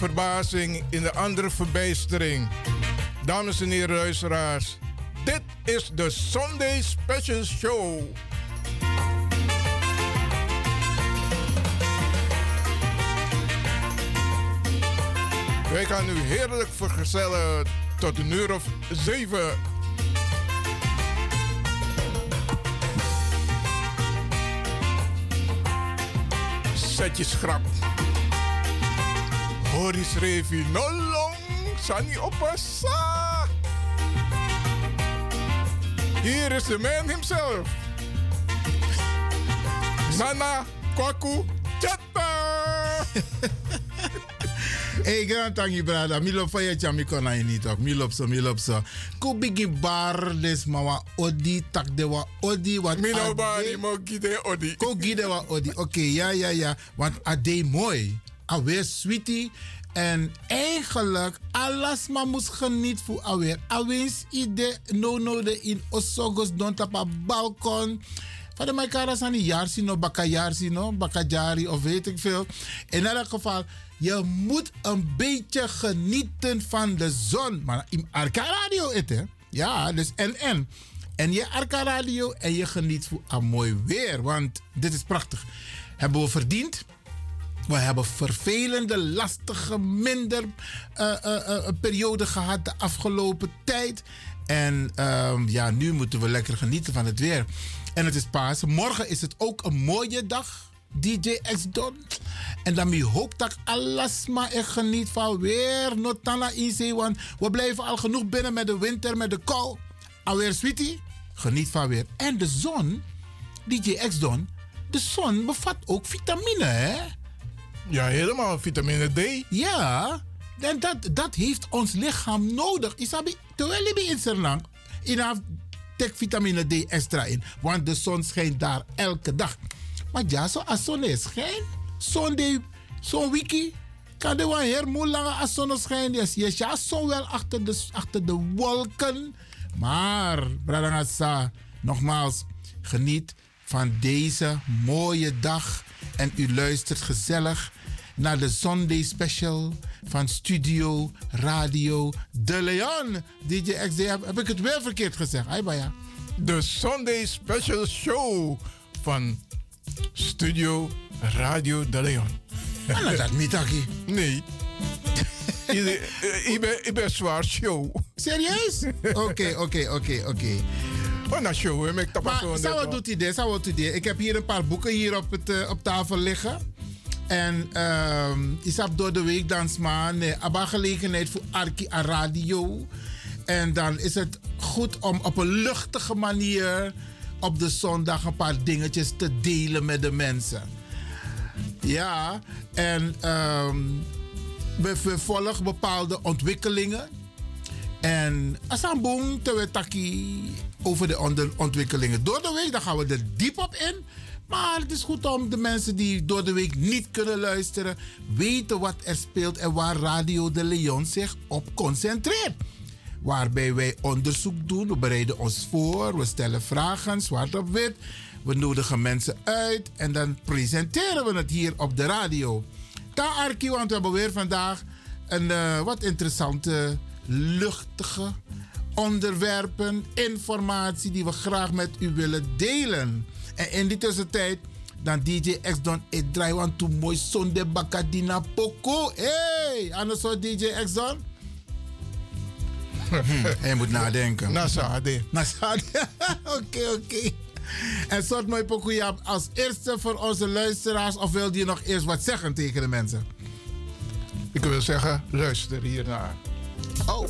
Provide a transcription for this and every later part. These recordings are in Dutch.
Verbazing in de andere verbijstering. Dames en heren luisteraars, dit is de Sunday Special Show. Wij gaan u heerlijk vergezellen tot een uur of zeven. Zet je schrap. Horis Revi, no long, Sani Opasa. Hier is the man himself. Nana Kwaku Chatta. Hey, grand tangi brada, mi lop faya chami kona ini tok, mi lop so, mi lop so. Ku bigi bar des mawa odi tak de wa odi wat Mi no bari mo gide odi. Ko gide wa odi. Oké, ja, ja, ja. Want ade mooi. Alweer sweetie. En eigenlijk, alles maar moest geniet voor alweer. Alweer ide no no de in osogos don tapa balkon. Van de Maikara zijn die jaarsi no, bakajaarsi no, bakajari of weet ik veel. In elk geval, je moet een beetje genieten van de zon. Maar in Arca Radio. Ja, dus en en. En je Arca Radio en je geniet van een mooi weer. Want dit is prachtig. Hebben we verdiend. We hebben vervelende, lastige, minder eh, periode gehad de afgelopen tijd. En ehm, ja, nu moeten we lekker genieten van het weer. En het is Pasen. Morgen is het ook een mooie dag. DJ X Don. En dan hoop dat alles maar echt geniet van weer. Notana in want we blijven al genoeg binnen met de winter, met de kou. Alweer, sweetie, geniet van weer. En de zon, DJ X Don, de zon bevat ook vitamine, hè? Ja, helemaal vitamine D. Ja, en dat, dat heeft ons lichaam nodig. Isabi, terwijl je in Serlang, in tek vitamine D extra in. Want de zon schijnt daar elke dag. Maar ja, zo als zon is schijn, zo'n de- zo'n wiki, kan er wel heel langer als zon schijnt. Yes, ja, zo wel achter de, achter de wolken. Maar, Bradangasa, nogmaals, geniet van deze mooie dag. En u luistert gezellig naar de Sunday Special van Studio Radio De Leon. DJ XD, heb, heb ik het weer verkeerd gezegd? Hai, Baya. De Sunday Special Show van Studio Radio De Leon. Ah, nou, dat niet, Aki. Nee. Ieder- eh, Ik ben, ik ben zwaar show. Serieus? Oké, oké, oké, oké. Oh, nou show, hè, met Maar zou het doet idee, zou het idee. Ik heb hier een paar boeken hier op, het, eh, op tafel liggen. En ehm is op door de week dans maar abba gelegenheid voor Arki aan radio. En dan is het goed om op een luchtige manier op de zondag een paar dingetjes te delen met de mensen. Ja, en ehm, we vervolgen bepaalde ontwikkelingen. En Asambong te we taki over de ontwikkelingen door de week. Dan gaan we er diep op in. Maar het is goed om de mensen die door de week niet kunnen luisteren, weten wat er speelt en waar Radio de Leon zich op concentreert. waarbij wij onderzoek doen. We bereiden ons voor, we stellen vragen, zwart op wit. We nodigen mensen uit en dan presenteren we het hier op de radio. Ta Arki, want we hebben weer vandaag een uh, wat interessante, luchtige onderwerpen, informatie die we graag met u willen delen. En in die tussentijd, dan DJ X Don ik draai want to mooi zonde bakadina poko. Hey, anders zo DJ X Don. hm, je moet nadenken. Nasade. Nasade. Oké, oké. En soort mooi pokoe als eerste voor onze luisteraars. Of wilde je nog eerst wat zeggen tegen de mensen? Ik wil zeggen, luister hiernaar. Oh.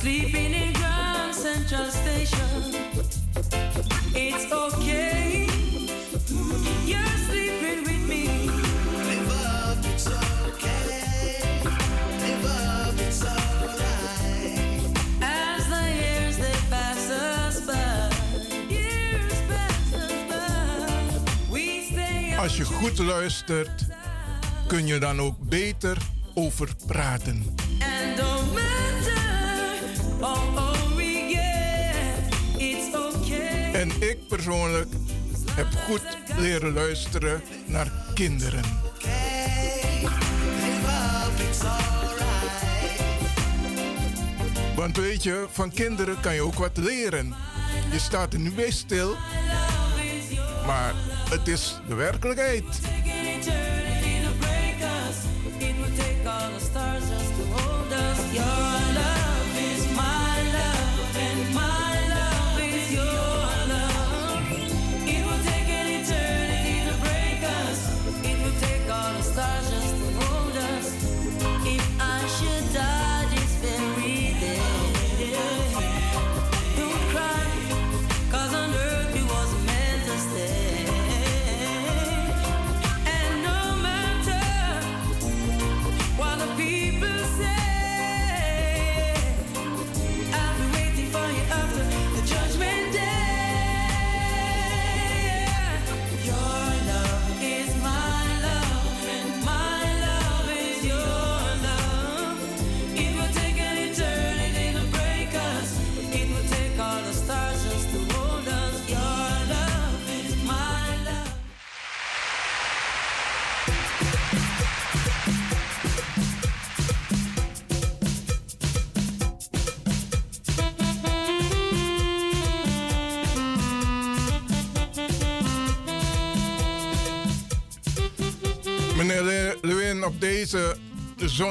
Sleeping in Grand Central Station. It's okay. You're sleeping with me. Live up, it's okay. Live up, it's alright. As the years they pass us by. Years pass us by. We stay Als je goed luistert, kun je dan ook beter over praten. Persoonlijk heb goed leren luisteren naar kinderen. Want weet je, van kinderen kan je ook wat leren. Je staat er nu bij stil, maar het is de werkelijkheid.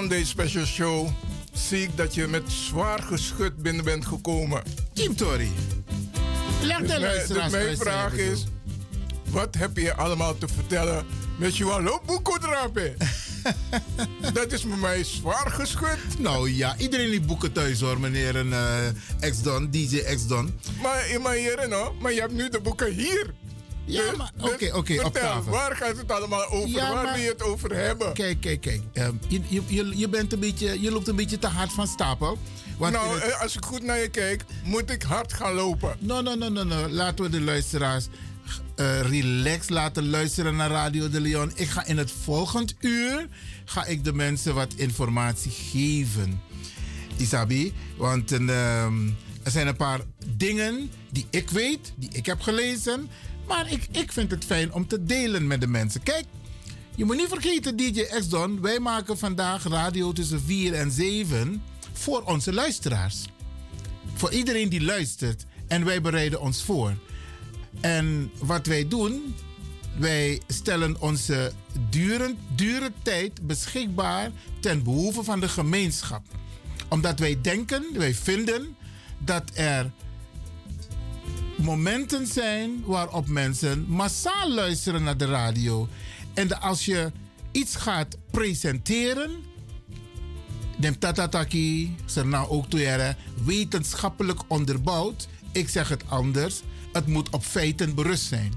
Sunday Special Show zie ik dat je met zwaar geschut binnen bent gekomen. Team Tori. Leg de Dus mijn, luisteraars dus mijn uit, vraag je is, wat heb je allemaal te vertellen met Johan Loopboekodrape? Dat is met mij zwaar geschud. Nou ja, iedereen die boeken thuis hoor, meneer een eh, ex-don, DJ ex-don. Maar, maar heren, no, maar je hebt nu de boeken hier. Ja, Dus- maar dus oké, oké, op vertel, waar gaat het allemaal over? Ja, waar maar- wil je het over hebben? Kijk, kijk, kijk. Ehm, je, je, je, je bent een beetje, je loopt een beetje te hard van stapel. Want nou, het- eh, als ik goed naar je kijk, moet ik hard gaan lopen. No, no, no, no, no. Laten we de luisteraars eh relax laten luisteren naar Radio de Leon. Ik ga in het volgend uur ga ik de mensen wat informatie geven. Isabi, want ehm, er zijn een paar dingen die ik weet, die ik heb gelezen. Maar ik, ik vind het fijn om te delen met de mensen. Kijk, je moet niet vergeten, DJ X-Don, wij maken vandaag radio tussen 4 en 7 voor onze luisteraars voor iedereen die luistert. En wij bereiden ons voor. En wat wij doen, wij stellen onze dure, dure tijd beschikbaar ten behoeve van de gemeenschap. Omdat wij denken, wij vinden dat er momenten zijn waarop mensen massaal luisteren naar de radio. En als je iets gaat presenteren, Dem tatataki, Serna ook toeren, wetenschappelijk onderbouwd. Ik zeg het anders. Het moet op feiten berust zijn.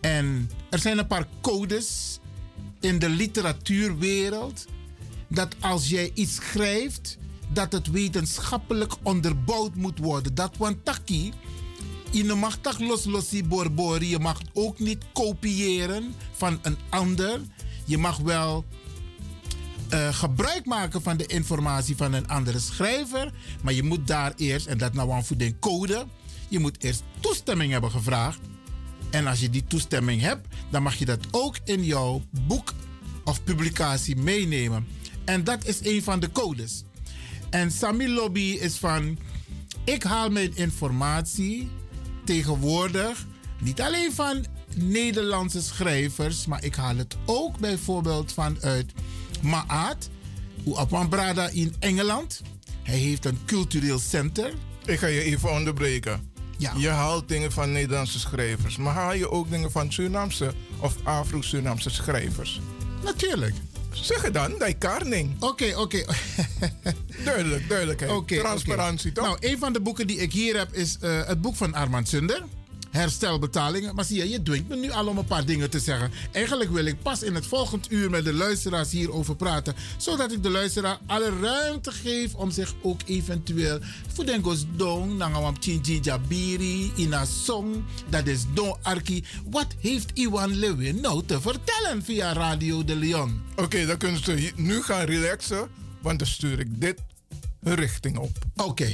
En er zijn een paar codes in de literatuurwereld. Dat als jij iets schrijft, dat het wetenschappelijk onderbouwd moet worden. Dat want taki, je mag tak los losi borbori. Je mag ook niet kopiëren van een ander. Je mag wel eh, gebruik maken van de informatie van een andere schrijver. Maar je moet daar eerst, en dat nou een voor de code, je moet eerst toestemming hebben gevraagd. En als je die toestemming hebt, dan mag je dat ook in jouw boek of publicatie meenemen. En dat is een van de codes. En Sami Lobby is van, ik haal mijn informatie tegenwoordig niet alleen van Nederlandse schrijvers, maar ik haal het ook bijvoorbeeld vanuit Maat, Uapan Brada in Engeland. Hij heeft een cultureel center. Ik ga je even onderbreken. Ja. Je haalt dingen van Nederlandse schrijvers, maar haal je ook dingen van Surinaamse of Afro-Surinaamse schrijvers? Natuurlijk. Zeg het dan, die karning. Oké, oké. Duidelijk, duidelijkheid. Oké, Transparantie, toch? Nou, een van de boeken die ik hier heb is eh, het boek van Armand Sunder. Herstelbetalingen. Maar zie je, je dwingt me nu al om een paar dingen te zeggen. Eigenlijk wil ik pas in het volgend uur met de luisteraars hierover praten. Zodat ik de luisteraar alle ruimte geef om zich ook eventueel... Voor dong, nangawam chinji jabiri, ina song. Dat is don arki. Wat heeft Iwan Lewin nou te vertellen via Radio de Leon? Oké, dan kunnen ze nu gaan relaxen, want dan stuur ik dit richting op. Oké.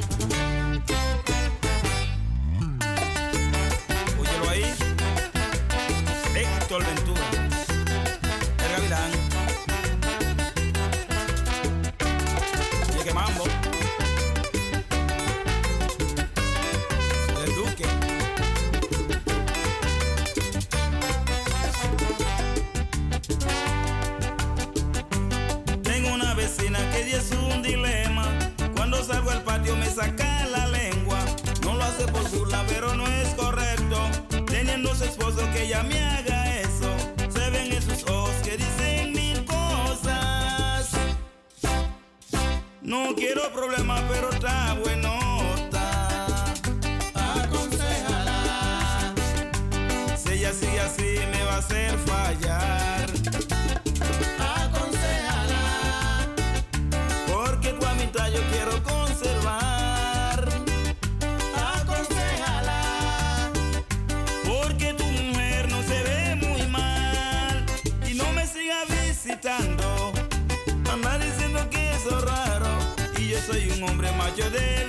Ya es un dilema. Cuando salgo al patio me saca la lengua. No lo hace por burla, pero no es correcto. Teniendo su esposo que ella me haga eso. Se ven en sus ojos que dicen mil cosas. No quiero problemas, pero está bueno. Aconsejala. Si ella sigue así, me va a hacer fallar. Un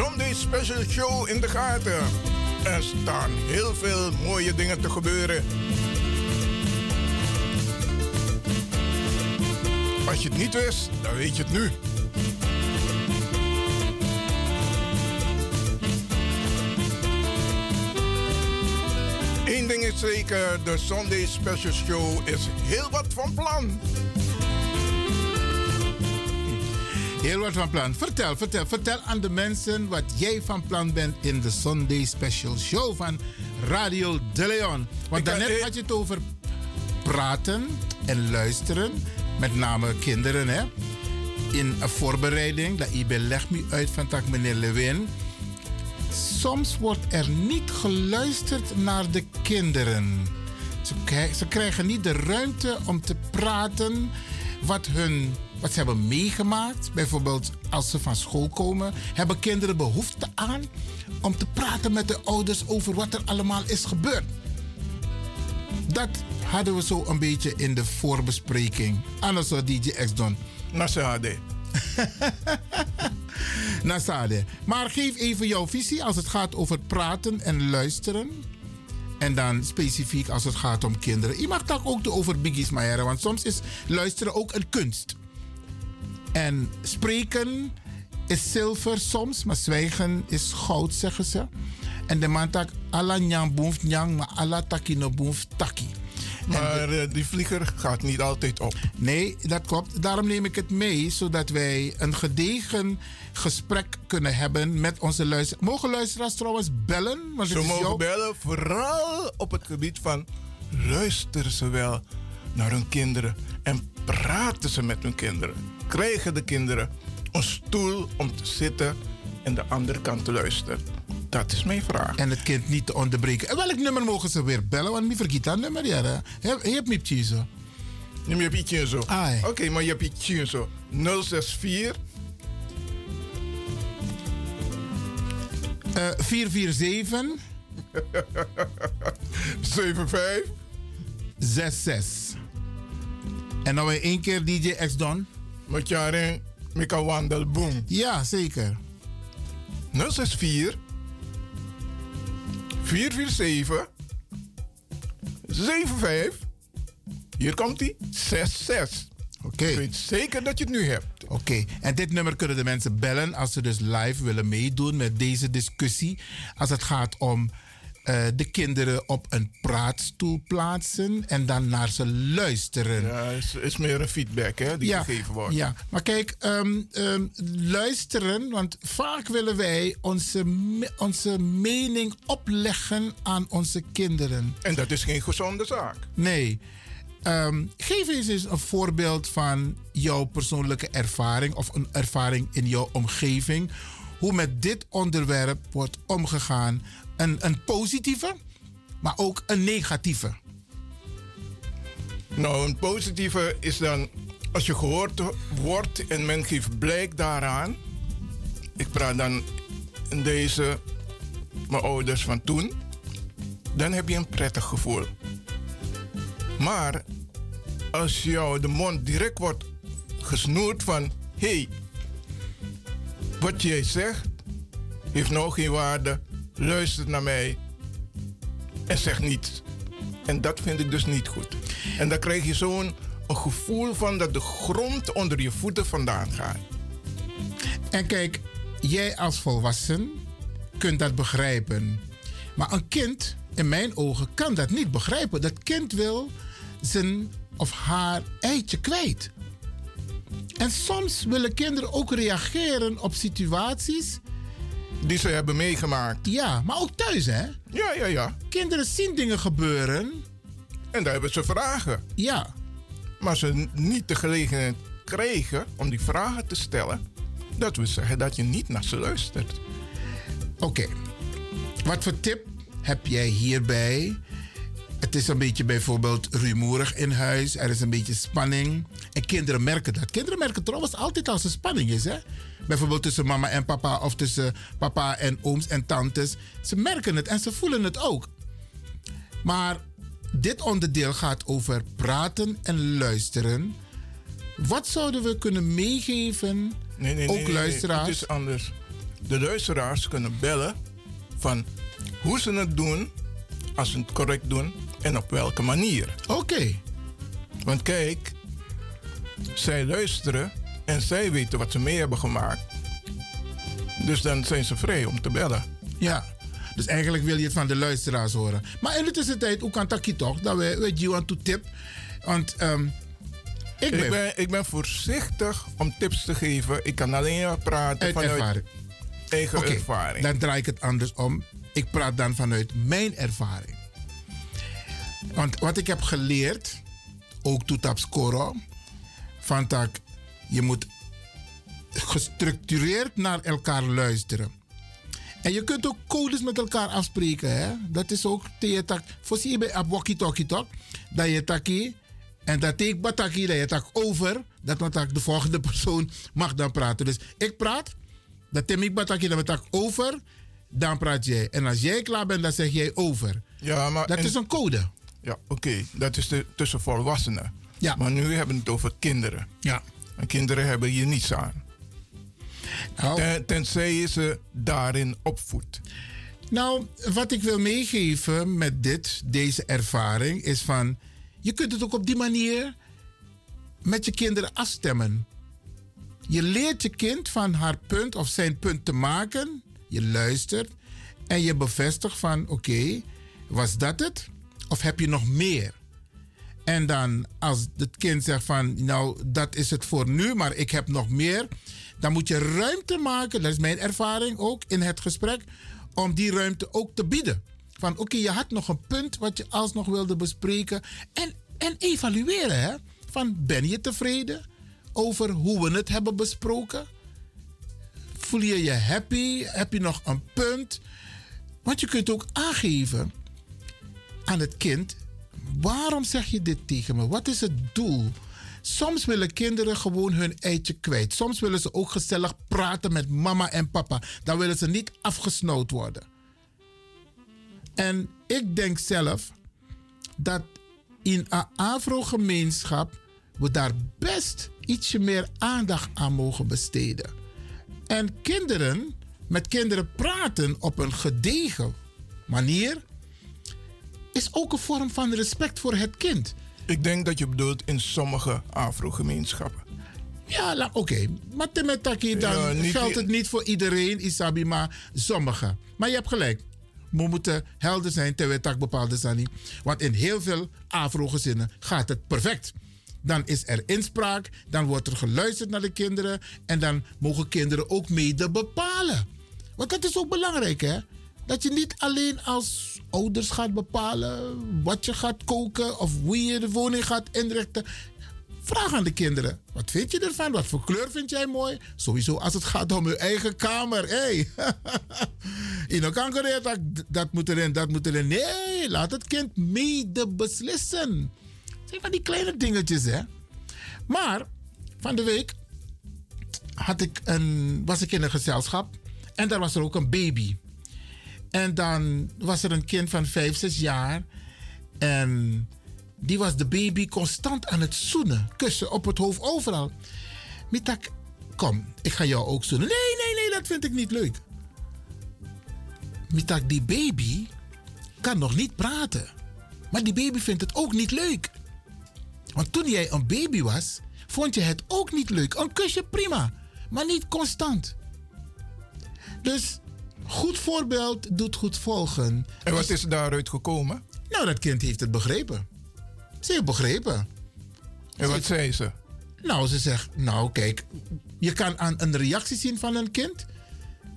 Sunday Special Show in de gaten. Er staan heel veel mooie dingen te gebeuren. Als je het niet wist, dan weet je het nu. Eén ding is zeker, de Sunday Special Show is heel wat van plan. Heel wat van plan. Vertel, vertel, vertel aan de mensen wat jij van plan bent in de Sunday Special Show van Radio De Leon. Want Ik daarnet eh, had je het over praten en luisteren, met name kinderen, hè? In een voorbereiding, dat IB legt me uit van tak meneer Lewin. Soms wordt er niet geluisterd naar de kinderen. Ze krijgen niet de ruimte om te praten wat, hun, wat ze hebben meegemaakt. Bijvoorbeeld als ze van school komen, hebben kinderen behoefte aan om te praten met de ouders over wat er allemaal is gebeurd. Dat hadden we zo een beetje in de voorbespreking. Anders zou DJ X doen. Nasade. Nasade. Maar geef even jouw visie als het gaat over praten en luisteren. En dan specifiek als het gaat om kinderen. Je mag het ook over biggies maar want soms is luisteren ook een kunst. En spreken is zilver soms, maar zwijgen is goud, zeggen ze. En de man tak alla nyang boef nyang, maar alla taki no boef taki. Maar eh, die vlieger gaat niet altijd op. Nee, dat klopt. Daarom neem ik het mee, zodat wij een gedegen gesprek kunnen hebben met onze luisteraars. Mogen luisteraars trouwens bellen? Want Ze mogen jouw- bellen, vooral op het gebied van luisteren ze wel naar hun kinderen en praten ze met hun kinderen. Krijgen de kinderen een stoel om te zitten en de andere kant te luisteren? Dat is mijn vraag. En het kind niet te onderbreken. En welk nummer mogen ze weer bellen? Want wie vergeet dat nummer, ja. Je hebt me kiezen. Je hebt iets zo. Oké, maar je hebt iets zo. 064 Eh 447 75 66. En dan weer één keer DJ X Don. Met jaren Mika Wandel Boom. Ja, zeker. 064 447 75 Hier komt hij 66. Oké. Ik weet zeker dat je het nu hebt. Oké, en dit nummer kunnen de mensen bellen als ze dus live willen meedoen met deze discussie. Als het gaat om eh, de kinderen op een praatstoel plaatsen en dan naar ze luisteren. Ja, is, is meer een feedback hè, die gegeven wordt. Ja, maar kijk, ehm, ehm, luisteren, want vaak willen wij onze, onze mening opleggen aan onze kinderen. En dat is geen gezonde zaak. Nee. Ehm, geef eens eens een voorbeeld van jouw persoonlijke ervaring of een ervaring in jouw omgeving. hoe met dit onderwerp wordt omgegaan. Een, een positieve, maar ook een negatieve. Nou, een positieve is dan als je gehoord wordt en men geeft blijk daaraan. Ik praat dan in deze, mijn ouders van toen. Dan heb je een prettig gevoel. Maar als jou de mond direct wordt gesnoerd van... hé, hey, wat jij zegt heeft nou geen waarde. Luister naar mij en zeg niets. En dat vind ik dus niet goed. En dan krijg je zo'n gevoel van dat de grond onder je voeten vandaan gaat. En kijk, jij als volwassen kunt dat begrijpen. Maar een kind, in mijn ogen, kan dat niet begrijpen. Dat kind wil zijn of haar eitje kwijt. En soms willen kinderen ook reageren op situaties. Die ze hebben meegemaakt. Ja, maar ook thuis, hè? Ja, ja, ja. Kinderen zien dingen gebeuren. En daar hebben ze vragen. Ja. Maar ze niet de gelegenheid kregen om die vragen te stellen. Dat wil zeggen dat je niet naar ze luistert. Oké. Wat voor tip heb jij hierbij? Het is een beetje bijvoorbeeld rumoerig in huis. Er is een beetje spanning. En kinderen merken dat. Kinderen merken trouwens altijd als er spanning is. Hè? Bijvoorbeeld tussen mama en papa of tussen papa en ooms en tantes. Ze merken het en ze voelen het ook. Maar dit onderdeel gaat over praten en luisteren. Wat zouden we kunnen meegeven? Nee, nee, ook nee, luisteraars. Het is anders. De luisteraars kunnen bellen van hoe ze het doen, als ze het correct doen en op welke manier. Oké. Want kijk, zij luisteren en zij weten wat ze mee hebben gemaakt. Dus dan zijn ze vrij om te bellen. Ja. Dus eigenlijk wil je het van de luisteraars horen. Maar in de tussentijd, hoe kan dat toch? Dat we, we you to tip. Want ehm, ik, ben, Ik ben, ik ben voorzichtig om tips te geven. Ik kan alleen maar praten uit vanuit ervaring. eigen ervaring. dan draai ik het anders om. Ik praat dan vanuit mijn ervaring. Want wat ik heb geleerd, ook toen op Scoro, van dat je moet gestructureerd naar elkaar luisteren. En je kunt ook codes met elkaar afspreken. Hè? Dat is ook tegen tak. Voorzie je bij op walkie talkie talk. Dat je taki. En dat ik bataki, dat je tak over. Dat tak de volgende persoon mag dan praten. Dus ik praat. Dat ik bataki, dat tak over. Dan praat jij. En als jij klaar bent, dan zeg jij over. ja, maar Dat en- is een code. Ja, oké. Dat is de, tussen volwassenen. Ja. Maar nu hebben we het over kinderen. Ja. En kinderen hebben hier niets aan. Nou, Ten, tenzij je ze daarin opvoedt. Nou, wat ik wil meegeven met dit, deze ervaring, is van je kunt het ook op die manier met je kinderen afstemmen. Je leert je kind van haar punt of zijn punt te maken. Je luistert en je bevestigt van oké, was dat het? Of heb je nog meer? En dan als het kind zegt van nou dat is het voor nu, maar ik heb nog meer. Dan moet je ruimte maken, dat is mijn ervaring ook in het gesprek, om die ruimte ook te bieden. Van oké, je had nog een punt wat je alsnog wilde bespreken. En, en evalueren hè. Van ben je tevreden over hoe we het hebben besproken? Voel je je happy? Heb je nog een punt? Want je kunt ook aangeven aan het kind: waarom zeg je dit tegen me? Wat is het doel? Soms willen kinderen gewoon hun eitje kwijt. Soms willen ze ook gezellig praten met mama en papa. Dan willen ze niet afgesnood worden. En ik denk zelf dat in een Afro-gemeenschap we daar best ietsje meer aandacht aan mogen besteden. En kinderen, met kinderen praten op een gedegen manier, is ook een vorm van respect voor het kind. Ik denk dat je bedoelt in sommige Afro-gemeenschappen. Ja, oké. Maar temetaki, dan Ja, niet geldt het niet voor iedereen, Isabi, maar sommigen. Maar je hebt gelijk. We moeten helder zijn terwijl tak bepaalde zijn. Want in heel veel Afro-gezinnen gaat het perfect. Dan is er inspraak, dan wordt er geluisterd naar de kinderen en dan mogen kinderen ook mede bepalen. Want dat is ook belangrijk, hè? Dat je niet alleen als ouders gaat bepalen wat je gaat koken of hoe je de woning gaat inrichten. Vraag aan de kinderen. Wat vind je ervan? Wat voor kleur vind jij mooi? Sowieso als het gaat om je eigen kamer. Hey. In een kanker dat, moet erin, dat moet erin. Nee, laat het kind mede beslissen. Zijn van die kleine dingetjes, hè. Maar, van de week had ik een, was ik in een gezelschap. En daar was er ook een baby. En dan was er een kind van 5, 6 jaar. En die was de baby constant aan het zoenen. Kussen op het hoofd, overal. Mitak, kom, ik ga jou ook zoenen. Nee, nee, nee, dat vind ik niet leuk. Mitak, die baby kan nog niet praten. Maar die baby vindt het ook niet leuk. Want toen jij een baby was, vond je het ook niet leuk. Een kusje prima, maar niet constant. Dus goed voorbeeld doet goed volgen. En wat is daaruit gekomen? Nou, dat kind heeft het begrepen. Ze heeft begrepen. En wat zei ze? Nou, ze zegt, nou kijk, je kan aan een reactie zien van een kind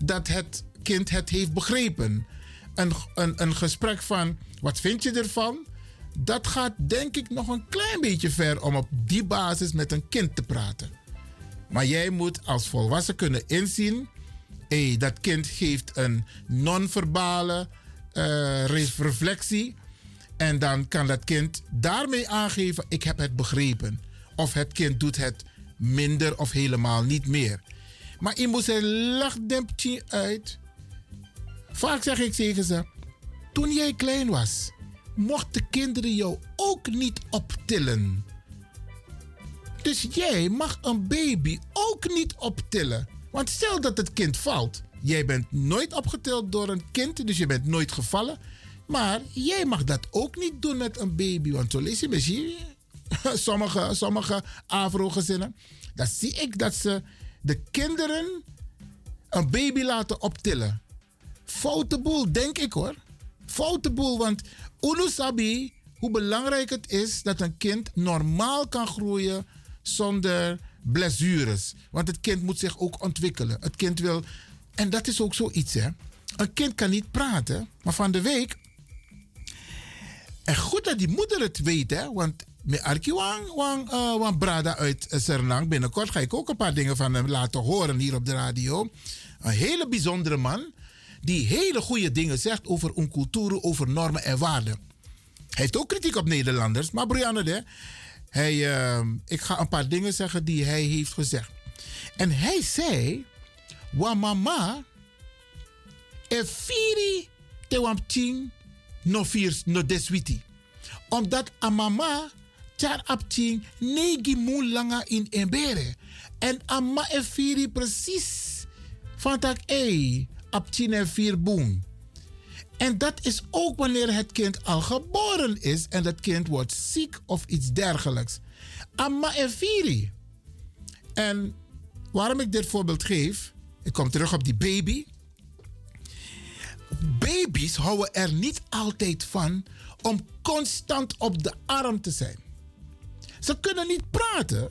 dat het kind het heeft begrepen. Een, een, een gesprek van, wat vind je ervan? Dat gaat denk ik nog een klein beetje ver om op die basis met een kind te praten. Maar jij moet als volwassen kunnen inzien, hey, dat kind geeft een non-verbale uh, reflectie. En dan kan dat kind daarmee aangeven: ik heb het begrepen. Of het kind doet het minder of helemaal niet meer. Maar je moet een lachdempje uit. Vaak zeg ik tegen ze: toen jij klein was, mochten kinderen jou ook niet optillen. Dus jij mag een baby ook niet optillen. Want stel dat het kind valt. Jij bent nooit opgetild door een kind, dus je bent nooit gevallen. Maar jij mag dat ook niet doen met een baby. Want zo lees je sommige, sommige Afro-gezinnen. Dan zie ik dat ze de kinderen een baby laten optillen. Foute boel, denk ik hoor. Foute boel, want Unu Sabi, hoe belangrijk het is dat een kind normaal kan groeien zonder blessures. Want het kind moet zich ook ontwikkelen. Het kind wil. En dat is ook zoiets, hè? Een kind kan niet praten, maar van de week. En goed dat die moeder het weet, hè? Want met Arki Wang, uh, Wang Brada uit Sernang. Binnenkort ga ik ook een paar dingen van hem laten horen hier op de radio. Een hele bijzondere man. Die hele goede dingen zegt over een cultuur, over normen en waarden. Hij heeft ook kritiek op Nederlanders. Maar Brianne, hè, hij, uh, ik ga een paar dingen zeggen die hij heeft gezegd. En hij zei: Wa mama e firi te wamting no firs no deswiti. Omdat a mama char apting negi langa in embere. En amma e firi precies van tak ei apting e vier boom. En dat is ook wanneer het kind al geboren is en dat kind wordt ziek of iets dergelijks. Amma en Firi. En waarom ik dit voorbeeld geef, ik kom terug op die baby. Baby's houden er niet altijd van om constant op de arm te zijn. Ze kunnen niet praten,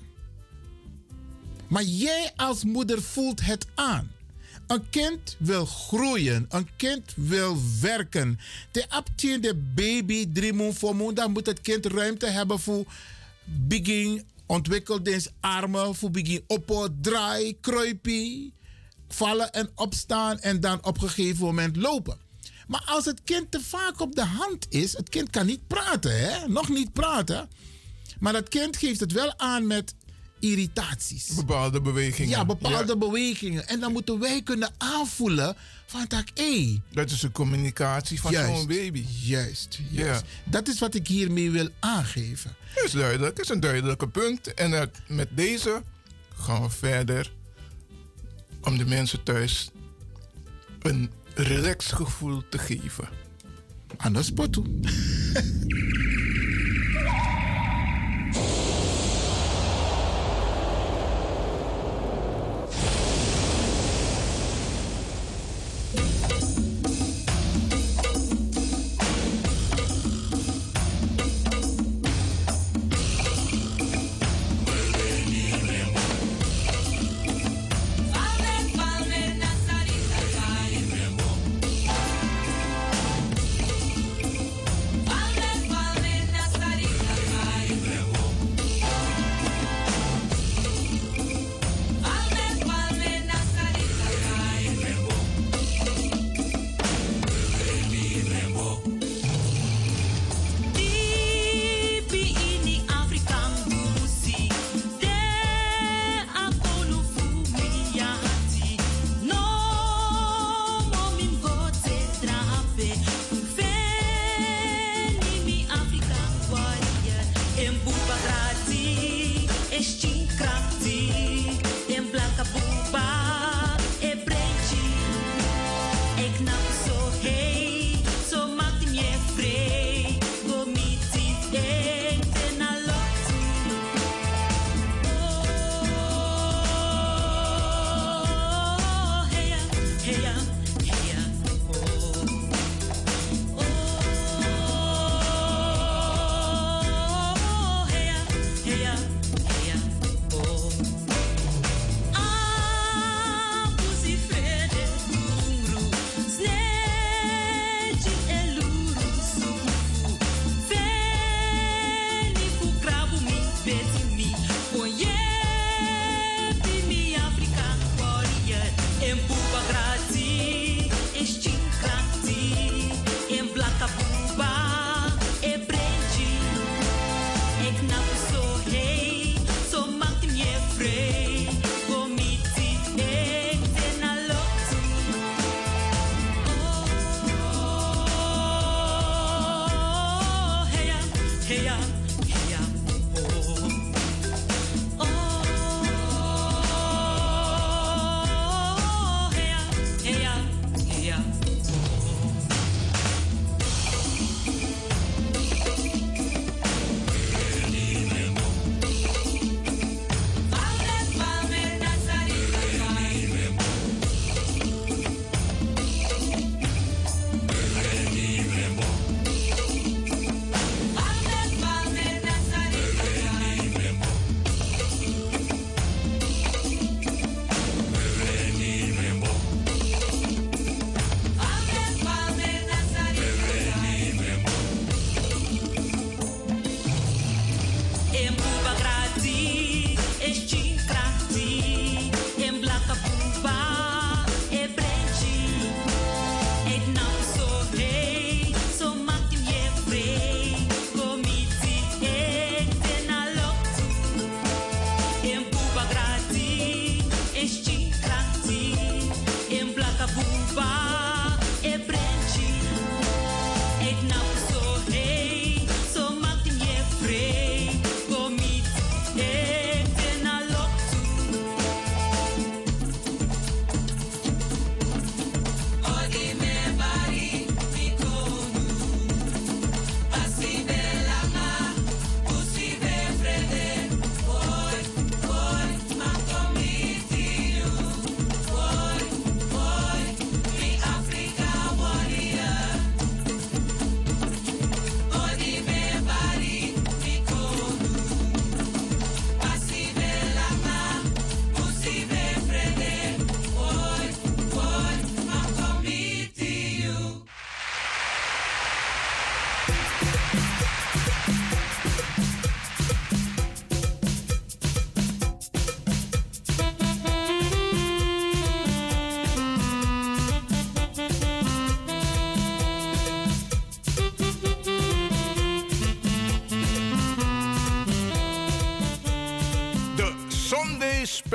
maar jij als moeder voelt het aan. Een kind wil groeien. Een kind wil werken. De aptje de baby drie voor dan moet het kind ruimte hebben voor begin armen, voor begin op, draai, kruipie, vallen en opstaan en dan op een gegeven moment lopen. Maar als het kind te vaak op de hand is, het kind kan niet praten, hè? nog niet praten. Maar het kind geeft het wel aan met irritaties. Bepaalde bewegingen. Ja, bepaalde bewegingen. En dan moeten wij kunnen aanvoelen van dat, hé. Dat is een communicatie van zo'n baby. Juist, juist. Ja. Dat is wat ik hiermee wil aangeven. Dat is duidelijk, dat is een duidelijke punt. En het, met deze gaan we verder om de mensen thuis een relaxed gevoel te geven. Anders spot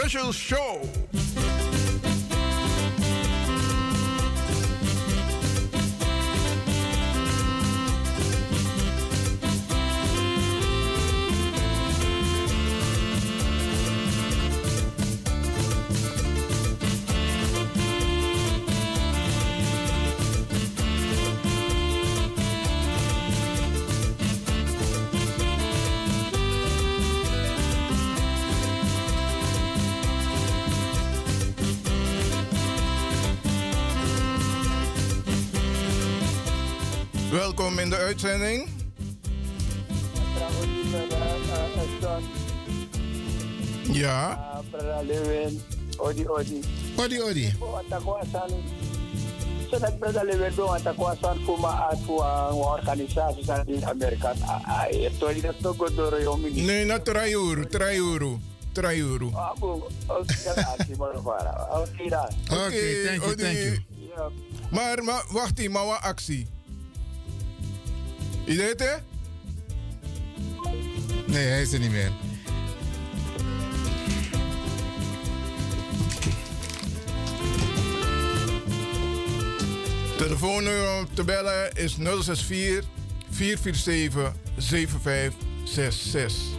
special show. In de uitzending. Ja. Odi, odi. Odi, odi. Zodat Lewin ik was aan voor me voor een organisatie in Amerika. Nee, na dan. Oké, thank you, thank you. Maar, maar wacht maar wat actie? Weet het? Nee, hij is er niet meer. Telefoonnummer om te bellen is 064 447 7566.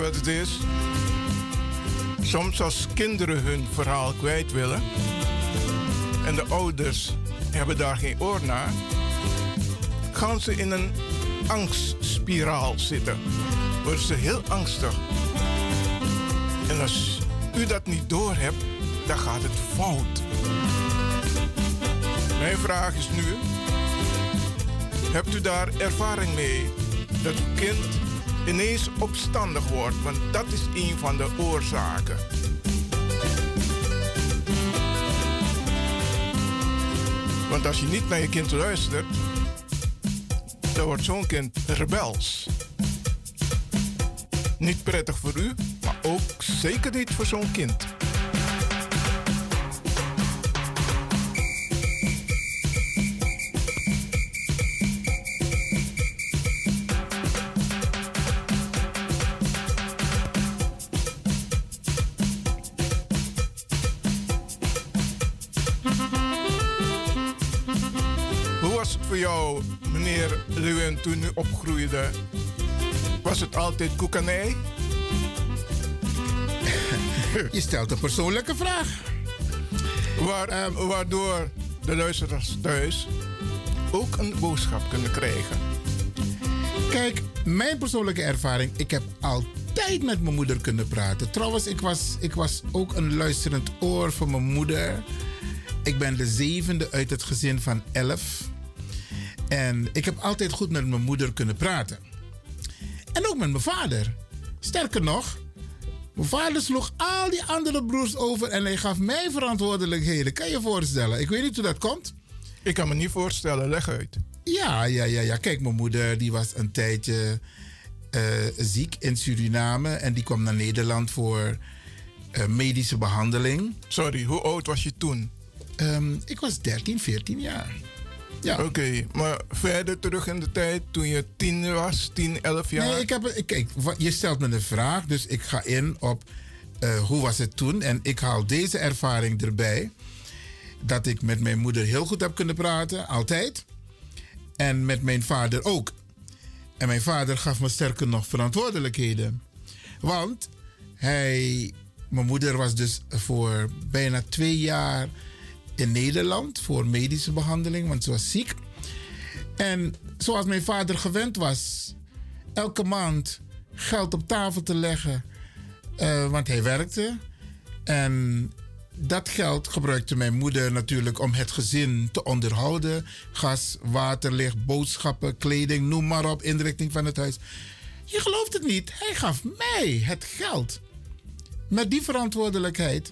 Wat het is? Soms als kinderen hun verhaal kwijt willen en de ouders hebben daar geen oor naar, gaan ze in een angstspiraal zitten. Worden ze heel angstig. En als u dat niet doorhebt, dan gaat het fout. Mijn vraag is nu: hebt u daar ervaring mee dat uw kind ineens opstandig wordt? Want dat is een van de oorzaken. Want als je niet naar je kind luistert, dan wordt zo'n kind rebels. Niet prettig voor u, maar ook zeker niet voor zo'n kind. Opgroeide? Was het altijd koekanij? Je stelt een persoonlijke vraag. Waar, Ehm. waardoor de luisteraars thuis ook een boodschap kunnen krijgen. Kijk, mijn persoonlijke ervaring, ik heb altijd met mijn moeder kunnen praten. Trouwens, ik was, ik was ook een luisterend oor voor mijn moeder. Ik ben de zevende uit het gezin van elf. En ik heb altijd goed met mijn moeder kunnen praten. En ook met mijn vader. Sterker nog, mijn vader sloeg al die andere broers over en hij gaf mij verantwoordelijkheden. Kan je je voorstellen? Ik weet niet hoe dat komt. Ik kan me niet voorstellen, leg uit. Ja, ja, ja, ja. Kijk, mijn moeder die was een tijdje eh, ziek in Suriname en die kwam naar Nederland voor eh, medische behandeling. Sorry, hoe oud was je toen? Ehm, ik was 13, 14 jaar. Ja. Oké, maar verder terug in de tijd, toen je tien was, 10, 11 jaar. Nee, ik heb, ik- kijk, je stelt me een vraag, dus ik ga in op eh, hoe was het toen. En ik haal deze ervaring erbij. Dat ik met mijn moeder heel goed heb kunnen praten, altijd. En met mijn vader ook. En mijn vader gaf me sterker nog verantwoordelijkheden. Want hij, mijn moeder was dus voor bijna twee jaar in Nederland voor medische behandeling, want ze was ziek. En zoals mijn vader gewend was, elke maand geld op tafel te leggen, eh, want hij werkte. En dat geld gebruikte mijn moeder natuurlijk om het gezin te onderhouden. Gas, water, licht, boodschappen, kleding, noem maar op, inrichting van het huis. Je gelooft het niet, hij gaf mij het geld. Met die verantwoordelijkheid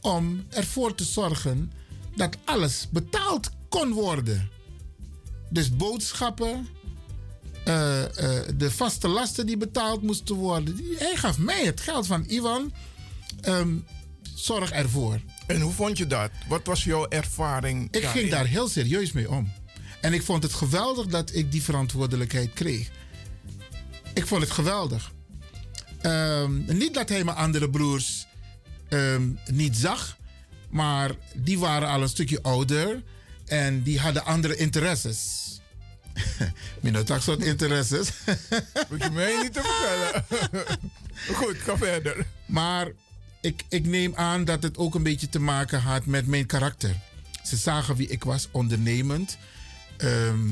om ervoor te zorgen dat alles betaald kon worden. Dus boodschappen, eh, eh, de vaste lasten die betaald moesten worden. Hij gaf mij het geld van Ivan. ehm, zorg ervoor. En hoe vond je dat? Wat was jouw ervaring? Ik daarin? ging daar heel serieus mee om. En ik vond het geweldig dat ik die verantwoordelijkheid kreeg. Ik vond het geweldig. Ehm, niet dat hij mijn andere broers ehm, niet zag, maar die waren al een stukje ouder en die hadden andere interesses. Minotax soort interesses. Moet je mij niet te vertellen. Goed, ga verder. Maar ik, ik neem aan dat het ook een beetje te maken had met mijn karakter. Ze zagen wie ik was, ondernemend. Ehm,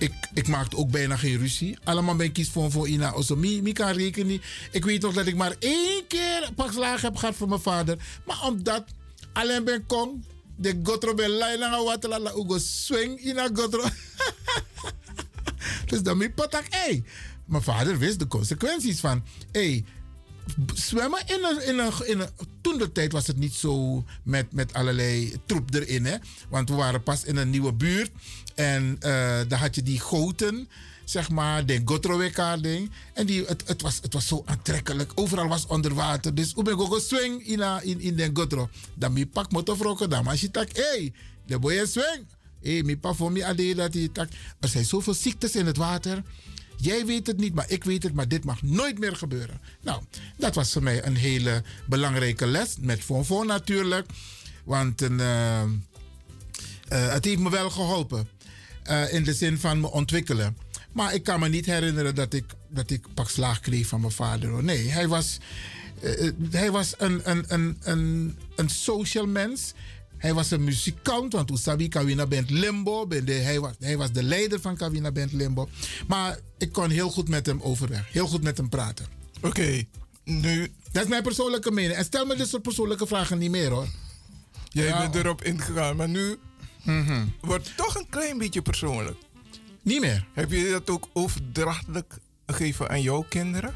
ik, ik maakte ook bijna geen ruzie. Allemaal ben ik kies voor, voor Ina Osso. Mi, kan rekenen. Ik weet nog dat ik maar één keer pak slaag heb gehad van mijn vader. Maar omdat alleen ben kong, de gotro ben lai na wat la la ugo swing ina gotro. dus dan mi patak, hey. Mijn vader wist de consequenties van, hey, zwemmen in een, in een, in een toen de tijd was het niet zo met, met allerlei troep erin hè want we waren pas in een nieuwe buurt en eh daar had je die goten zeg maar de gotroweka ding en die het, het was het was zo aantrekkelijk overal was onder water dus hoe ben ik swing in a- in in de gotro dan mi pak motorvrokken dan maar je tak hey de boy swing hey mi pa voor mi ade dat die tak er zijn zoveel ziektes in het water Jij weet het niet, maar ik weet het, maar dit mag nooit meer gebeuren. Nou, dat was voor mij een hele belangrijke les. Met Fonfon natuurlijk. Want een, eh, eh, het heeft me wel geholpen. Eh, in de zin van me ontwikkelen. Maar ik kan me niet herinneren dat ik, dat ik pak slaag kreeg van mijn vader. hoor. Nee, hij was, eh, eh, hij was een, een, een, een, een social mens. Hij was een muzikant, want toen Sabi Kawina Band Limbo. de- hij, was, hij was de leider van Kawina Band Limbo. Maar ik kon heel goed met hem overweg. Heel goed met hem praten. Oké, nu, Dat is mijn persoonlijke mening. En stel me dit soort persoonlijke vragen niet meer hoor. jij Ja. bent erop ingegaan, maar nu wordt het toch een klein beetje persoonlijk. Niet meer. Heb je dat ook overdrachtelijk gegeven aan jouw kinderen?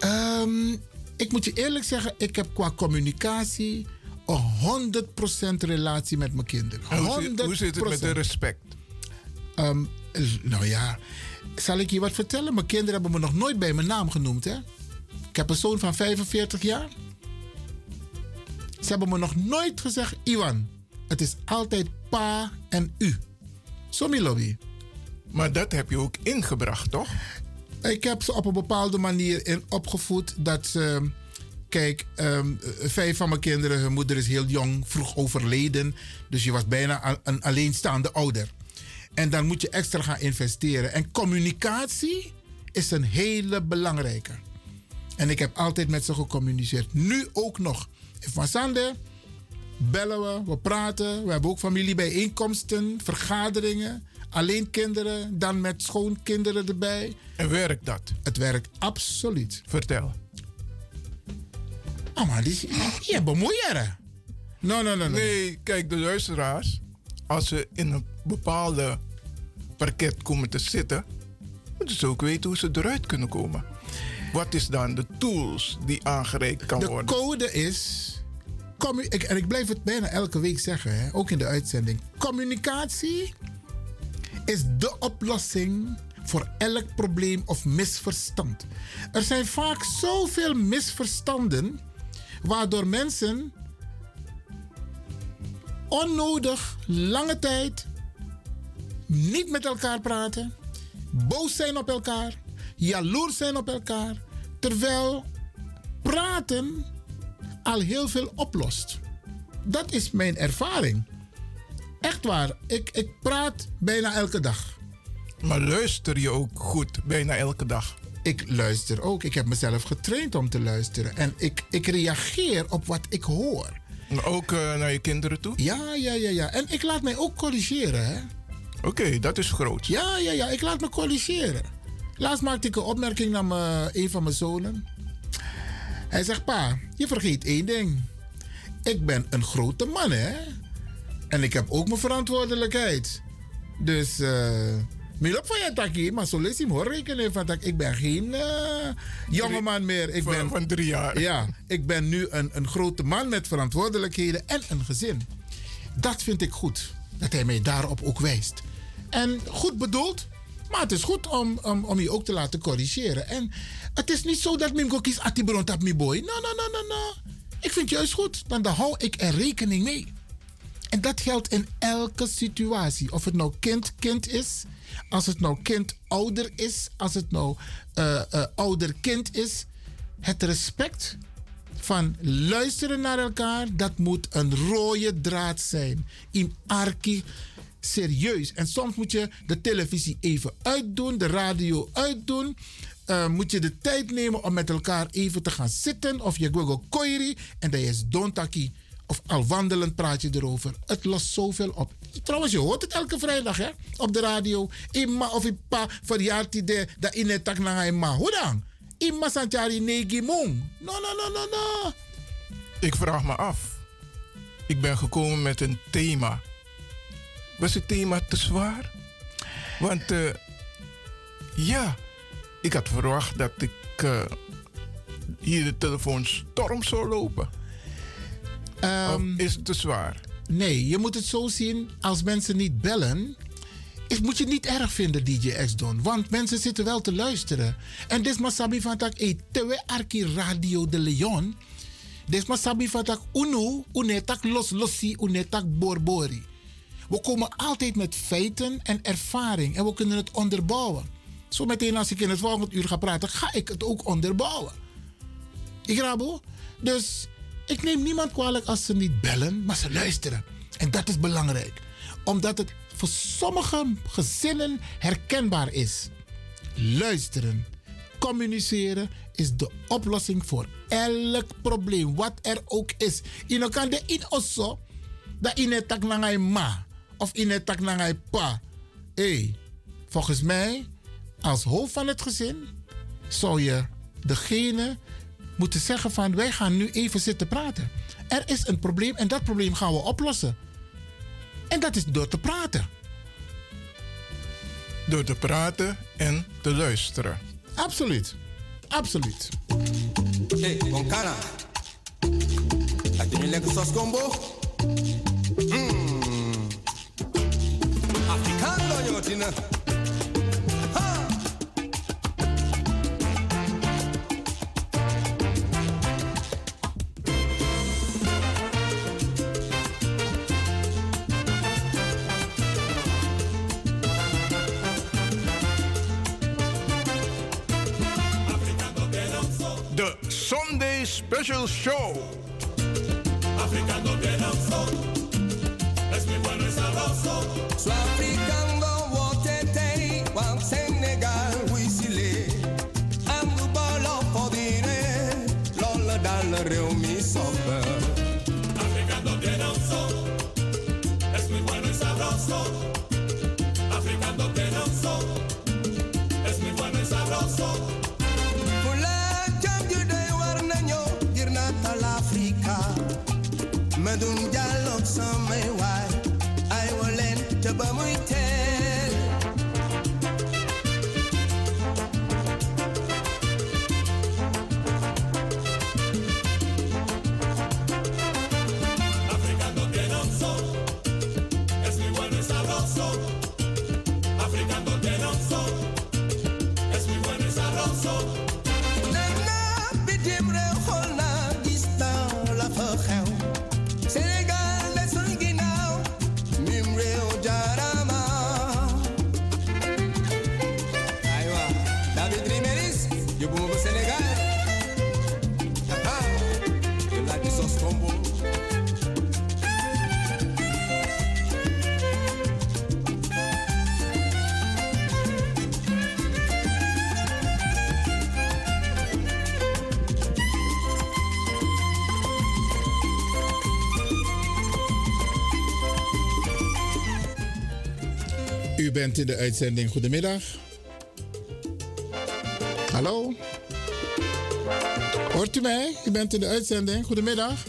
Ehm, ik moet je eerlijk zeggen, ik heb qua communicatie een 100% relatie met mijn kinderen. 100%. En hoe, zit, hoe zit het met de respect? Ehm, nou ja, zal ik je wat vertellen? Mijn kinderen hebben me nog nooit bij mijn naam genoemd. Hè? Ik heb een zoon van 45 jaar. Ze hebben me nog nooit gezegd, Iwan. Het is altijd pa en u. Somi lobby. Maar dat heb je ook ingebracht, toch? Ik heb ze op een bepaalde manier in opgevoed dat ze. Kijk, ehm, vijf van mijn kinderen, hun moeder is heel jong, vroeg overleden. Dus je was bijna een alleenstaande ouder. En dan moet je extra gaan investeren. En communicatie is een hele belangrijke. En ik heb altijd met ze gecommuniceerd. Nu ook nog. Van Sande bellen we, we praten. We hebben ook familiebijeenkomsten, vergaderingen. Alleen kinderen, dan met schoonkinderen erbij. En werkt dat? Het werkt absoluut. Vertel. Oh man, die, je bemoeieren. No, no, no, no. Nee, kijk, de luisteraars, als ze in een bepaalde parket komen te zitten, moeten ze ook weten hoe ze eruit kunnen komen. Wat is dan de tools die aangereikt kan De worden? code is. Ik, en ik blijf het bijna elke week zeggen, hè, ook in de uitzending. Communicatie is de oplossing voor elk probleem of misverstand. Er zijn vaak zoveel misverstanden waardoor mensen onnodig lange tijd niet met elkaar praten, boos zijn op elkaar, jaloers zijn op elkaar, terwijl praten al heel veel oplost. Dat is mijn ervaring. Echt waar, ik, ik praat bijna elke dag. Maar luister je ook goed bijna elke dag? Ik luister ook. Ik heb mezelf getraind om te luisteren. En ik, ik reageer op wat ik hoor. Maar Ook eh, naar je kinderen toe? Ja, ja, ja, ja. En ik laat mij ook corrigeren, hè. Oké, dat is groot. Ja, ja, ja. Ik laat me corrigeren. Laatst maakte ik een opmerking naar mijn, een van mijn zonen. Hij zegt, pa, je vergeet één ding. Ik ben een grote man, hè. En ik heb ook mijn verantwoordelijkheid. Dus, eh... Milop van je takkie, maar zo lees je hem hoor rekenen van ik ben geen eh jongeman meer. Ik Van, ben, van drie jaar. ja, ik ben nu een, een grote man met verantwoordelijkheden en een gezin. Dat vind ik goed. Dat hij mij daarop ook wijst. En goed bedoeld, maar het is goed om, om, om je ook te laten corrigeren. En het is niet zo dat Mimko kies Atibron tap mi boy. No, no, no, no, no. Ik vind het juist goed. Dan, dan hou ik er rekening mee. En dat geldt in elke situatie. Of het nou kind-kind is, als het nou kind-ouder is, als het nou eh, eh, ouder-kind is. Het respect van luisteren naar elkaar, dat moet een rode draad zijn. In arki serieus. En soms moet je de televisie even uitdoen, de radio uitdoen. Eh, moet je de tijd nemen om met elkaar even te gaan zitten. Of je google koiri en dat is dontaki. Of al wandelend praat je erover. Het lost zoveel op. Trouwens, je hoort het elke vrijdag hè? op de radio. Ima of pa de dat in het tak na ima. Hoe dan? Ima mong. No, no, no, no, no. Ik vraag me af. Ik ben gekomen met een thema. Was het thema te zwaar? Want eh, ja, ik had verwacht dat ik eh, hier de telefoon storm zou lopen. Ehm, is het te zwaar? Nee, je moet het zo zien. Als mensen niet bellen, is, moet je het niet erg vinden, DJ X-Don. Want mensen zitten wel te luisteren. En dit is Sabi van tak, tewe arki Radio de Leon. Dit is Sabi van tak, unu, unetak los losi, unetak borbori. We komen altijd met feiten en ervaring en we kunnen het onderbouwen. Zo meteen als ik in het volgende uur ga praten, ga ik het ook onderbouwen. Ik rabo. Dus ik neem niemand kwalijk als ze niet bellen, maar ze luisteren. En dat is belangrijk. Omdat het voor sommige gezinnen herkenbaar is. Luisteren, communiceren is de oplossing voor elk probleem, wat er ook is. Je kan de in osso, dat in het tak ma of in het tak nangai pa. Hey, volgens mij, als hoofd van het gezin, zou je degene moeten zeggen van wij gaan nu even zitten praten. Er is een probleem en dat probleem gaan we oplossen. En dat is door te praten. Door te praten en te luisteren. Absoluut. Absoluut. Hey, Gonkana. Heb je een lekker sos combo? Mmm. Afrikaan, jongen, Tina. Ha! De Sunday Special Show. Sou don't bent in de uitzending. Goedemiddag. Hallo? Hoort u mij? U bent in de uitzending. Goedemiddag.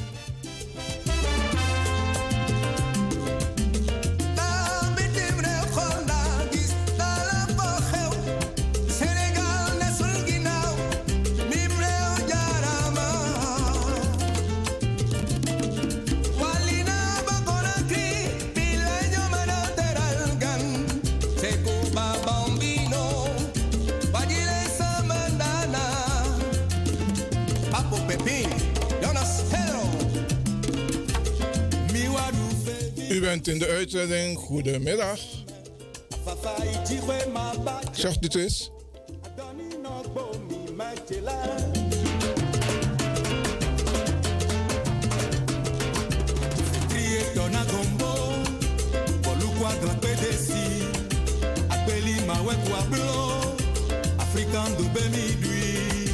African dube mi dui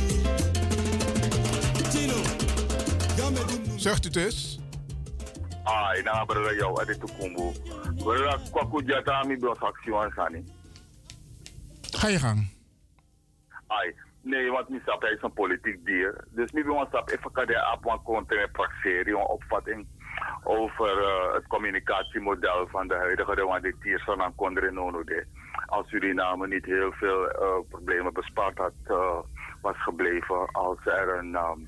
Chino Yame dum Zegt u het eens. Brother yo, ade tukumbu. Brother, kwa kujata mi bro faction sani. Ga je gang. Ai, nee, want mi sap is een politiek dier. Dus mi wil sap even kan de op een content praxerie, een opvatting over eh, het communicatiemodel van de huidige de hier zo aan Condre Nono de. Als Suriname niet heel veel eh, problemen bespaard had, eh, was gebleven als er een, ehm,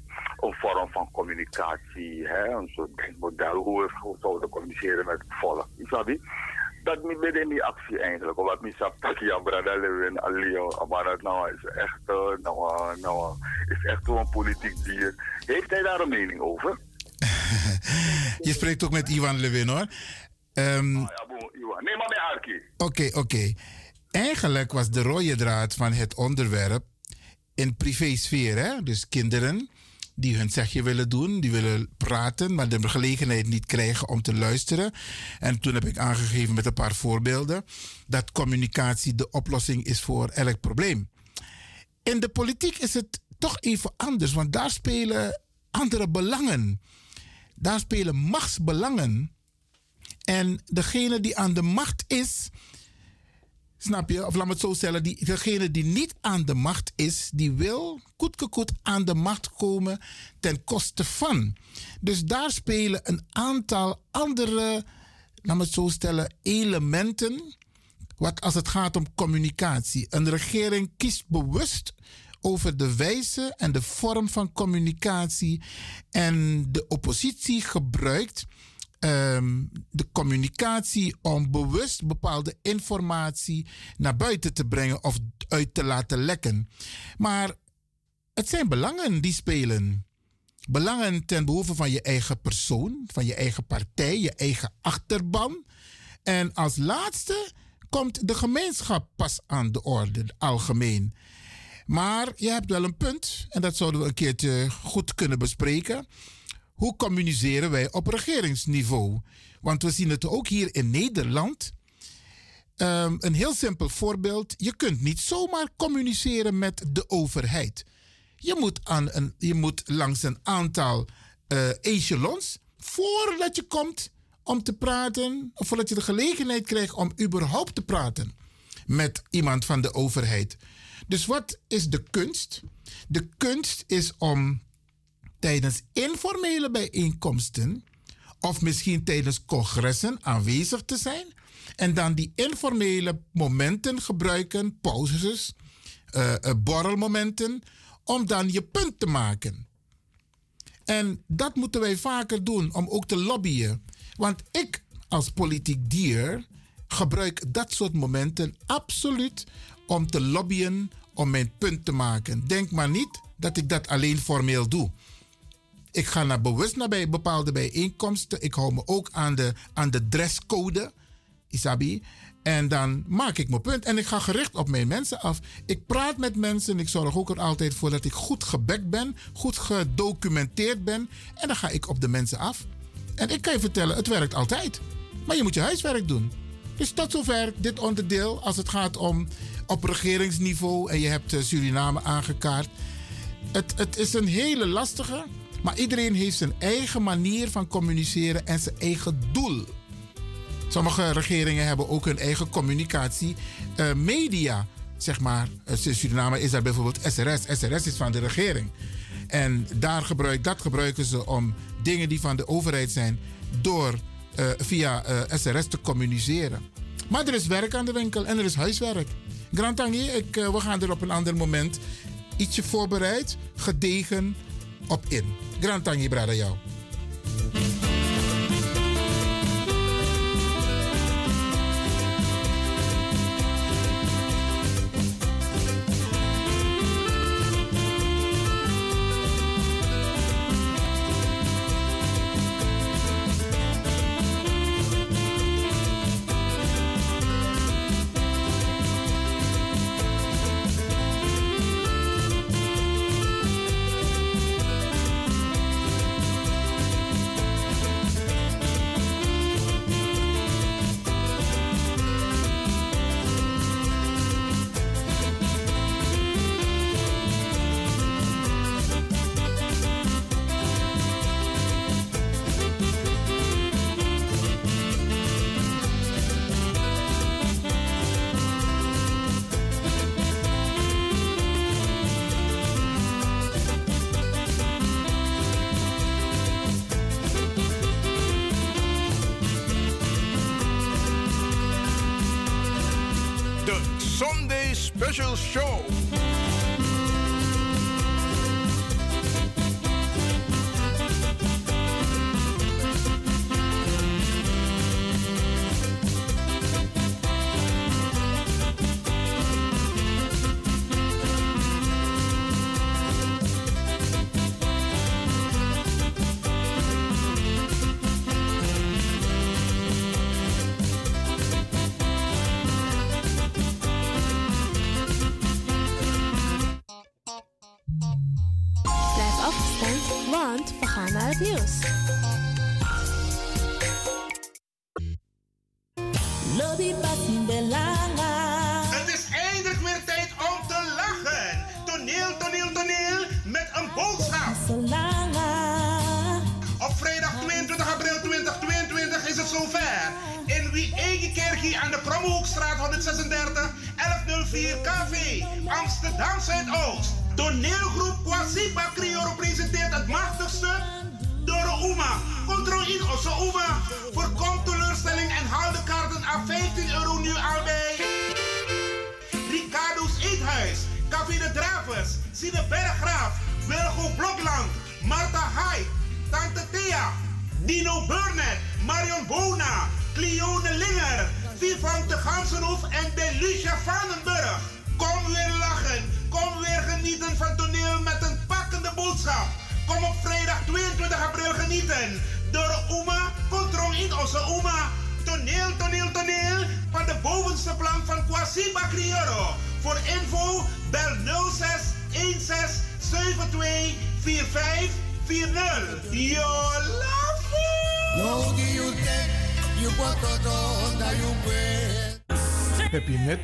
een vorm van communicatie, hè, een soort denkmodel, hoe we hoe zouden communiceren met het volk. Isabi? Dat niet bij die actie eigenlijk, wat mi sap dat ja brada Lewin Alio, maar dat nou is echt, eh, nou, eh, nou, eh, is echt een politiek dier. Heeft hij daar een mening over? Je spreekt ook met Ivan Lewin hoor. Ehm, Ja, boe, Iwan. Nee, maar met Arki. Oké, oké. Eigenlijk was de rode draad van het onderwerp in privésfeer, hè? dus kinderen die hun zegje willen doen, die willen praten, maar de gelegenheid niet krijgen om te luisteren. En toen heb ik aangegeven met een paar voorbeelden dat communicatie de oplossing is voor elk probleem. In de politiek is het toch even anders, want daar spelen andere belangen. Daar spelen machtsbelangen. En degene die aan de macht is, snap je, of laat me het zo stellen, die, degene die niet aan de macht is, die wil koetkekoet aan de macht komen ten koste van. Dus daar spelen een aantal andere, laat me het zo stellen, elementen. Wat als het gaat om communicatie. Een regering kiest bewust over de wijze en de vorm van communicatie. En de oppositie gebruikt ehm, de communicatie om bewust bepaalde informatie naar buiten te brengen of uit te laten lekken. Maar het zijn belangen die spelen. Belangen ten behoeve van je eigen persoon, van je eigen partij, je eigen achterban. En als laatste komt de gemeenschap pas aan de orde, algemeen. Maar je hebt wel een punt, en dat zouden we een keertje goed kunnen bespreken. Hoe communiceren wij op regeringsniveau? Want we zien het ook hier in Nederland. Um, een heel simpel voorbeeld. Je kunt niet zomaar communiceren met de overheid. Je moet, aan een, je moet langs een aantal uh, echelons voordat je komt om te praten, of voordat je de gelegenheid krijgt om überhaupt te praten met iemand van de overheid. Dus wat is de kunst? De kunst is om tijdens informele bijeenkomsten of misschien tijdens congressen aanwezig te zijn en dan die informele momenten gebruiken, pauzes, uh, borrelmomenten, om dan je punt te maken. En dat moeten wij vaker doen om ook te lobbyen. Want ik als politiek dier gebruik dat soort momenten absoluut om te lobbyen om mijn punt te maken. Denk maar niet dat ik dat alleen formeel doe. Ik ga naar bewust naar bij bepaalde bijeenkomsten. Ik hou me ook aan de, aan de dresscode, Isabi. En dan maak ik mijn punt. En ik ga gericht op mijn mensen af. Ik praat met mensen. Ik zorg ook er altijd voor dat ik goed gebekt ben. Goed gedocumenteerd ben. En dan ga ik op de mensen af. En ik kan je vertellen, het werkt altijd. Maar je moet je huiswerk doen. Dus tot zover dit onderdeel als het gaat om op regeringsniveau en je hebt eh, Suriname aangekaart. Het, het is een hele lastige, maar iedereen heeft zijn eigen manier van communiceren en zijn eigen doel. Sommige regeringen hebben ook hun eigen communicatie, uh, media, zeg maar. In eh, Suriname is dat bijvoorbeeld SRS. SRS is van de regering. En daar dat gebruiken ze om dingen die van de overheid zijn, door uh, via uh, SRS te communiceren. Maar er is werk aan de winkel en er is huiswerk. Grantangi, ik, uh, we gaan er op een ander moment ietsje voorbereid, gedegen op in. Grantangi, brada jou.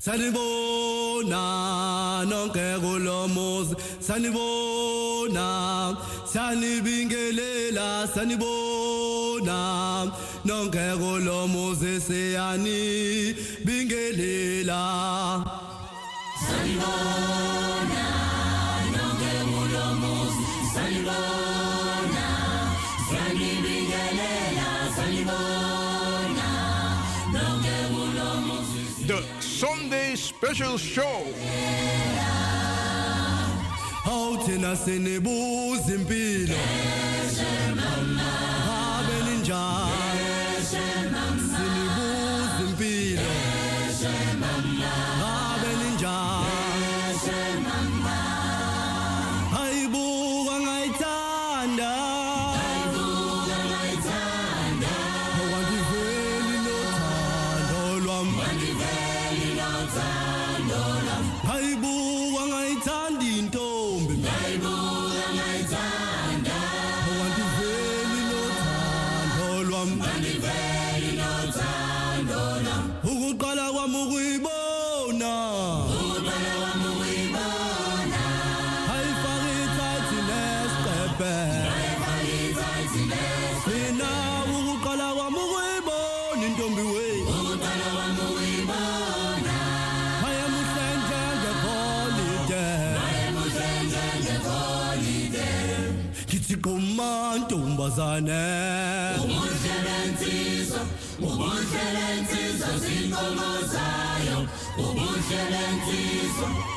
Sanibona nonke kulomuzi sanibona sanibingelela sanibona nonke kulomuzi siyanibingelela Sanibona, nonke kulomuzi. Sanibona, Special Show. awuthina sinibuza impilo Emmanuel. Ubuntu and Jesus, Ubuntu and Jesus, in the Messiah. Ubuntu and Jesus.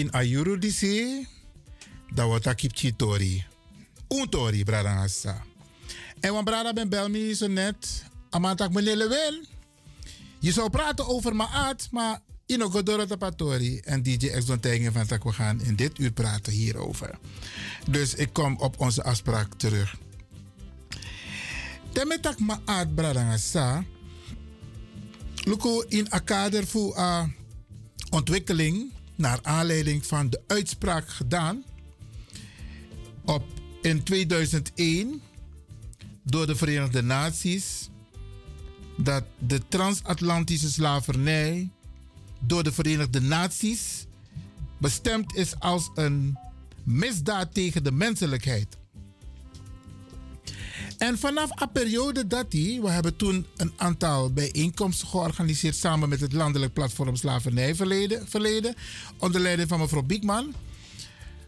In Ayuru DC, dat wordt a kipchitori. Untori, brada asa. En want brada ben bel zo net, amantak meneer Lewin. Je zou praten over Maat, maar in Godoro Tapatori en DJ X Don Tijgen van Tak, we gaan in dit uur praten hierover. Dus ik kom op onze afspraak terug. Temetak Maat, brada asa. Luko in een kader voor ontwikkeling naar aanleiding van de uitspraak gedaan op in 2001 door de Verenigde Naties dat de transatlantische slavernij door de Verenigde Naties bestemd is als een misdaad tegen de menselijkheid. En vanaf een periode dat die, we hebben toen een aantal bijeenkomsten georganiseerd samen met het Landelijk Platform Slavernij verleden, onder leiding van mevrouw Biekman.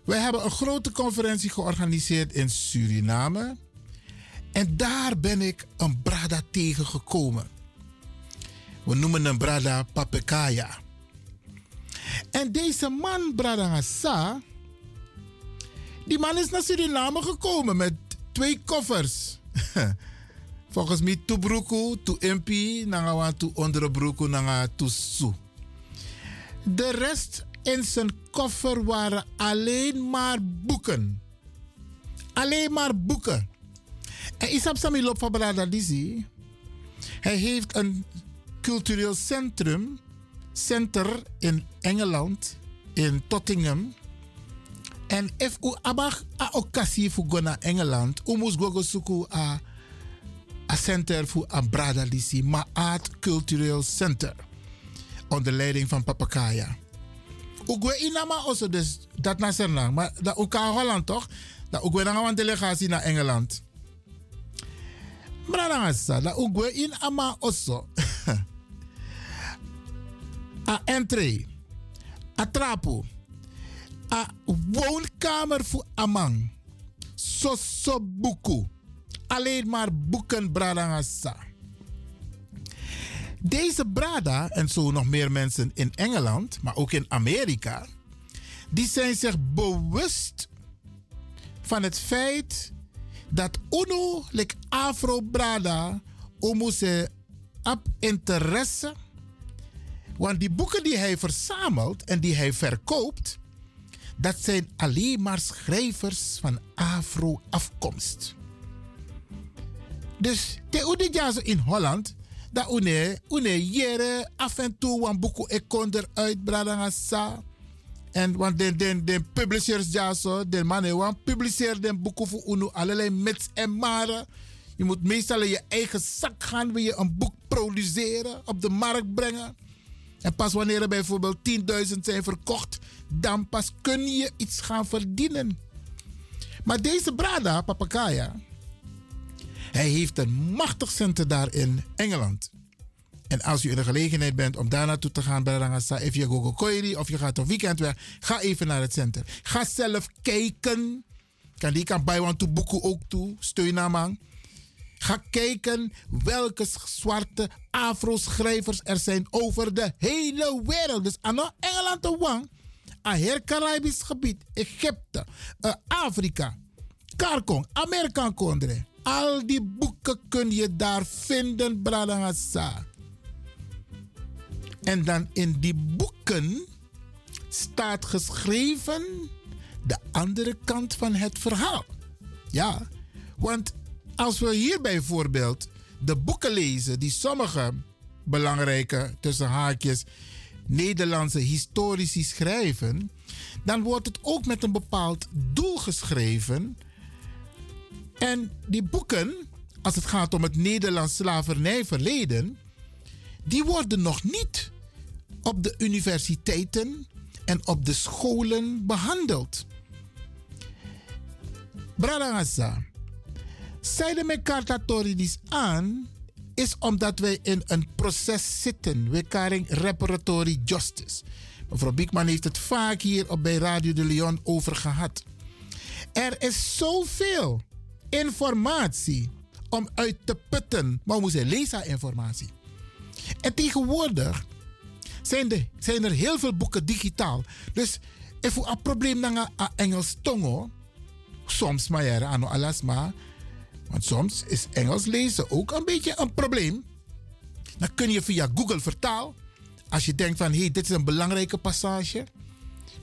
Wij hebben een grote conferentie georganiseerd in Suriname. En daar ben ik een brada tegengekomen. We noemen hem brada Papekaya. En deze man, brada Hassa, die man is naar Suriname gekomen met twee koffers. Volgens mij tu broeku, tu impi, nanga tu onderbroeku, nanga tu su. De rest in zijn koffer waren alleen maar boeken. Alleen maar boeken. En Isab Sami loopt van Bradadisi. Hij heeft een cultureel centrum, center in Engeland, in Tottingham. En if u abach a occasie fu go naar Engeland, u moest go zoeken a a center voor a Bradadisi, Maat Cultureel Center. Onder leiding van Papakaya. Ugwe inama also dus dat na Sernang, maar dat ook Holland toch? Dat Ugwe dan een delegatie naar Engeland. Is dat Ugwe in ama also. a entree, a trapo, a woonkamer voor amang. Soso buku. Alleen maar boeken bradangasa. Deze Brada en zo nog meer mensen in Engeland, maar ook in Amerika, die zijn zich bewust van het feit dat UNO, like Afro Brada, omuse op interesse. Want die boeken die hij verzamelt en die hij verkoopt, dat zijn alleen maar schrijvers van Afro-afkomst. Dus te in Holland dat une, une jere af en toe wan boeken ik kon eruit sa. En want de, de, de publishers ja zo, de mannen wan publiceer de boeken voor unu allerlei mits en maren. Je moet meestal in je eigen zak gaan, wil je een boek produceren, op de markt brengen. En pas wanneer er bijvoorbeeld 10.000 zijn verkocht, dan pas kun je iets gaan verdienen. Maar deze Brada, Papakaya, hij heeft een machtig center daar in Engeland. En als u in de gelegenheid bent om daar naartoe te gaan, Barangasa, if je Google Koiri of je gaat op weekend weg, ga even naar het center. Ga zelf kijken. Kan die kan bij want to boeken ook toe, steun aan man. Ga kijken welke zwarte afro-schrijvers er zijn over de hele wereld. Dus aan Engeland te wang, aan het Caribisch gebied, Egypte, uh, Afrika, Karkong, Amerika Kondre. Al die boeken kun je daar vinden, Bradangasa. En dan in die boeken staat geschreven de andere kant van het verhaal. Ja, want als we hier bijvoorbeeld de boeken lezen die sommige belangrijke, tussen haakjes, Nederlandse historici schrijven, dan wordt het ook met een bepaald doel geschreven en die boeken, als het gaat om het Nederlands slavernijverleden, die worden nog niet op de universiteiten en op de scholen behandeld. Bradangasa, zeiden me kartatoridis aan, is omdat wij in een proces zitten. We karen reparatory justice. Mevrouw Biekman heeft het vaak hier op bij Radio de Leon over gehad. Er is zoveel informatie om uit te putten. Maar we moeten lezen informatie. En tegenwoordig zijn, de, zijn er heel veel boeken digitaal. Dus if u een probleem na Engels tongo, soms maar ja, ano alas maar, want soms is Engels lezen ook een beetje een probleem. Dan kun je via Google vertaal, als je denkt van hé, hey, dit is een belangrijke passage,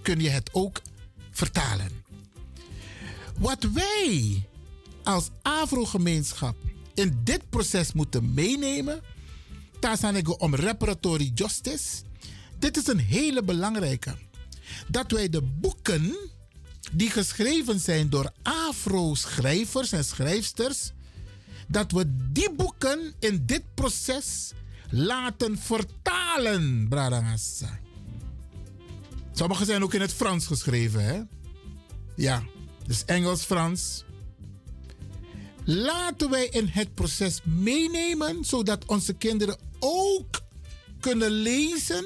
kun je het ook vertalen. Wat wij als Afro-gemeenschap in dit proces moeten meenemen, daar zijn ik om reparatory justice. Dit is een hele belangrijke. Dat wij de boeken die geschreven zijn door Afro-schrijvers en schrijfsters, dat we die boeken in dit proces laten vertalen, Bradangassa. Sommige zijn ook in het Frans geschreven, hè? Ja, dus Engels, Frans. Laten wij in het proces meenemen, zodat onze kinderen ook kunnen lezen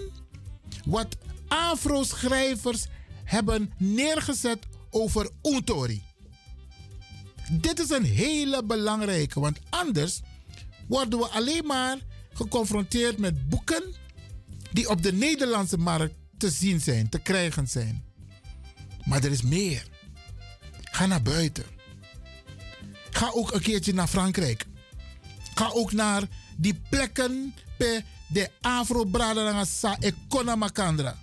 wat Afro-schrijvers hebben neergezet over Untori. Dit is een hele belangrijke, want anders worden we alleen maar geconfronteerd met boeken die op de Nederlandse markt te zien zijn, te krijgen zijn. Maar er is meer. Ga naar buiten. Ga ook een keertje naar Frankrijk. Ga ook naar die plekken bij de Afro-Braderangasa e Konamakandra.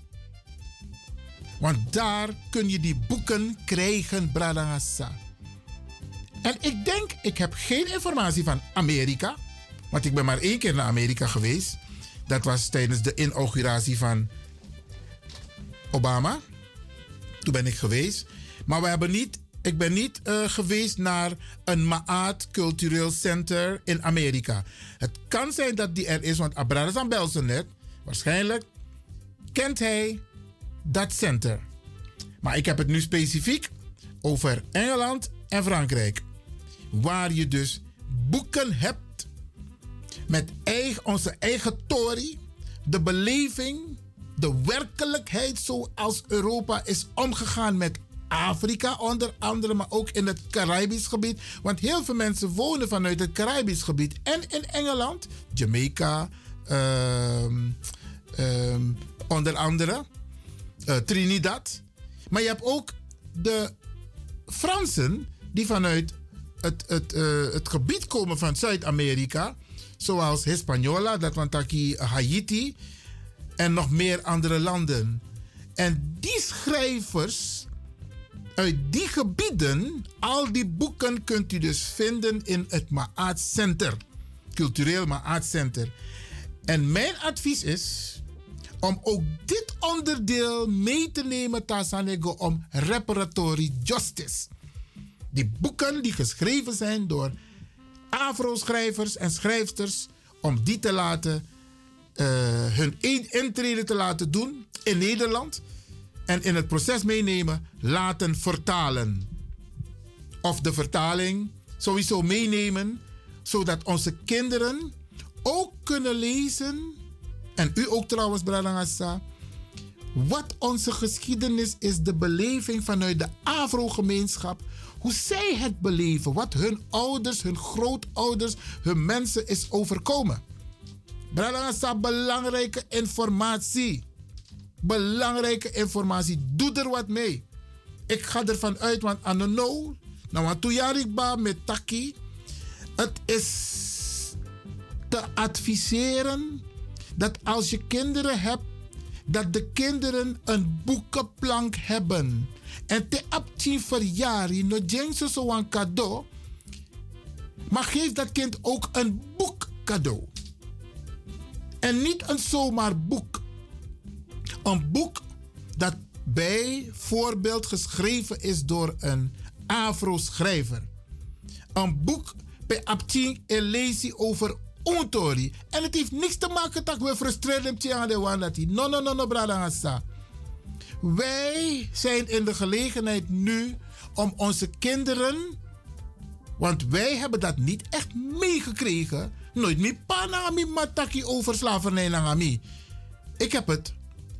Want daar kun je die boeken krijgen, Bradangasa. En ik denk, ik heb geen informatie van Amerika. Want ik ben maar één keer naar Amerika geweest. Dat was tijdens de inauguratie van Obama. Toen ben ik geweest. Maar we hebben niet, ik ben niet uh, geweest naar een Maat Cultureel Center in Amerika. Het kan zijn dat die er is, want Abraham Belsen net, waarschijnlijk kent hij dat center. Maar ik heb het nu specifiek over Engeland en Frankrijk. Waar je dus boeken hebt met onze eigen Tory, de beleving, de werkelijkheid zoals Europa is omgegaan met Afrika onder andere, maar ook in het Caribisch gebied. Want heel veel mensen wonen vanuit het Caribisch gebied en in Engeland, Jamaica, um, um, onder andere uh, Trinidad. Maar je hebt ook de Fransen die vanuit het, het, uh, het gebied komen van Zuid-Amerika, zoals Hispaniola, dat Wantaki, Haiti en nog meer andere landen. En die schrijvers uit die gebieden, al die boeken kunt u dus vinden in het Maat Center, cultureel Maat Center. En mijn advies is om ook dit onderdeel mee te nemen Tasanego om reparatory justice. Die boeken die geschreven zijn door Afro-schrijvers en schrijfsters, om die te laten, uh, hun intrede te laten doen in Nederland en in het proces meenemen, laten vertalen. Of de vertaling sowieso meenemen, zodat onze kinderen ook kunnen lezen en u ook trouwens, Bradangasa. Wat onze geschiedenis is, de beleving vanuit de Afro-gemeenschap. Hoe zij het beleven, wat hun ouders, hun grootouders, hun mensen is overkomen. Bradangasa, belangrijke informatie. Belangrijke informatie. Doe er wat mee. Ik ga ervan uit, want anono, nou wat toejarikba met taki. Het is te adviseren dat als je kinderen hebt, dat de kinderen een boekenplank hebben. En te aptien verjari, no jengso zo een cadeau. Maar geef dat kind ook een boek cadeau. En niet een zomaar boek. Een boek dat bijvoorbeeld geschreven is door een Afro-schrijver. Een boek bij Aptien en lezen over ontori. En het heeft niks te maken dat we frustreren aan de wanati. No, no, no, no, brada Wij zijn in de gelegenheid nu om onze kinderen, want wij hebben dat niet echt meegekregen. Nooit meer panami mataki over slavernij. Ik heb het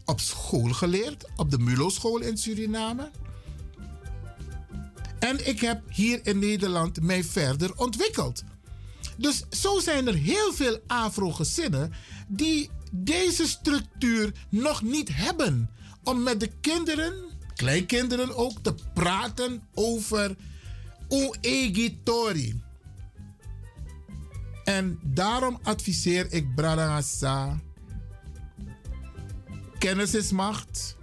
op school geleerd, op de Mulo school in Suriname. En ik heb hier in Nederland mij verder ontwikkeld. Dus zo zijn er heel veel Afro-gezinnen die deze structuur nog niet hebben. Om met de kinderen, kleinkinderen ook, te praten over Oegitori. En daarom adviseer ik Bradangasa. Kennis is macht.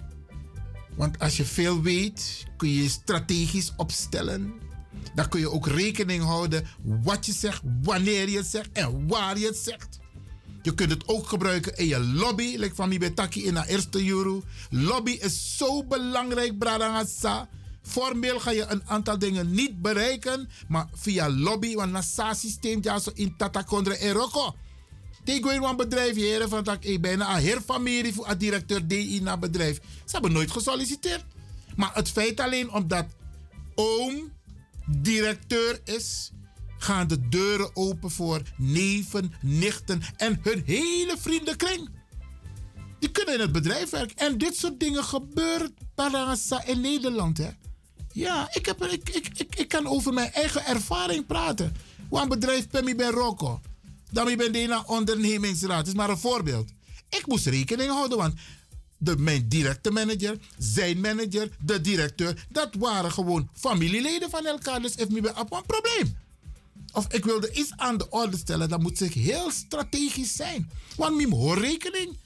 Want als je veel weet, kun je je strategisch opstellen. Dan kun je ook rekening houden wat je zegt, wanneer je het zegt en waar je het zegt. Je kunt het ook gebruiken in je lobby. Like van mi betaki in de eerste euro. Lobby is zo belangrijk, Bradangasa. Formeel ga je een aantal dingen niet bereiken, maar via lobby, want na sa systeem ja zo in tata kondre eroko. Tegen een bedrijf heren van dat ik bijna een heer familie voor een directeur DI naar bedrijf. Ze hebben nooit gesolliciteerd. Maar het feit alleen omdat oom directeur is, gaan de deuren open voor neven, nichten en hun hele vriendenkring. Die kunnen in het bedrijf werken. En dit soort dingen gebeuren parasa in Nederland. Hè? Ja, ik, heb, ik, ik, ik, ik kan over mijn eigen ervaring praten. Want bedrijf Pemmi ben Rocco. Dan ben naar ondernemingsraad. Dat is maar een voorbeeld. Ik moest rekening houden, want de, mijn directe manager, zijn manager, de directeur, dat waren gewoon familieleden van elkaar. Dus heeft me bij een probleem. Of ik wilde iets aan de orde stellen, dan moet ik heel strategisch zijn. Want ik hoor rekening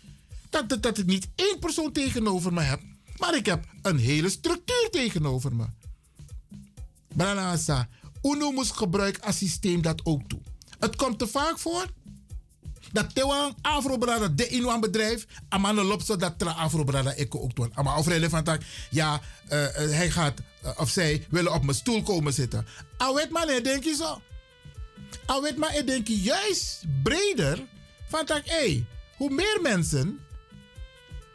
dat, dat, dat ik niet één persoon tegenover me heb, maar ik heb een hele structuur tegenover me. Branasa, UNO moest gebruik als systeem dat ook toe. Het komt te vaak voor dat Tewang Afrobrada de in een bedrijf, amane lopso dat tra ik ook doen. Maar of relevant dat ja, eh, eh, hij gaat eh, of zij willen op mijn stoel komen zitten. Awet man, denk je zo. Awet maar ik denk juist breder van dat hey, hoe meer mensen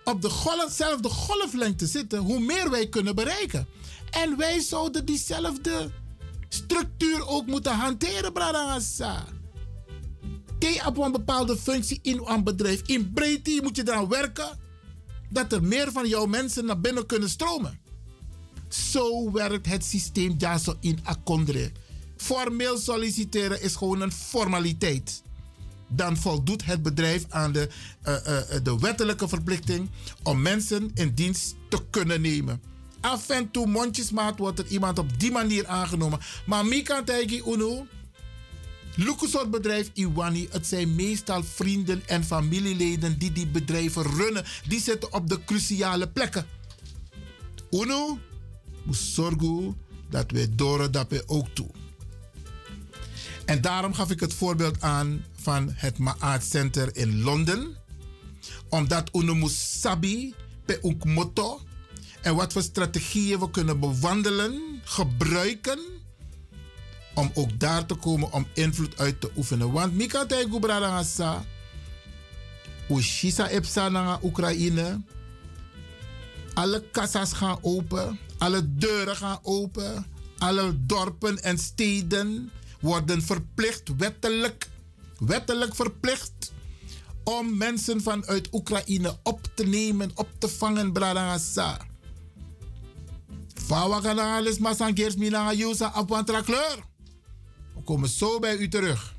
op de golf, golflengte zitten, hoe meer wij kunnen bereiken. En wij zouden diezelfde structuur ook moeten hanteren, Bradangasa. Op een bepaalde functie in een bedrijf. In breedte moet je eraan werken dat er meer van jouw mensen naar binnen kunnen stromen. Zo werkt het systeem Jaso in Akondre. Formeel solliciteren is gewoon een formaliteit. Dan voldoet het bedrijf aan de, eh, eh, de wettelijke verplichting om mensen in dienst te kunnen nemen. Af en toe mondjesmaat wordt er iemand op die manier aangenomen. Maar Mika Tegi Uno, soort bedrijf Iwani, het zijn meestal vrienden en familieleden die die bedrijven runnen. Die zitten op de cruciale plekken. Uno moet zorgen dat we door dat ook toe. En daarom gaf ik het voorbeeld aan van het Maat Center in Londen. Omdat Uno moest sabi pe ook motto. En wat voor strategieën we kunnen bewandelen, gebruiken. Om ook daar te komen om invloed uit te oefenen. Want Mika Taigu Bradangasa. Ushisa Epsa naar Oekraïne. Alle kassas gaan open. Alle deuren gaan open. Alle dorpen en steden worden verplicht, wettelijk, wettelijk verplicht, om mensen vanuit Oekraïne op te nemen, op te vangen, Bradangasa. Fawa kanalis masangeers mina yusa apwantra kleur. Komen zo bij u terug.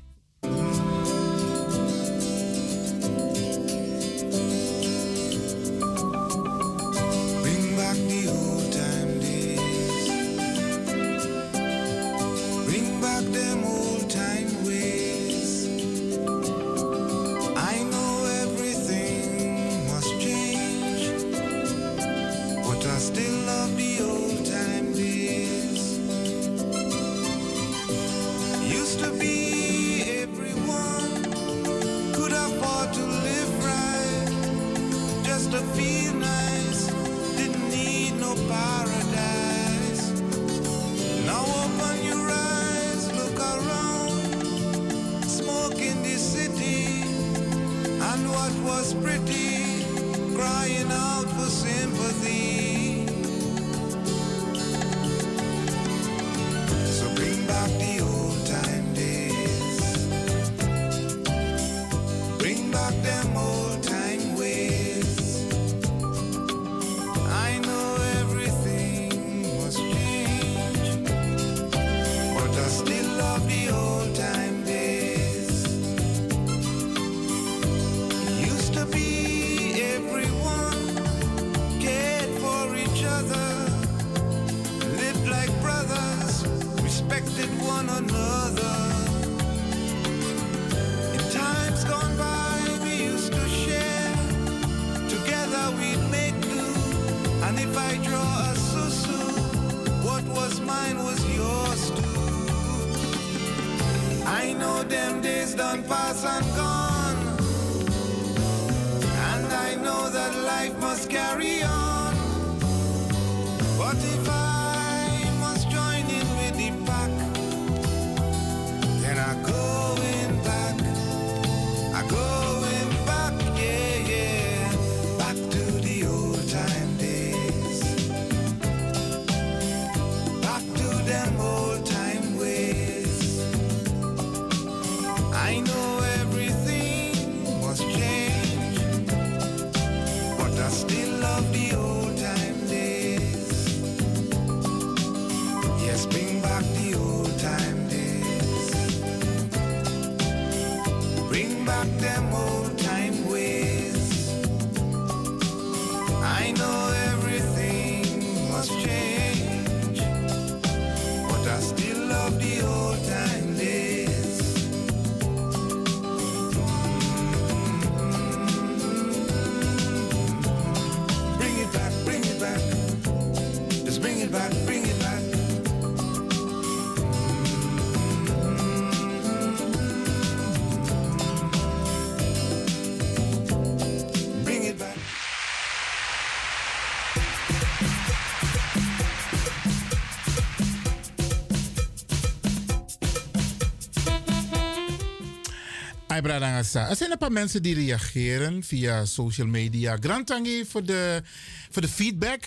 Er zijn een paar mensen die reageren via social media. Grantangi voor de, voor de feedback.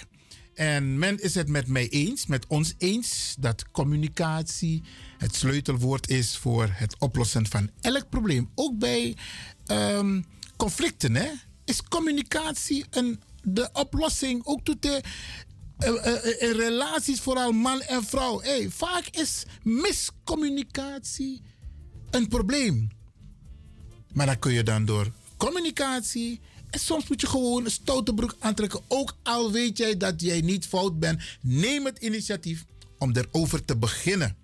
En men is het met mij eens, met ons eens, dat communicatie het sleutelwoord is voor het oplossen van elk probleem. Ook bij ehm, conflicten, hè? Is communicatie een, de oplossing? Ook tot de, eh, eh, in relaties, vooral man en vrouw. Hey, vaak is miscommunicatie een probleem. Maar dan kun je dan door communicatie. En soms moet je gewoon een stoute broek aantrekken. Ook al weet jij dat jij niet fout bent. Neem het initiatief om erover te beginnen.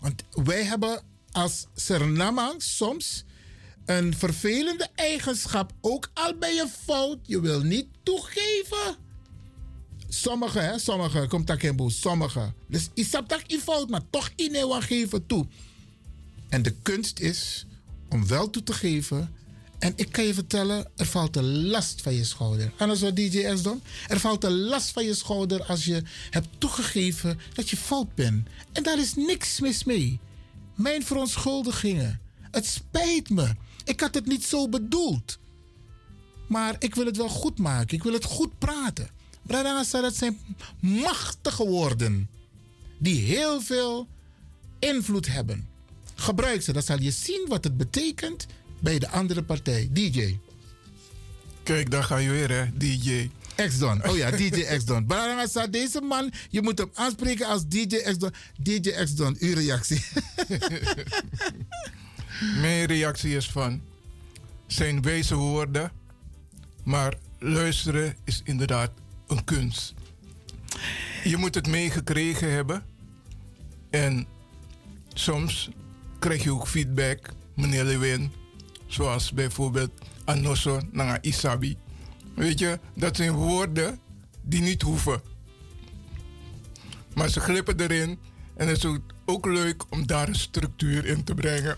Want wij hebben als Surinamang soms een vervelende eigenschap. Ook al ben je fout, je wil niet toegeven. Sommigen, hè, sommigen, komt geen boel, sommigen. Dus je snapt dat je fout, maar toch in geven toe. En de kunst is om wel toe te geven. En ik kan je vertellen, er valt een last van je schouder. Anders wat DJ S doen. Er valt een last van je schouder als je hebt toegegeven dat je fout bent. En daar is niks mis mee. Mijn verontschuldigingen. Het spijt me. Ik had het niet zo bedoeld. Maar ik wil het wel goed maken. Ik wil het goed praten. Bradangasa, dat zijn machtige woorden. Die heel veel invloed hebben. Gebruik ze, dan zal je zien wat het betekent bij de andere partij. DJ. Kijk, daar ga je weer, hè, DJ. X-Don. Oh ja, DJ X-Don. Barangasa, deze man, je moet hem aanspreken als DJ X-Don. DJ X-Don, uw reactie. Mijn reactie is van, zijn wijze woorden, maar luisteren is inderdaad een kunst. Je moet het meegekregen hebben en soms krijg je ook feedback, meneer Lewin, zoals bijvoorbeeld Anosso naar Isabi. Weet je, dat zijn woorden die niet hoeven. Maar ze glippen erin en het is ook leuk om daar een structuur in te brengen.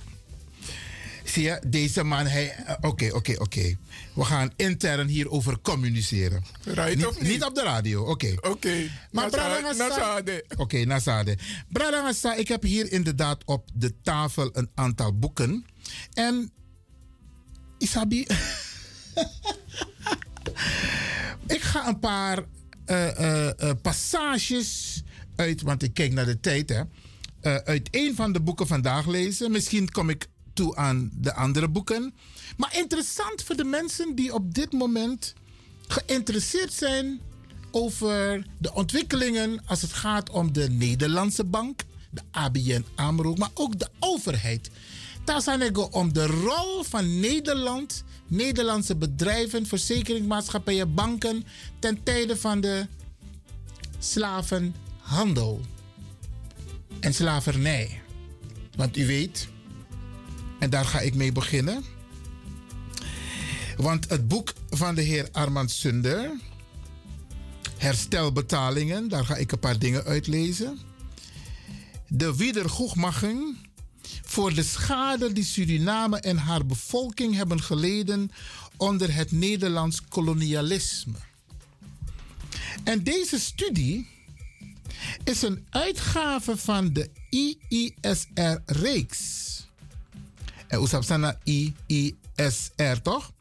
Zie je, deze man, hij... eh, Oké, oké, oké. We gaan intern hierover communiceren. Right of niet? Niet op de radio, oké. Oké, Maar. Nasade. Oké, Nazade. Bradangasa, ik heb hier inderdaad op de tafel een aantal boeken. En... Isabi... ik ga een paar eh, eh, passages uit... Want ik kijk naar de tijd, hè. uit een van de boeken vandaag lezen. Misschien kom ik toe aan de andere boeken. Maar interessant voor de mensen die op dit moment geïnteresseerd zijn over de ontwikkelingen als het gaat om de Nederlandse bank, de ABN AMRO, maar ook de overheid. Daar zijn het om de rol van Nederland, Nederlandse bedrijven, verzekeringsmaatschappijen, banken ten tijde van de slavenhandel en slavernij. Want u weet, en daar ga ik mee beginnen. Want het boek van de heer Armand Sunder, Herstelbetalingen, daar ga ik een paar dingen uitlezen. De wiedergoedmaching voor de schade die Suriname en haar bevolking hebben geleden onder het Nederlands kolonialisme. En deze studie is een uitgave van de IISR-reeks. Staat naar IISR toch?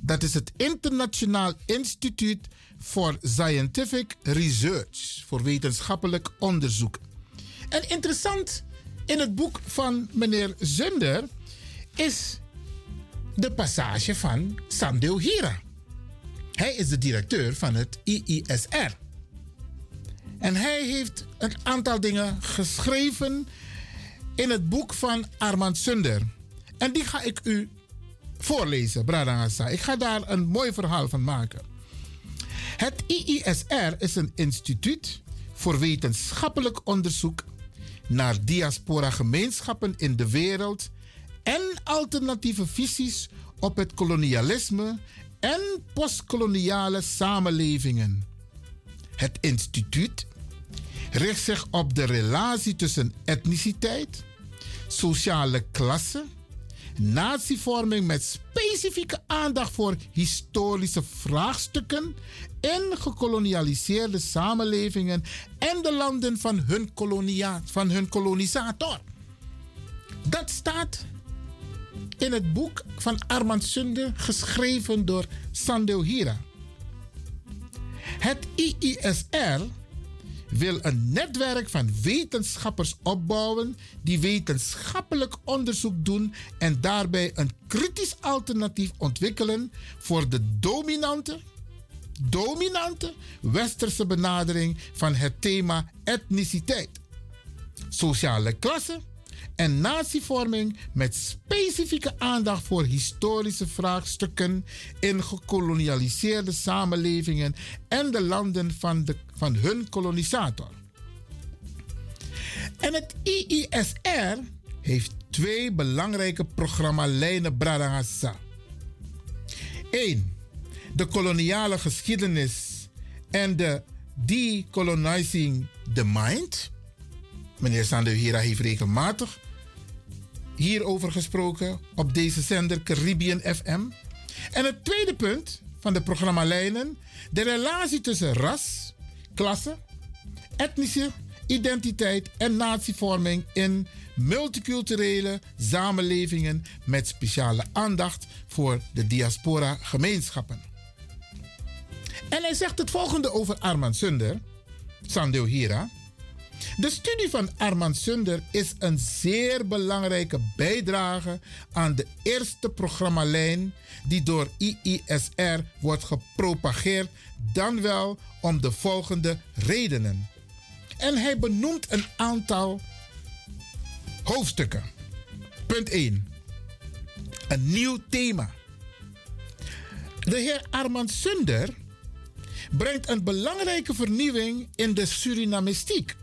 Dat is het Internationaal Instituut for Scientific Research, voor wetenschappelijk onderzoek. En interessant in het boek van meneer Zunder is de passage van Sandeo Hira. Hij is de directeur van het IISR. En hij heeft een aantal dingen geschreven in het boek van Armand Sunder. En die ga ik u voorlezen, Bradangasa. Ik ga daar een mooi verhaal van maken. Het IISR is een instituut voor wetenschappelijk onderzoek naar diaspora gemeenschappen in de wereld en alternatieve visies op het kolonialisme en postkoloniale samenlevingen. Het instituut richt zich op de relatie tussen etniciteit, sociale klasse, natievorming met specifieke aandacht voor historische vraagstukken in gekolonialiseerde samenlevingen en de landen van hun, kolonia, van hun kolonisator. Dat staat in het boek van Armand Sunde, geschreven door Sandeo Hira. Het IISR wil een netwerk van wetenschappers opbouwen die wetenschappelijk onderzoek doen en daarbij een kritisch alternatief ontwikkelen voor de dominante, dominante westerse benadering van het thema etniciteit, sociale klasse en natievorming met specifieke aandacht voor historische vraagstukken in gekolonialiseerde samenlevingen en de landen van, de, van hun kolonisator. En het IISR heeft twee belangrijke programmalijnen Bradangasa. 1. De koloniale geschiedenis en de decolonizing the mind. Meneer Sander Hira heeft regelmatig hierover gesproken op deze zender Caribbean FM. En het tweede punt van de programmalijnen, de relatie tussen ras, klasse, etnische identiteit en natievorming in multiculturele samenlevingen met speciale aandacht voor de diaspora gemeenschappen. En hij zegt het volgende over Armand Sunder, Sandeo Hira. De studie van Armand Sunder is een zeer belangrijke bijdrage aan de eerste programmalijn die door IISR wordt gepropageerd, dan wel om de volgende redenen. En hij benoemt een aantal hoofdstukken. Punt 1. Een nieuw thema. De heer Armand Sunder brengt een belangrijke vernieuwing in de Surinamistiek.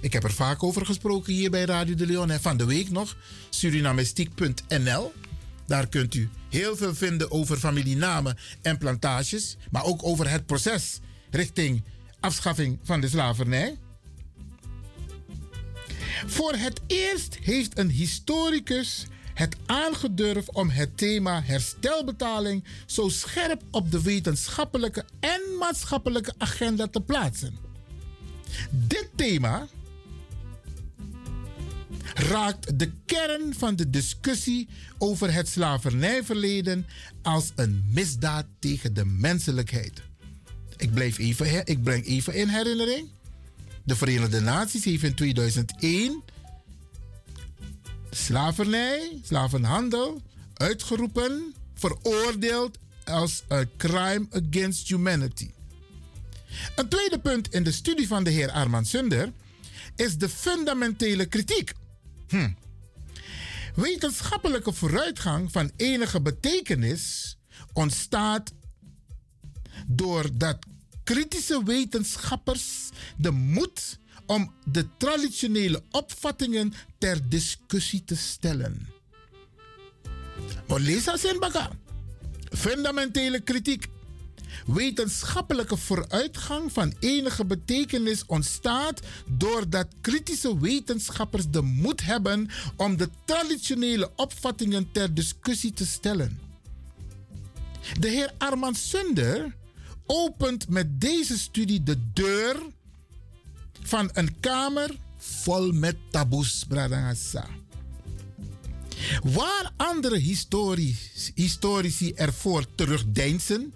Ik heb er vaak over gesproken hier bij Radio de Leon. En van de week nog, surinamestiek.nl. Daar kunt u heel veel vinden over familienamen en plantages. Maar ook over het proces richting afschaffing van de slavernij. Voor het eerst heeft een historicus het aangedurfd om het thema herstelbetaling zo scherp op de wetenschappelijke en maatschappelijke agenda te plaatsen. Dit thema raakt de kern van de discussie over het slavernijverleden als een misdaad tegen de menselijkheid. Ik, blijf even, ik breng even in herinnering. De Verenigde Naties heeft in 2001 slavernij, slavenhandel uitgeroepen, veroordeeld als een crime against humanity. Een tweede punt in de studie van de heer Armand Sunder is de fundamentele kritiek. Hm. Wetenschappelijke vooruitgang van enige betekenis ontstaat doordat kritische wetenschappers de moed om de traditionele opvattingen ter discussie te stellen. Maar lees Fundamentele kritiek. Wetenschappelijke vooruitgang van enige betekenis ontstaat doordat kritische wetenschappers de moed hebben om de traditionele opvattingen ter discussie te stellen. De heer Armand Sunder opent met deze studie de deur van een kamer vol met taboes, Bradangasa. Waar andere historici ervoor terugdeinzen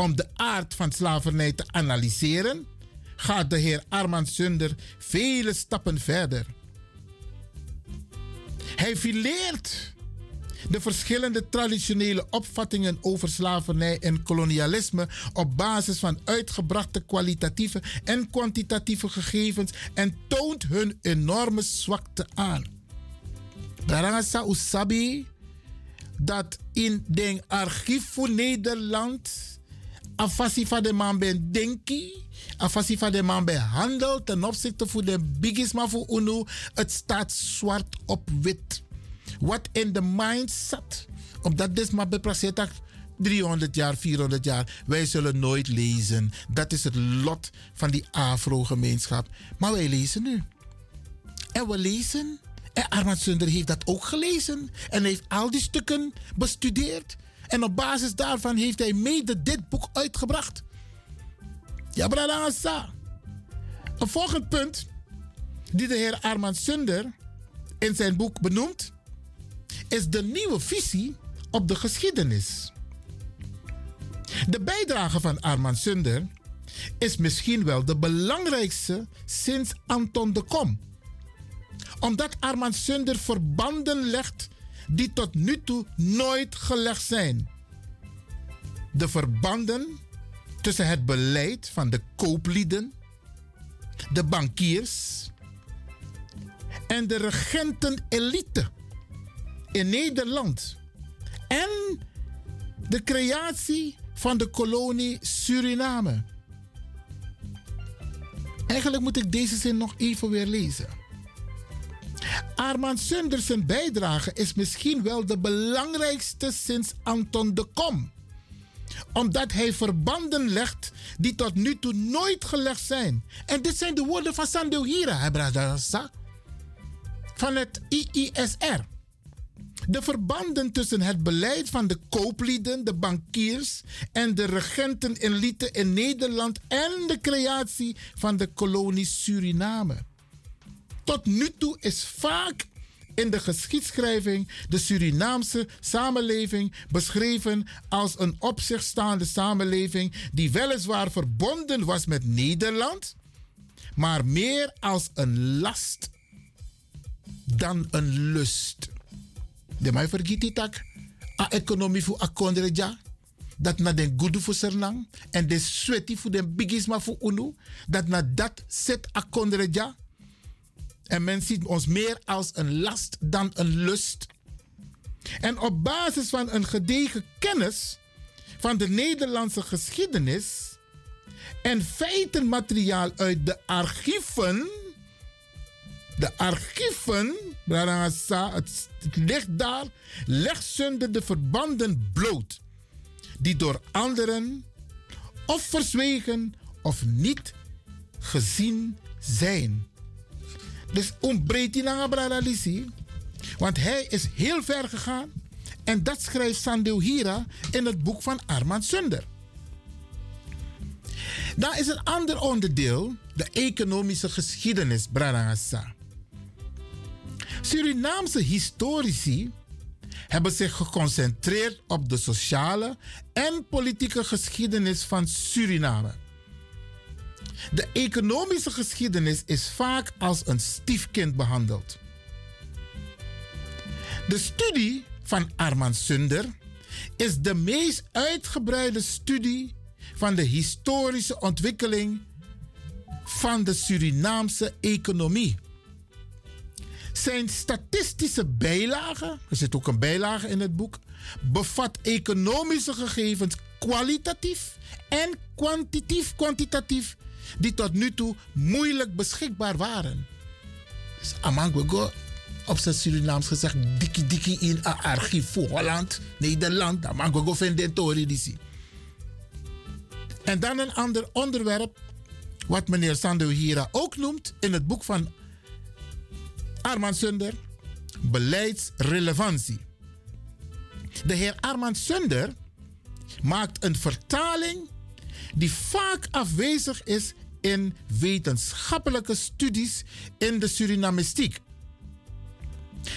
om de aard van slavernij te analyseren, gaat de heer Armand Sunder vele stappen verder. Hij fileert de verschillende traditionele opvattingen over slavernij en kolonialisme op basis van uitgebrachte kwalitatieve en kwantitatieve gegevens en toont hun enorme zwakte aan. Darangasa Usabi dat in den archief voor Nederland afasi van de man ben denki, afasi van de man ben handel ten opzichte van de bigisma voor UNO, het staat zwart op wit. Wat in de mind zat, omdat dit maar bepraat 300 jaar, 400 jaar. Wij zullen nooit lezen. Dat is het lot van die Afro-gemeenschap. Maar wij lezen nu. En we lezen. En Armand Sunder heeft dat ook gelezen. En heeft al die stukken bestudeerd. En op basis daarvan heeft hij mede dit boek uitgebracht. Ja, brada Een volgend punt die de heer Armand Sunder in zijn boek benoemt, is de nieuwe visie op de geschiedenis. De bijdrage van Armand Sunder is misschien wel de belangrijkste sinds Anton de Kom. Omdat Armand Sunder verbanden legt die tot nu toe nooit gelegd zijn. De verbanden tussen het beleid van de kooplieden, de bankiers en de regentenelite in Nederland en de creatie van de kolonie Suriname. Eigenlijk moet ik deze zin nog even weer lezen. Armand Sunders bijdrage is misschien wel de belangrijkste sinds Anton de Kom. Omdat hij verbanden legt die tot nu toe nooit gelegd zijn. En dit zijn de woorden van Sandro Hira, van het IISR. De verbanden tussen het beleid van de kooplieden, de bankiers en de regentenelite in Nederland en de creatie van de kolonie Suriname. Tot nu toe is vaak in de geschiedschrijving de Surinaamse samenleving beschreven als een op zich staande samenleving die weliswaar verbonden was met Nederland, maar meer als een last dan een lust. De mij vergiet die. A economie voor akondreja. Dat na den goede voor. En de sweaty voor den bigisma voor UNO. Dat na dat zet akondreja. En men ziet ons meer als een last dan een lust. En op basis van een gedegen kennis van de Nederlandse geschiedenis en feitenmateriaal uit de archieven de archieven, het, ligt daar, legt Sunder de verbanden bloot. Die door anderen of verzwegen of niet gezien zijn. Dus ontbreekt naar Bradalisi. Want hij is heel ver gegaan. En dat schrijft Sandil Hira in het boek van Armand Sunder. Dan is een ander onderdeel de economische geschiedenis, Bradangasa. Surinaamse historici hebben zich geconcentreerd op de sociale en politieke geschiedenis van Suriname. De economische geschiedenis is vaak als een stiefkind behandeld. De studie van Armand Sunder is de meest uitgebreide studie van de historische ontwikkeling van de Surinaamse economie. Zijn statistische bijlage, er zit ook een bijlage in het boek, bevat economische gegevens kwalitatief en kwantitatief, kwantitatief die tot nu toe moeilijk beschikbaar waren. Dus Amangwego, op zijn Surinaams gezegd, dikkie dikkie in een archief voor Holland, Nederland, Amangwego vindt die En dan een ander onderwerp, wat meneer Sando Hira ook noemt in het boek van Armand Sunder, beleidsrelevantie. De heer Armand Sunder maakt een vertaling die vaak afwezig is in wetenschappelijke studies in de Surinamistiek.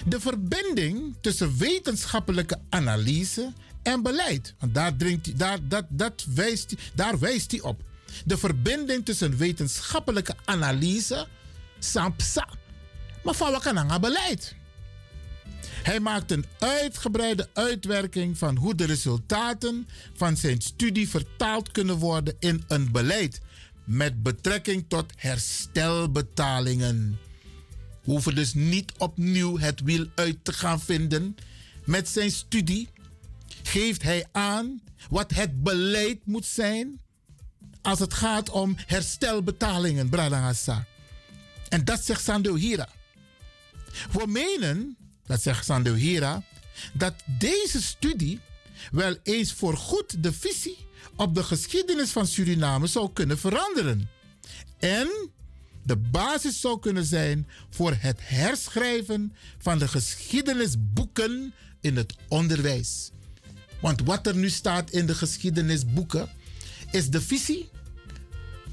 De verbinding tussen wetenschappelijke analyse en beleid. Want daar, daar, dat, dat wijst, daar wijst hij op. De verbinding tussen wetenschappelijke analyse, SAMPSA, maar van wat kan beleid. Hij maakt een uitgebreide uitwerking van hoe de resultaten van zijn studie vertaald kunnen worden in een beleid met betrekking tot herstelbetalingen. We hoeven dus niet opnieuw het wiel uit te gaan vinden. Met zijn studie geeft hij aan wat het beleid moet zijn als het gaat om herstelbetalingen, Bradangasa. En dat zegt Sando Hira. We menen, dat zegt Sando Hira, dat deze studie wel eens voorgoed de visie op de geschiedenis van Suriname zou kunnen veranderen. En de basis zou kunnen zijn voor het herschrijven van de geschiedenisboeken in het onderwijs. Want wat er nu staat in de geschiedenisboeken is de visie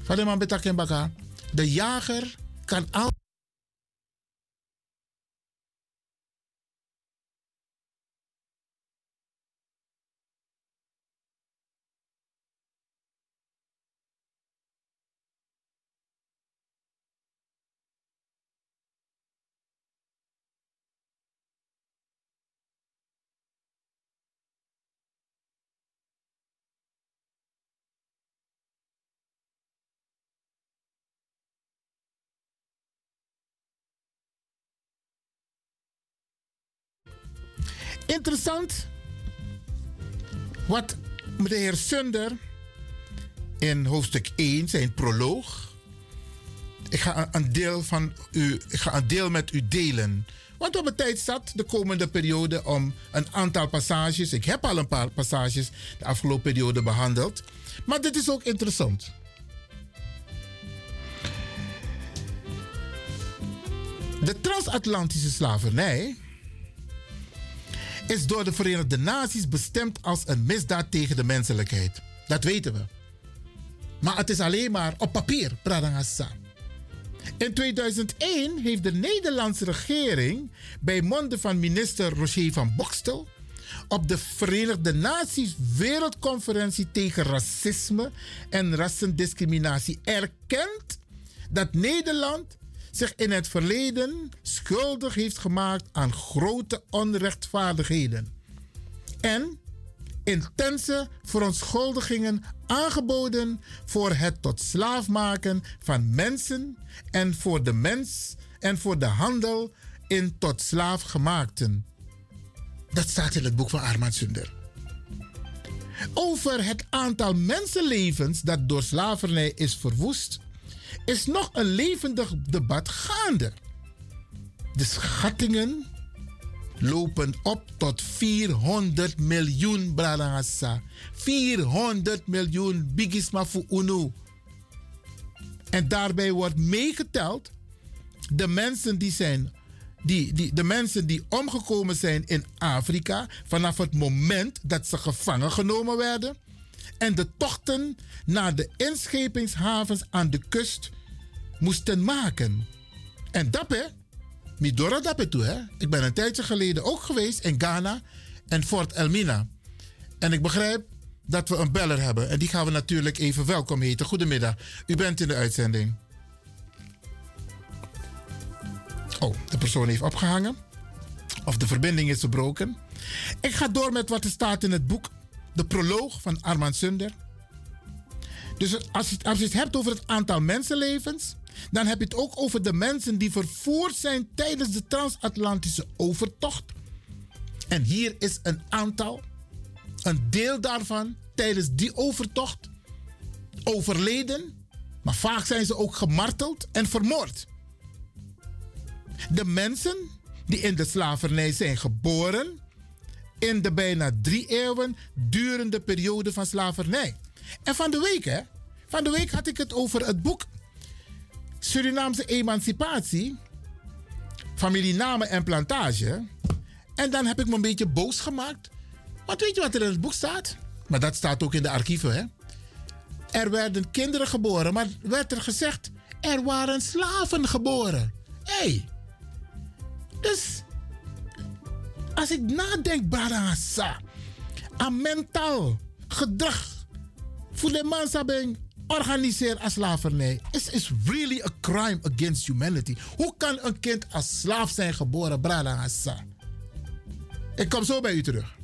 van de man Betakembaka. De jager kan al. Interessant wat de heer Sunder in hoofdstuk 1, zijn proloog. Ik ga een- deel, van u, ik ga een deel met u delen. Want op het tijd zat de komende periode om een aantal passages. Ik heb al een paar passages de afgelopen periode behandeld. Maar dit is ook interessant. De transatlantische slavernij is door de Verenigde Naties bestemd als een misdaad tegen de menselijkheid. Dat weten we. Maar het is alleen maar op papier, Pradangasa. In 2001 heeft de Nederlandse regering bij monden van minister Roger van Bokstel op de Verenigde Naties Wereldconferentie tegen Racisme en Rassendiscriminatie erkend dat Nederland zich in het verleden schuldig heeft gemaakt aan grote onrechtvaardigheden. En intense verontschuldigingen aangeboden voor het tot slaaf maken van mensen en voor de mens en voor de handel in tot slaaf gemaakten. Dat staat in het boek van Armand Sunder. Over het aantal mensenlevens dat door slavernij is verwoest, is nog een levendig debat gaande. De schattingen lopen op tot 400 miljoen Bradangasa. 400 miljoen Bigisma UNO. En daarbij wordt meegeteld de mensen die zijn. Die, die, de mensen die omgekomen zijn in Afrika vanaf het moment dat ze gevangen genomen werden. En de tochten naar de inschepingshavens aan de kust moesten maken. En dat Midora dape toe, hè? Ik ben een tijdje geleden ook geweest in Ghana en Fort Elmina. En ik begrijp dat we een beller hebben. En die gaan we natuurlijk even welkom heten. Goedemiddag. U bent in de uitzending. Oh, de persoon heeft opgehangen. Of de verbinding is verbroken. Ik ga door met wat er staat in het boek. De proloog van Armand Sunder. Dus als je, als je het hebt over het aantal mensenlevens, dan heb je het ook over de mensen die vervoerd zijn tijdens de transatlantische overtocht. En hier is een aantal, een deel daarvan tijdens die overtocht overleden, maar vaak zijn ze ook gemarteld en vermoord. De mensen die in de slavernij zijn geboren in de bijna drie eeuwen durende periode van slavernij. En van de week, hè? Van de week had ik het over het boek Surinaamse Emancipatie, Familienamen en Plantage. En dan heb ik me een beetje boos gemaakt. Want weet je wat er in het boek staat? Maar dat staat ook in de archieven, hè? er werden kinderen geboren, maar werd er gezegd, er waren slaven geboren. Hé. Hey. Dus, als ik nadenk, Barasa, aan mentaal gedrag voor de ben organiseer als slavernij. Is is really a crime against humanity. Hoe kan een kind als slaaf zijn geboren, Barasa? Ik kom zo bij u terug.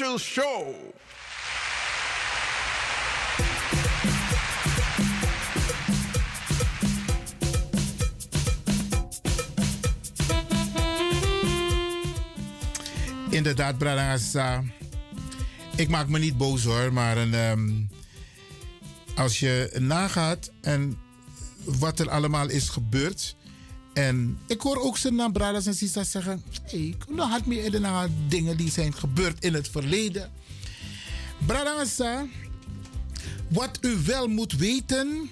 Special Show. Inderdaad, Bradangasa. Ik maak me niet boos hoor, maar een, ehm, als je nagaat en wat er allemaal is gebeurd. En ik hoor ook zijn naam Bradas en Sisa zeggen: hey, nou had me naar dingen die zijn gebeurd in het verleden. Bradangasa, wat u wel moet weten,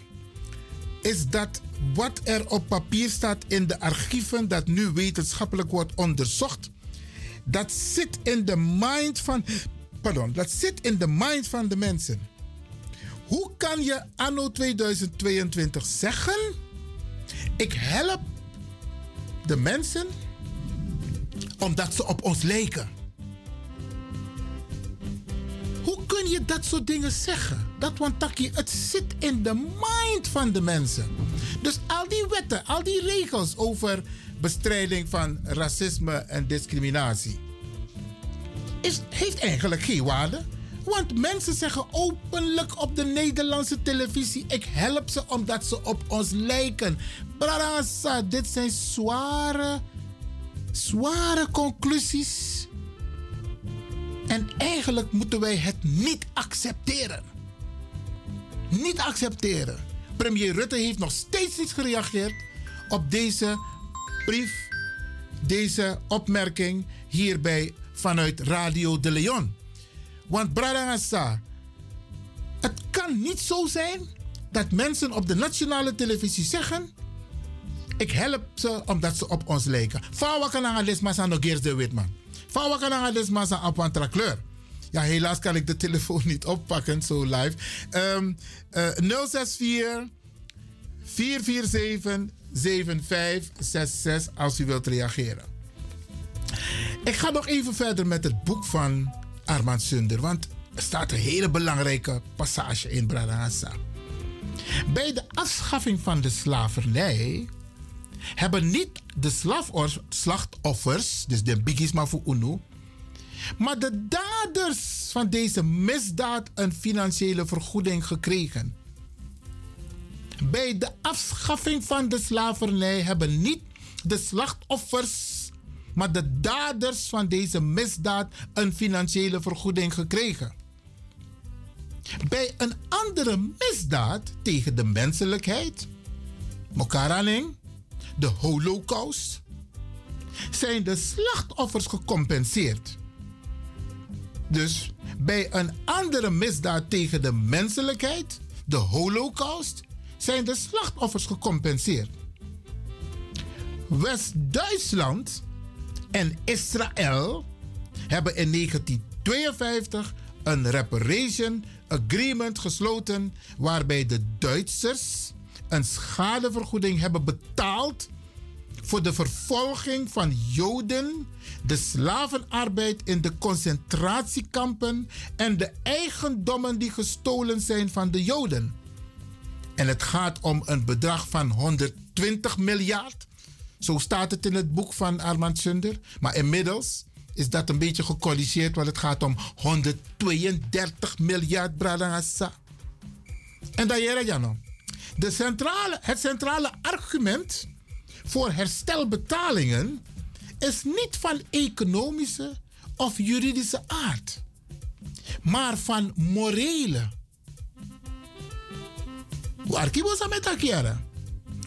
is dat wat er op papier staat in de archieven, dat nu wetenschappelijk wordt onderzocht, dat zit in de mind van, pardon, dat zit in de mind van de mensen. Hoe kan je anno 2022 zeggen, ik help de mensen omdat ze op ons lijken? Hoe kun je dat soort dingen zeggen? Dat wantaki, het zit in de mind van de mensen. Dus al die wetten, al die regels over bestrijding van racisme en discriminatie, is, heeft eigenlijk geen waarde. Want mensen zeggen openlijk op de Nederlandse televisie: ik help ze omdat ze op ons lijken. Brasa, dit zijn zware, zware conclusies. En eigenlijk moeten wij het niet accepteren. Niet accepteren. Premier Rutte heeft nog steeds niet gereageerd op deze brief, deze opmerking hierbij vanuit Radio de Leon. Want Bradangasa, het kan niet zo zijn dat mensen op de nationale televisie zeggen: Ik help ze omdat ze op ons lijken. Fawa kan aan lesma aan de Witman. Van Wakananga Desmasa Apwantra kleur. Ja, helaas kan ik de telefoon niet oppakken zo live. Ehm eh, 064 447 7566 als u wilt reageren. Ik ga nog even verder met het boek van Armand Sunder, want er staat een hele belangrijke passage in Bradassa. Bij de afschaffing van de slavernij hebben niet de slachtoffers, dus de biggies maar voor UNO, maar de daders van deze misdaad een financiële vergoeding gekregen. Bij de afschaffing van de slavernij hebben niet de slachtoffers, maar de daders van deze misdaad een financiële vergoeding gekregen. Bij een andere misdaad tegen de menselijkheid, Mokaraning, de Holocaust, zijn de slachtoffers gecompenseerd. Dus bij een andere misdaad tegen de menselijkheid, de Holocaust, zijn de slachtoffers gecompenseerd. West-Duitsland en Israël hebben in 1952 een reparation agreement gesloten waarbij de Duitsers een schadevergoeding hebben betaald voor de vervolging van Joden, de slavenarbeid in de concentratiekampen en de eigendommen die gestolen zijn van de Joden. En het gaat om een bedrag van 120 miljard. Zo staat het in het boek van Armand Sunder. Maar inmiddels is dat een beetje gecorrigeerd, want het gaat om 132 miljard Bradangasa. En dat je Jano. De het centrale argument voor herstelbetalingen is niet van economische of juridische aard, maar van morele. Arkibosa met Akiara.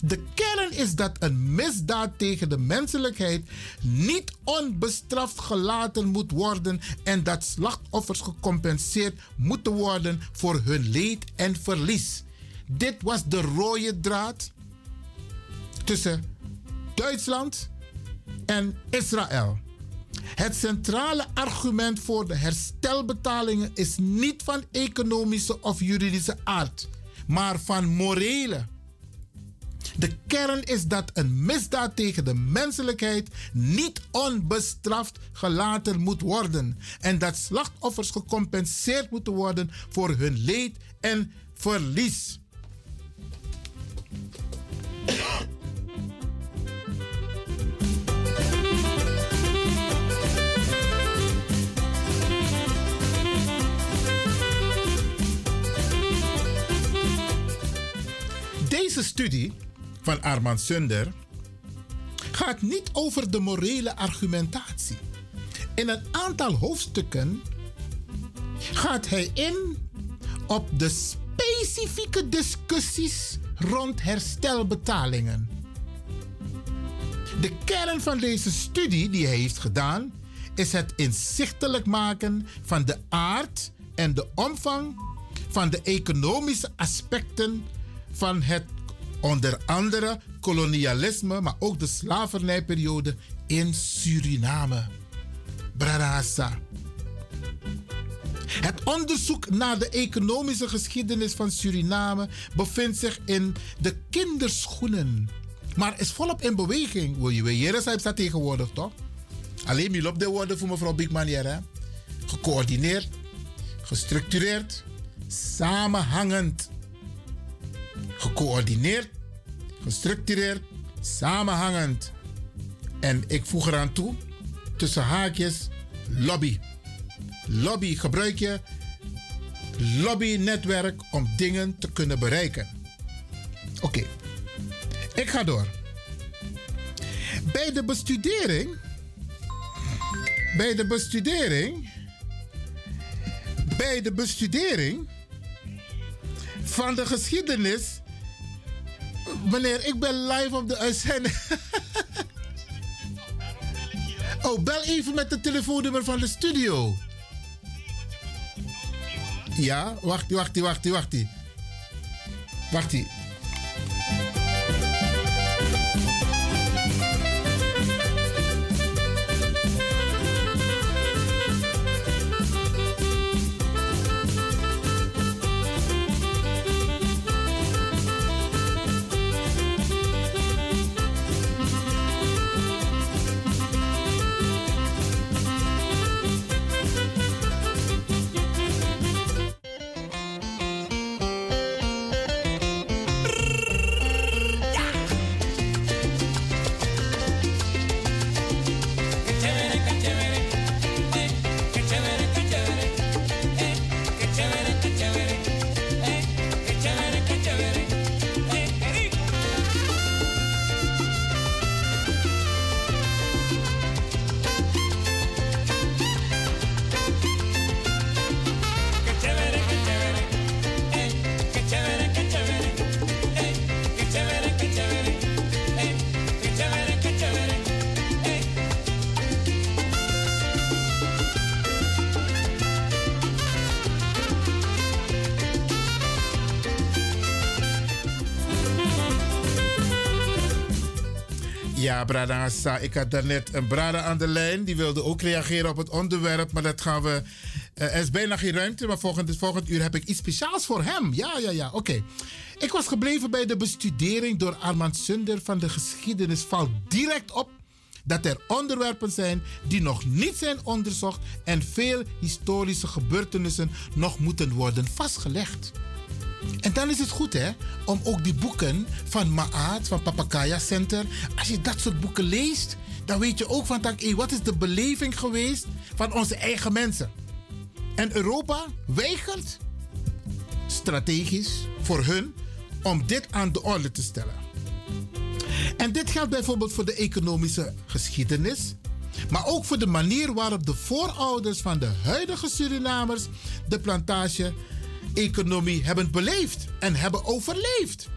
De kern is dat een misdaad tegen de menselijkheid niet onbestraft gelaten moet worden en dat slachtoffers gecompenseerd moeten worden voor hun leed en verlies. Dit was de rode draad tussen Duitsland en Israël. Het centrale argument voor de herstelbetalingen is niet van economische of juridische aard, maar van morele. De kern is dat een misdaad tegen de menselijkheid niet onbestraft gelaten moet worden en dat slachtoffers gecompenseerd moeten worden voor hun leed en verlies. Deze studie van Armand Sunder gaat niet over de morele argumentatie. In een aantal hoofdstukken gaat hij in op de specifieke discussies rond herstelbetalingen. De kern van deze studie die hij heeft gedaan is het inzichtelijk maken van de aard en de omvang van de economische aspecten van het onder andere kolonialisme, maar ook de slavernijperiode in Suriname. Bradassa. Het onderzoek naar de economische geschiedenis van Suriname bevindt zich in de kinderschoenen, maar is volop in beweging. Wil je weer staat tegenwoordig toch? Alleen milop de woorden voor mevrouw Bigman hè? Gecoördineerd, gestructureerd, samenhangend gecoördineerd, gestructureerd, samenhangend. En ik voeg eraan toe, tussen haakjes, lobby. Lobby gebruik je lobbynetwerk om dingen te kunnen bereiken. Oké, ik ga door. Bij de bestudering, bij de bestudering, bij de bestudering van de geschiedenis Meneer, ik ben live op de uitzending. oh, bel even met het telefoonnummer van de studio. Ja, wacht, wacht, wacht, wacht. Wacht. Ja, Brada Assa, ik had daarnet een Brada aan de lijn. Die wilde ook reageren op het onderwerp, maar dat gaan we... eh, er is bijna geen ruimte, maar volgend, volgend uur heb ik iets speciaals voor hem. Ja, ja, ja, oké. Ik was gebleven bij de bestudering door Armand Sunder van de geschiedenis. Valt direct op dat er onderwerpen zijn die nog niet zijn onderzocht en veel historische gebeurtenissen nog moeten worden vastgelegd. En dan is het goed hè, om ook die boeken van Maat, van Papakaya Center, als je dat soort boeken leest, dan weet je ook van, wat is de beleving geweest van onze eigen mensen. En Europa weigert strategisch voor hun om dit aan de orde te stellen. En dit geldt bijvoorbeeld voor de economische geschiedenis, maar ook voor de manier waarop de voorouders van de huidige Surinamers de plantage-economie hebben beleefd en hebben overleefd.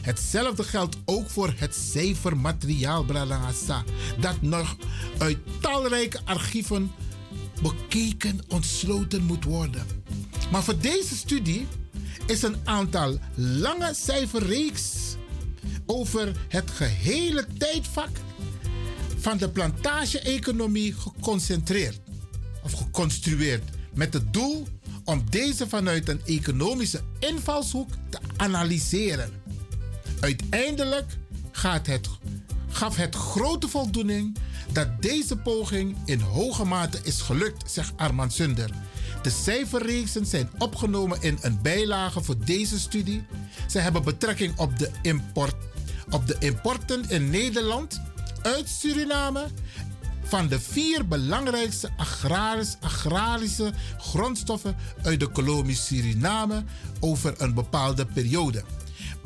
Hetzelfde geldt ook voor het cijfermateriaal Bradangasa, dat nog uit talrijke archieven bekeken, ontsloten moet worden. Maar voor deze studie is een aantal lange cijferreeks over het gehele tijdvak van de plantage-economie geconcentreerd of geconstrueerd met het doel om deze vanuit een economische invalshoek te analyseren. Uiteindelijk gaat het, gaf het grote voldoening dat deze poging in hoge mate is gelukt, zegt Armand Sunder. De cijferreeksen zijn opgenomen in een bijlage voor deze studie. Ze hebben betrekking op de, import, op de importen in Nederland uit Suriname van de vier belangrijkste agraris, agrarische grondstoffen uit de kolonie Suriname over een bepaalde periode.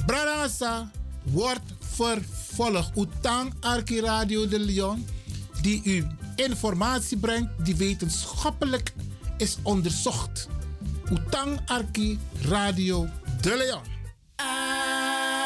Branasa wordt vervolgd. Utang Arki Radio de Leon, die u informatie brengt die wetenschappelijk is onderzocht. Utang Arki Radio de Leon. Gotta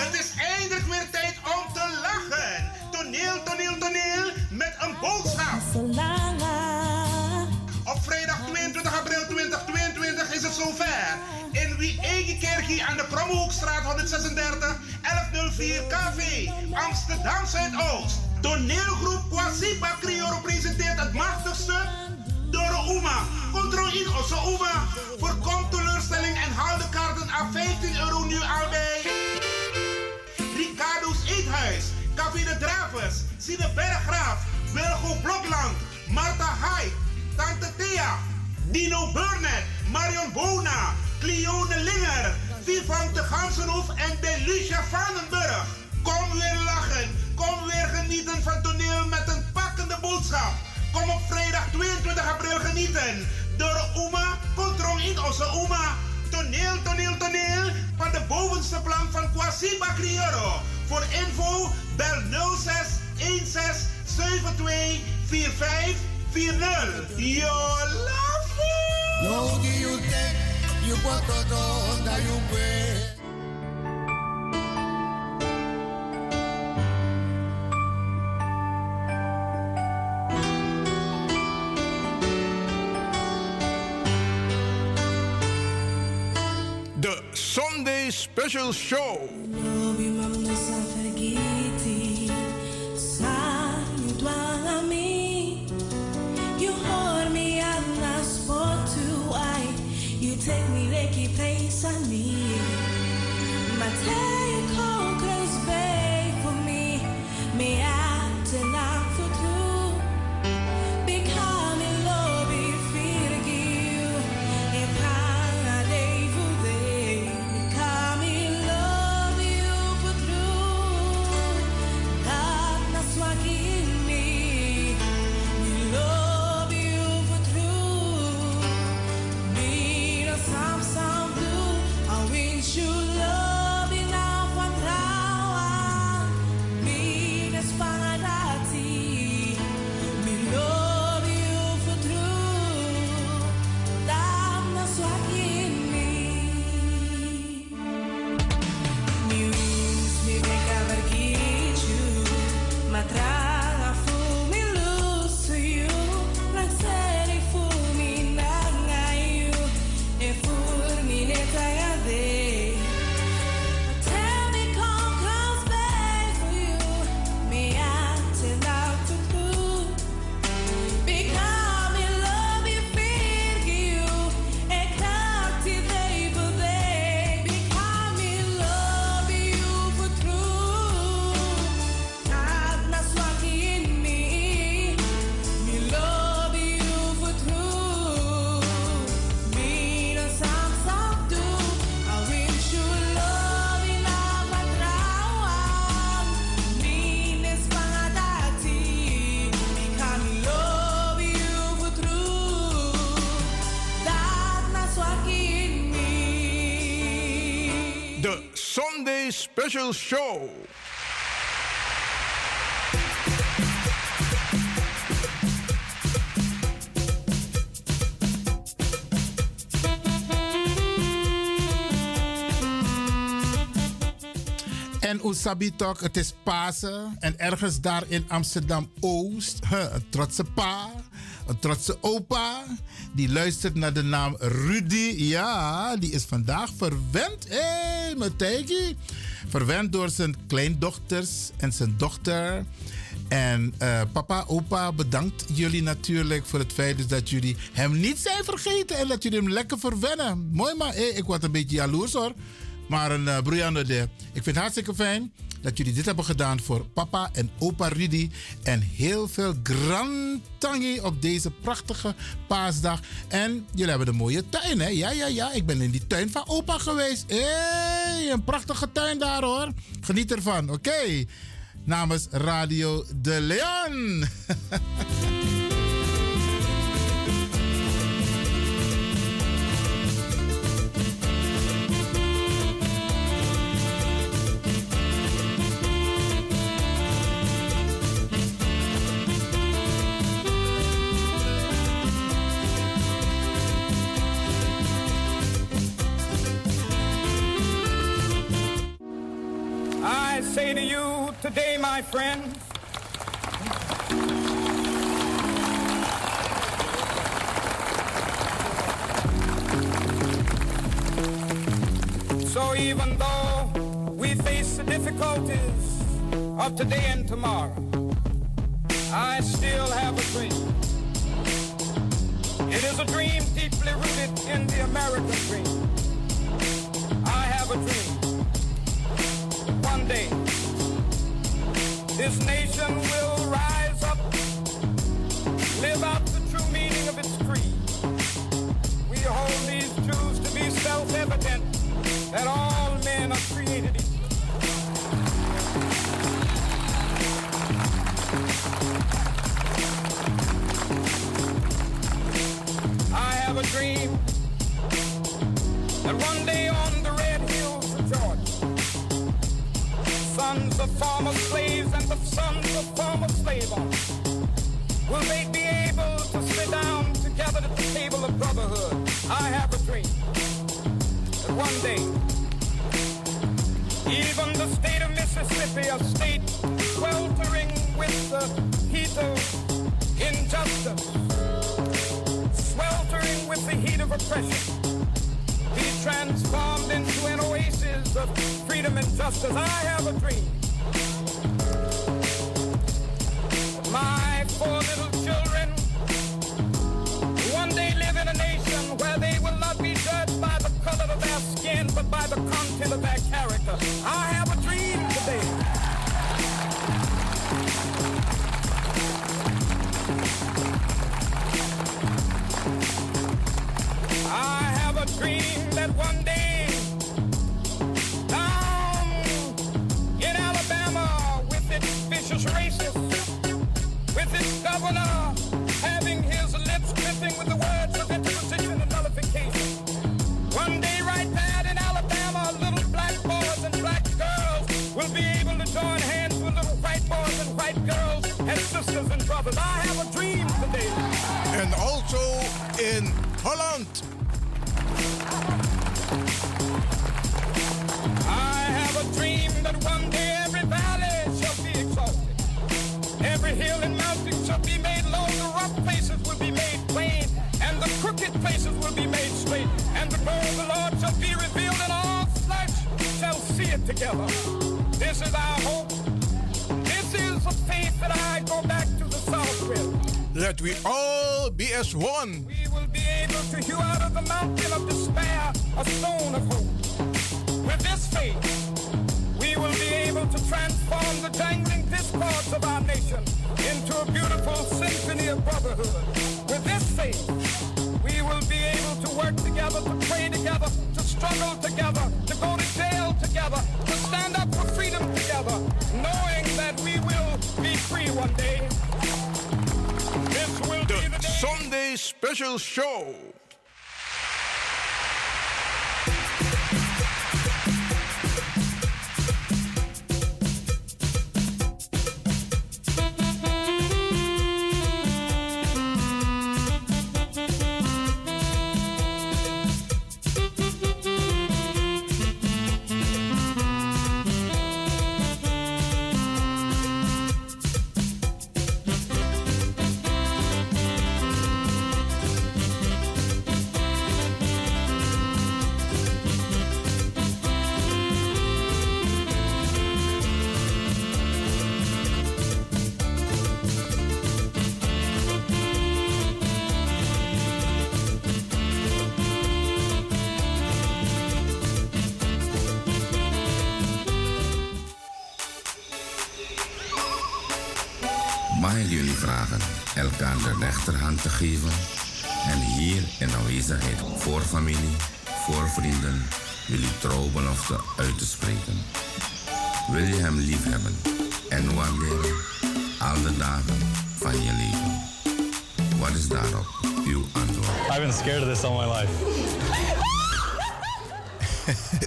Het is eindelijk weer tijd om te lachen. Toneel, toneel, toneel met een boodschap. Op vrijdag 22 april 2022 is het zover. In wie eigen kerkie aan de Krommehoekstraat 136 1104 KV, Amsterdam Zuidoost. Toneelgroep Crioro presenteert het machtigste Doro Uma. Controle in onze haal de kaarten aan 15 euro nu al bij. Ricardo's Eethuis, Café de Dravers, Sine Berggraaf, Wilgo Blokland, Marta Hai, Tante Thea, Dino Burnett, Marion Bona, Cleone Linger, Vivante Gansenhoef en Delucia Vandenburg. Kom weer lachen, kom weer genieten van toneel met een pakkende boodschap. Kom op vrijdag 22 april genieten. Door Uma, Kontrong in onze Uma. Toneel, toneel, toneel van de bovenste plank van Kwasiba Crioro. Voor info bel 06 16 72 45 40. Yo lafu! No give you take, you put it on that you Special Show. Special Show. En Oesabitok, het is Pasen. En ergens daar in Amsterdam-Oost, een trotse pa, een trotse opa, die luistert naar de naam Rudy. Ja, die is vandaag verwend. Hé, hey, Mategi. Verwend door zijn kleindochters en zijn dochter. En eh, papa, opa, bedankt jullie natuurlijk voor het feit dus dat jullie hem niet zijn vergeten en dat jullie hem lekker verwennen. Mooi maar, ik word een beetje jaloers hoor. Maar een uh, broeiende de. Ik vind het hartstikke fijn dat jullie dit hebben gedaan voor papa en opa Rudy. En heel veel grantangi op deze prachtige paasdag. En jullie hebben een mooie tuin, hè? Ja, ja, ja. Ik ben in die tuin van opa geweest. Hé, hey, een prachtige tuin daar, hoor. Geniet ervan, oké. Namens Radio De Leon. today, my friends, So even though we face the difficulties of today and tomorrow, I still have a dream. It is a dream deeply rooted in the American dream. I have a dream. One day, this nation will rise up, live out the true meaning of its creed. We hold these truths to be self-evident that all men are created equal. I have a dream that one day on sons of former slaves and the sons of former slave owners will they be able to sit down together at the table of brotherhood. I have a dream that one day, even the state of Mississippi, a state sweltering with the heat of injustice, sweltering with the heat of oppression, transformed into an oasis of freedom and justice. I have a dream. My four little children one day live in a nation where they will not be judged by the color of their skin, but by the content of their character. I have a dream today. I a dream that one day down in Alabama with its vicious with its governor having his lips dripping with the words of interposition and nullification. One day right in Alabama, little black boys and black girls will be able to join hands with little white boys and white girls sisters and brothers. I have a dream today. And also in Holland. Every valley shall be exalted. Every hill and mountain shall be made low. The rough places will be made plain. And the crooked places will be made straight. And the glory of the Lord shall be revealed and all flesh shall see it together. This is our hope. This is the faith that I go back to the south with. Let we all be as one. We will be able to hew out of the mountain of despair a stone of hope. With this faith, we will be able to transform the jangling discords of our nation into a beautiful symphony of brotherhood. With this faith, we will be able to work together, to pray together, to struggle together, to go to jail together, to stand up for freedom together, knowing that we will be free one day. This will be the day. Sunday Special Show. De rechterhand te geven en hier in aanwezigheid voor familie, voor vrienden, jullie trouwbelofte uit te spreken? Wil je hem liefhebben en waarderen al de dagen van je leven? Wat is daarop uw antwoord? I've been scared of this all my life.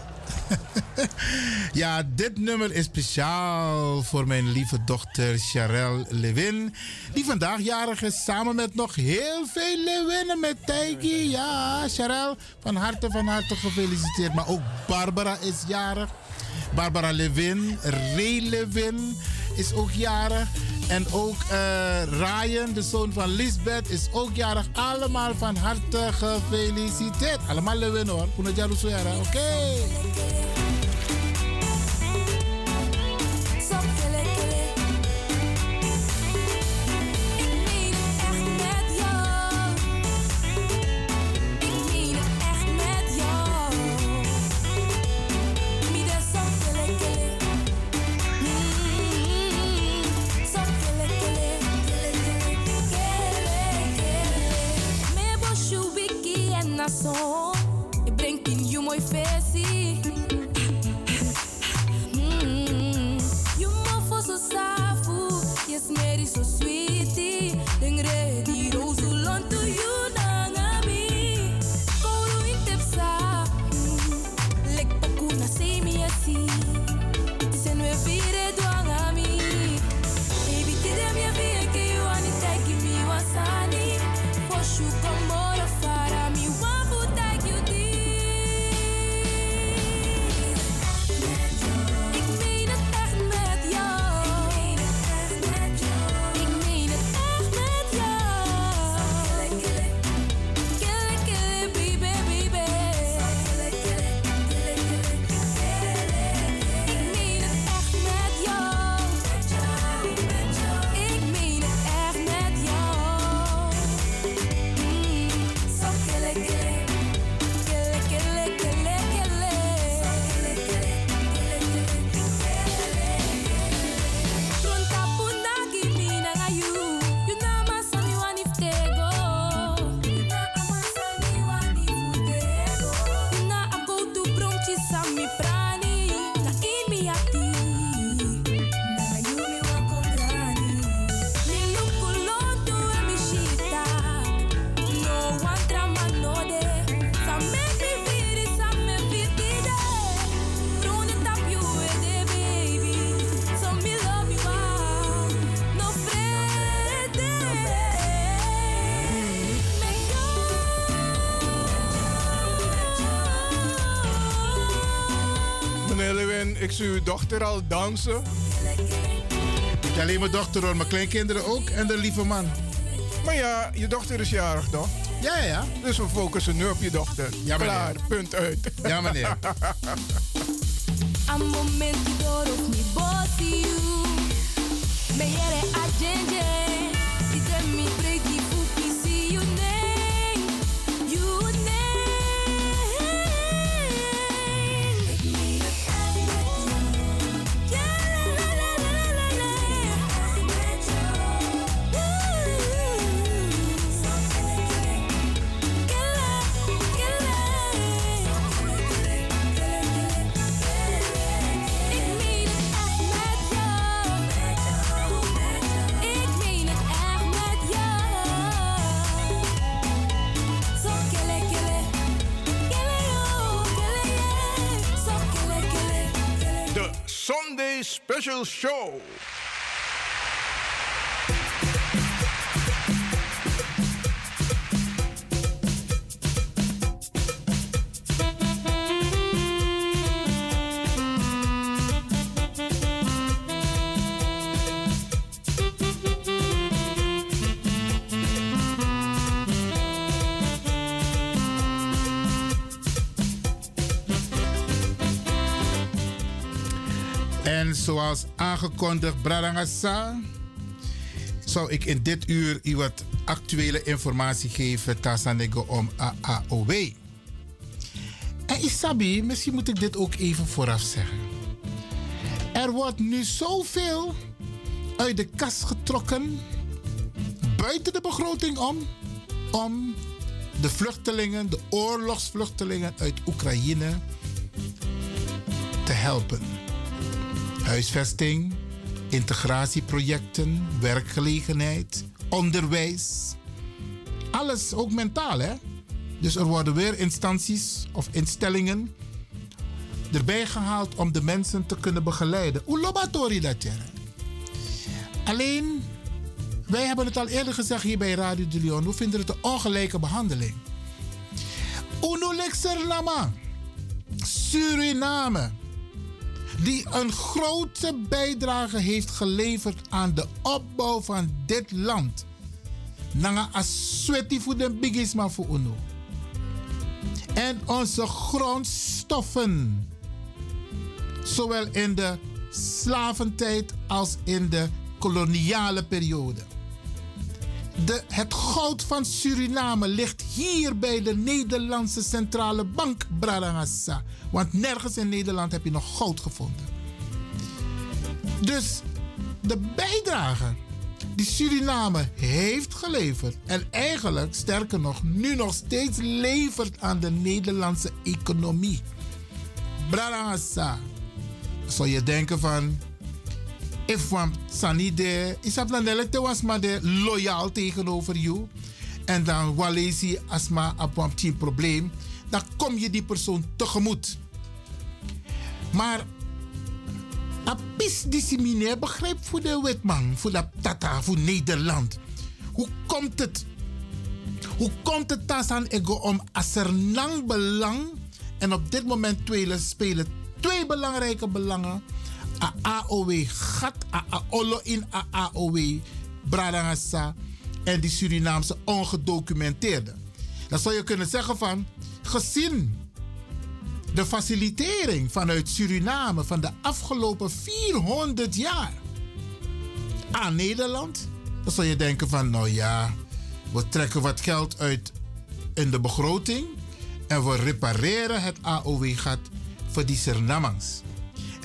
Ja, dit nummer is speciaal voor mijn lieve dochter Charelle Lewin. Die vandaag jarig is samen met nog heel veel Lewinnen met Tijki. Ja, Charelle, van harte van harte gefeliciteerd. Maar ook Barbara is jarig. Barbara Levin, Ray Levin is ook jarig. En ook eh, Ryan, de zoon van Lisbeth, is ook jarig. Allemaal van harte gefeliciteerd. Allemaal Levin hoor. Oké. Dochter al dansen. Niet alleen mijn dochter hoor, mijn kleinkinderen ook. En de lieve man. Maar ja, je dochter is jarig toch? Ja, ja. Dus we focussen nu op je dochter. Ja, meneer. Klaar, punt uit. Ja, meneer. A momento dor of mi boti you Me yere a Special Show. Zoals aangekondigd, Bradangasa, zou ik in dit uur u wat actuele informatie geven tasanego om AAOW. En Isabi, misschien moet ik dit ook even vooraf zeggen. Er wordt nu zoveel uit de kas getrokken, buiten de begroting om, om de vluchtelingen, de oorlogsvluchtelingen uit Oekraïne te helpen. Huisvesting, integratieprojecten, werkgelegenheid, onderwijs. Alles, ook mentaal hè. Dus er worden weer instanties of instellingen erbij gehaald om de mensen te kunnen begeleiden. Hoe lobatori dat? Alleen, wij hebben het al eerder gezegd hier bij Radio de Leon. We vinden het een ongelijke behandeling. Uno Lama, Suriname, die een grote bijdrage heeft geleverd aan de opbouw van dit land. Nanga asweti voor de bigisma voor UNO. En onze grondstoffen, zowel in de slaventijd als in de koloniale periode. De, het goud van Suriname ligt hier bij de Nederlandse Centrale Bank, Bradangassa. Want nergens in Nederland heb je nog goud gevonden. Dus de bijdrage die Suriname heeft geleverd en eigenlijk, sterker nog, nu nog steeds levert aan de Nederlandse economie. Bradangassa. Zou je denken van, if one sanide, is dat dan te was maar de loyaal tegenover jou. En dan walesi asma op een probleem, dan kom je die persoon tegemoet. Maar apis dissimine begrijp voor de wetman, voor de tata, voor Nederland. Hoe komt het? Hoe komt het aan ego om als er lang belang en op dit moment spelen twee belangrijke belangen AOW gat olo in AOW Bradangasa en die Surinaamse ongedocumenteerde. Dan zou je kunnen zeggen van gezien de facilitering vanuit Suriname van de afgelopen 400 jaar aan Nederland, dan zou je denken van nou ja, we trekken wat geld uit in de begroting en we repareren het AOW-gat voor die Surinamangs.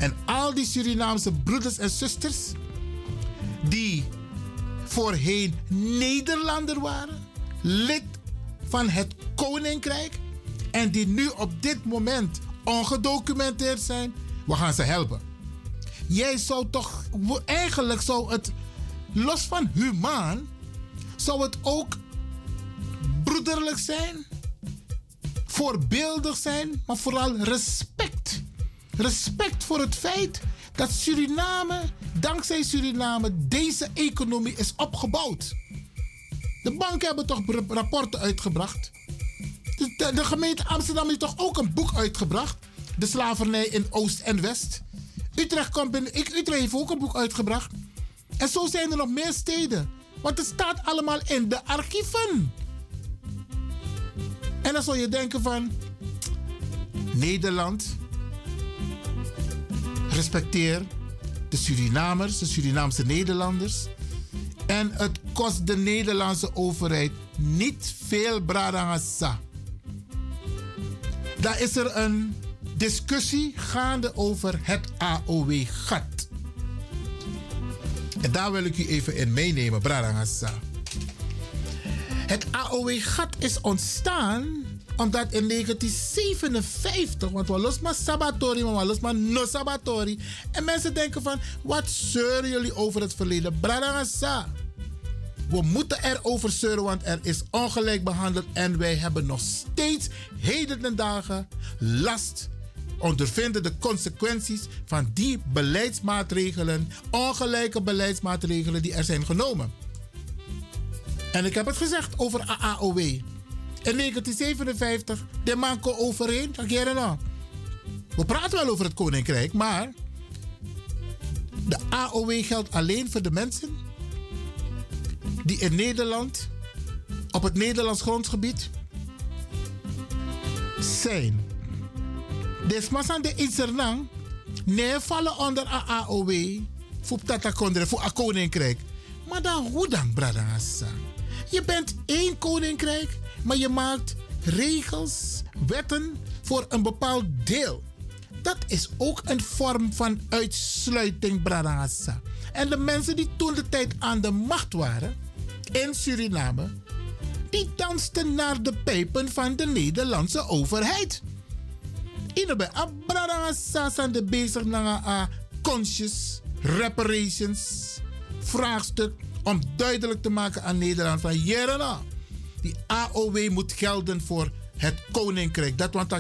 En al die Surinaamse broeders en zusters die voorheen Nederlander waren, lid van het koninkrijk en die nu op dit moment ongedocumenteerd zijn, we gaan ze helpen. Jij zou toch, eigenlijk zou het, los van humaan, zou het ook broederlijk zijn, voorbeeldig zijn, maar vooral respect. Respect voor het feit dat Suriname, dankzij Suriname, deze economie is opgebouwd. De banken hebben toch rapporten uitgebracht. De, gemeente Amsterdam heeft toch ook een boek uitgebracht. De slavernij in Oost en West. Utrecht, komt in, ik, Utrecht heeft ook een boek uitgebracht. En zo zijn er nog meer steden. Want het staat allemaal in de archieven. En dan zou je denken van... Nederland respecteer de Surinamers, de Surinaamse Nederlanders. En het kost de Nederlandse overheid niet veel bradangasa. Daar is er een discussie gaande over het AOW-gat. En daar wil ik u even in meenemen, bradangasa. Het AOW-gat is ontstaan omdat in 1957, want we los maar sabatori, maar we los maar no sabatori. En mensen denken van, wat zeuren jullie over het verleden? Bradangasa. We moeten erover zeuren, want er is ongelijk behandeld. En wij hebben nog steeds heden ten dagen last ondervinden de consequenties van die beleidsmaatregelen, ongelijke beleidsmaatregelen die er zijn genomen. En ik heb het gezegd over AAOW. In 1957, de manko overeen. Nou. We praten wel over het koninkrijk, maar de AOW geldt alleen voor de mensen die in Nederland, op het Nederlands grondgebied, zijn. Desmasan de Itzernang, nee vallen onder AOW voor Tata Kondre, voor een koninkrijk. Maar dan hoe dan, Bradangasa? Je bent één koninkrijk maar je maakt regels, wetten voor een bepaald deel. Dat is ook een vorm van uitsluiting, Bradassa. En de mensen die toen de tijd aan de macht waren in Suriname, die dansten naar de pijpen van de Nederlandse overheid. Inabe Bradassa zijn de bezig naar conscious reparations vraagstuk om duidelijk te maken aan Nederland van Jerena die AOW moet gelden voor het koninkrijk. Dat want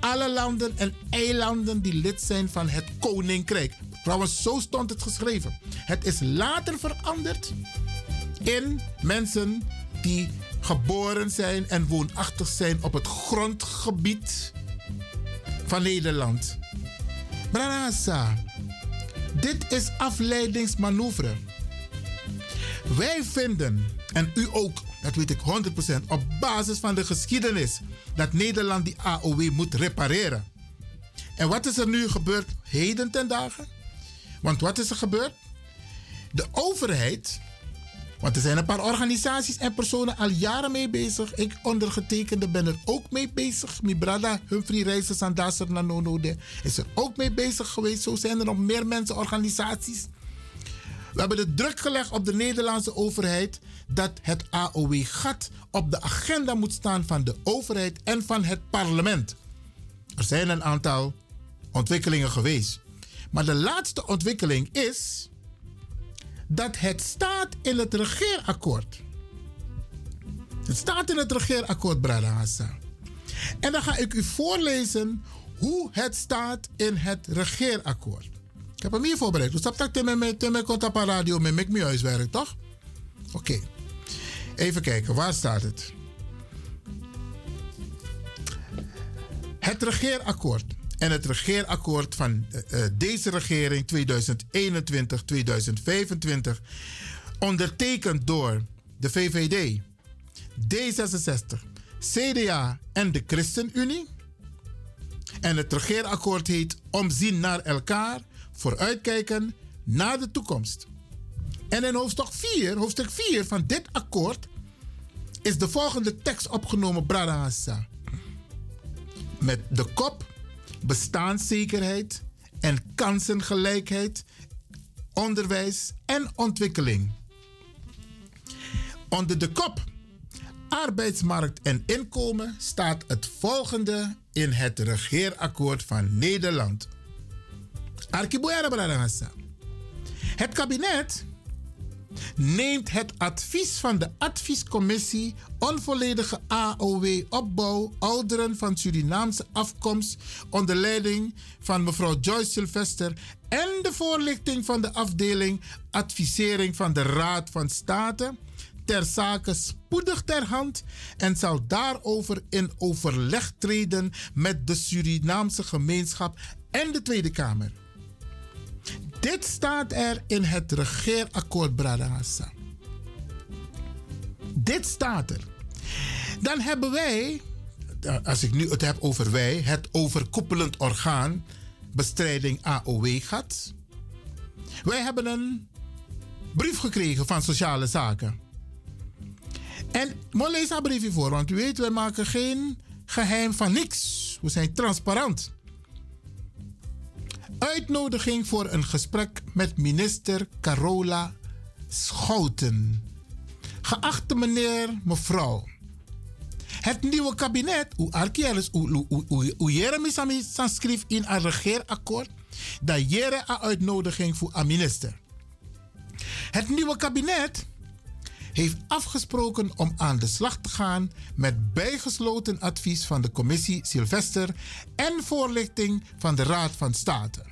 alle landen en eilanden die lid zijn van het koninkrijk. Trouwens, zo stond het geschreven. Het is later veranderd in mensen die geboren zijn en woonachtig zijn op het grondgebied van Nederland. Branasa, dit is afleidingsmanoeuvre. Wij vinden, en u ook, dat weet ik 100%, op basis van de geschiedenis, dat Nederland die AOW moet repareren. En wat is er nu gebeurd heden ten dagen? Want wat is er gebeurd? De overheid, want er zijn een paar organisaties en personen al jaren mee bezig. Ik ondergetekende ben er ook mee bezig. Mijn brada Humphrey Reisers en Nanonode is er ook mee bezig geweest. Zo zijn er nog meer mensen, organisaties. We hebben de druk gelegd op de Nederlandse overheid dat het AOW-gat op de agenda moet staan van de overheid en van het parlement. Er zijn een aantal ontwikkelingen geweest. Maar de laatste ontwikkeling is dat het staat in het regeerakkoord. Het staat in het regeerakkoord, Brada. En dan ga ik u voorlezen hoe het staat in het regeerakkoord. Ik heb hem hier voorbereid. Dus dat ik met contact radio met mijn huiswerk, toch? Oké. Even kijken, waar staat het? Het regeerakkoord. En het regeerakkoord van uh, deze regering 2021-2025, ondertekend door de VVD, D66, CDA en de ChristenUnie. En het regeerakkoord heet Omzien naar elkaar, vooruitkijken naar de toekomst. En in hoofdstuk 4, hoofdstuk 4 van dit akkoord is de volgende tekst opgenomen, Bradahassa. Met de kop bestaanszekerheid en kansengelijkheid, onderwijs en ontwikkeling. Onder de kop arbeidsmarkt en inkomen staat het volgende in het regeerakkoord van Nederland. Het kabinet neemt het advies van de adviescommissie onvolledige AOW-opbouw ouderen van Surinaamse afkomst onder leiding van mevrouw Joyce Sylvester en de voorlichting van de afdeling advisering van de Raad van State ter zake spoedig ter hand en zal daarover in overleg treden met de Surinaamse gemeenschap en de Tweede Kamer. Dit staat er in het regeerakkoord Bradassa. Dit staat er. Dan hebben wij, als ik nu het heb over wij, het overkoepelend orgaan bestrijding AOW gehad. Wij hebben een brief gekregen van Sociale Zaken. En ik lees dat briefje voor, want u weet, wij maken geen geheim van niks. We zijn transparant. Uitnodiging voor een gesprek met minister Carola Schouten. Geachte meneer, mevrouw. Het nieuwe kabinet, hoe Arkielus, hoe Jeremy schreef in een regeerakkoord, dat jere een uitnodiging voor een minister. Het nieuwe kabinet heeft afgesproken om aan de slag te gaan met bijgesloten advies van de commissie Sylvester en voorlichting van de Raad van State.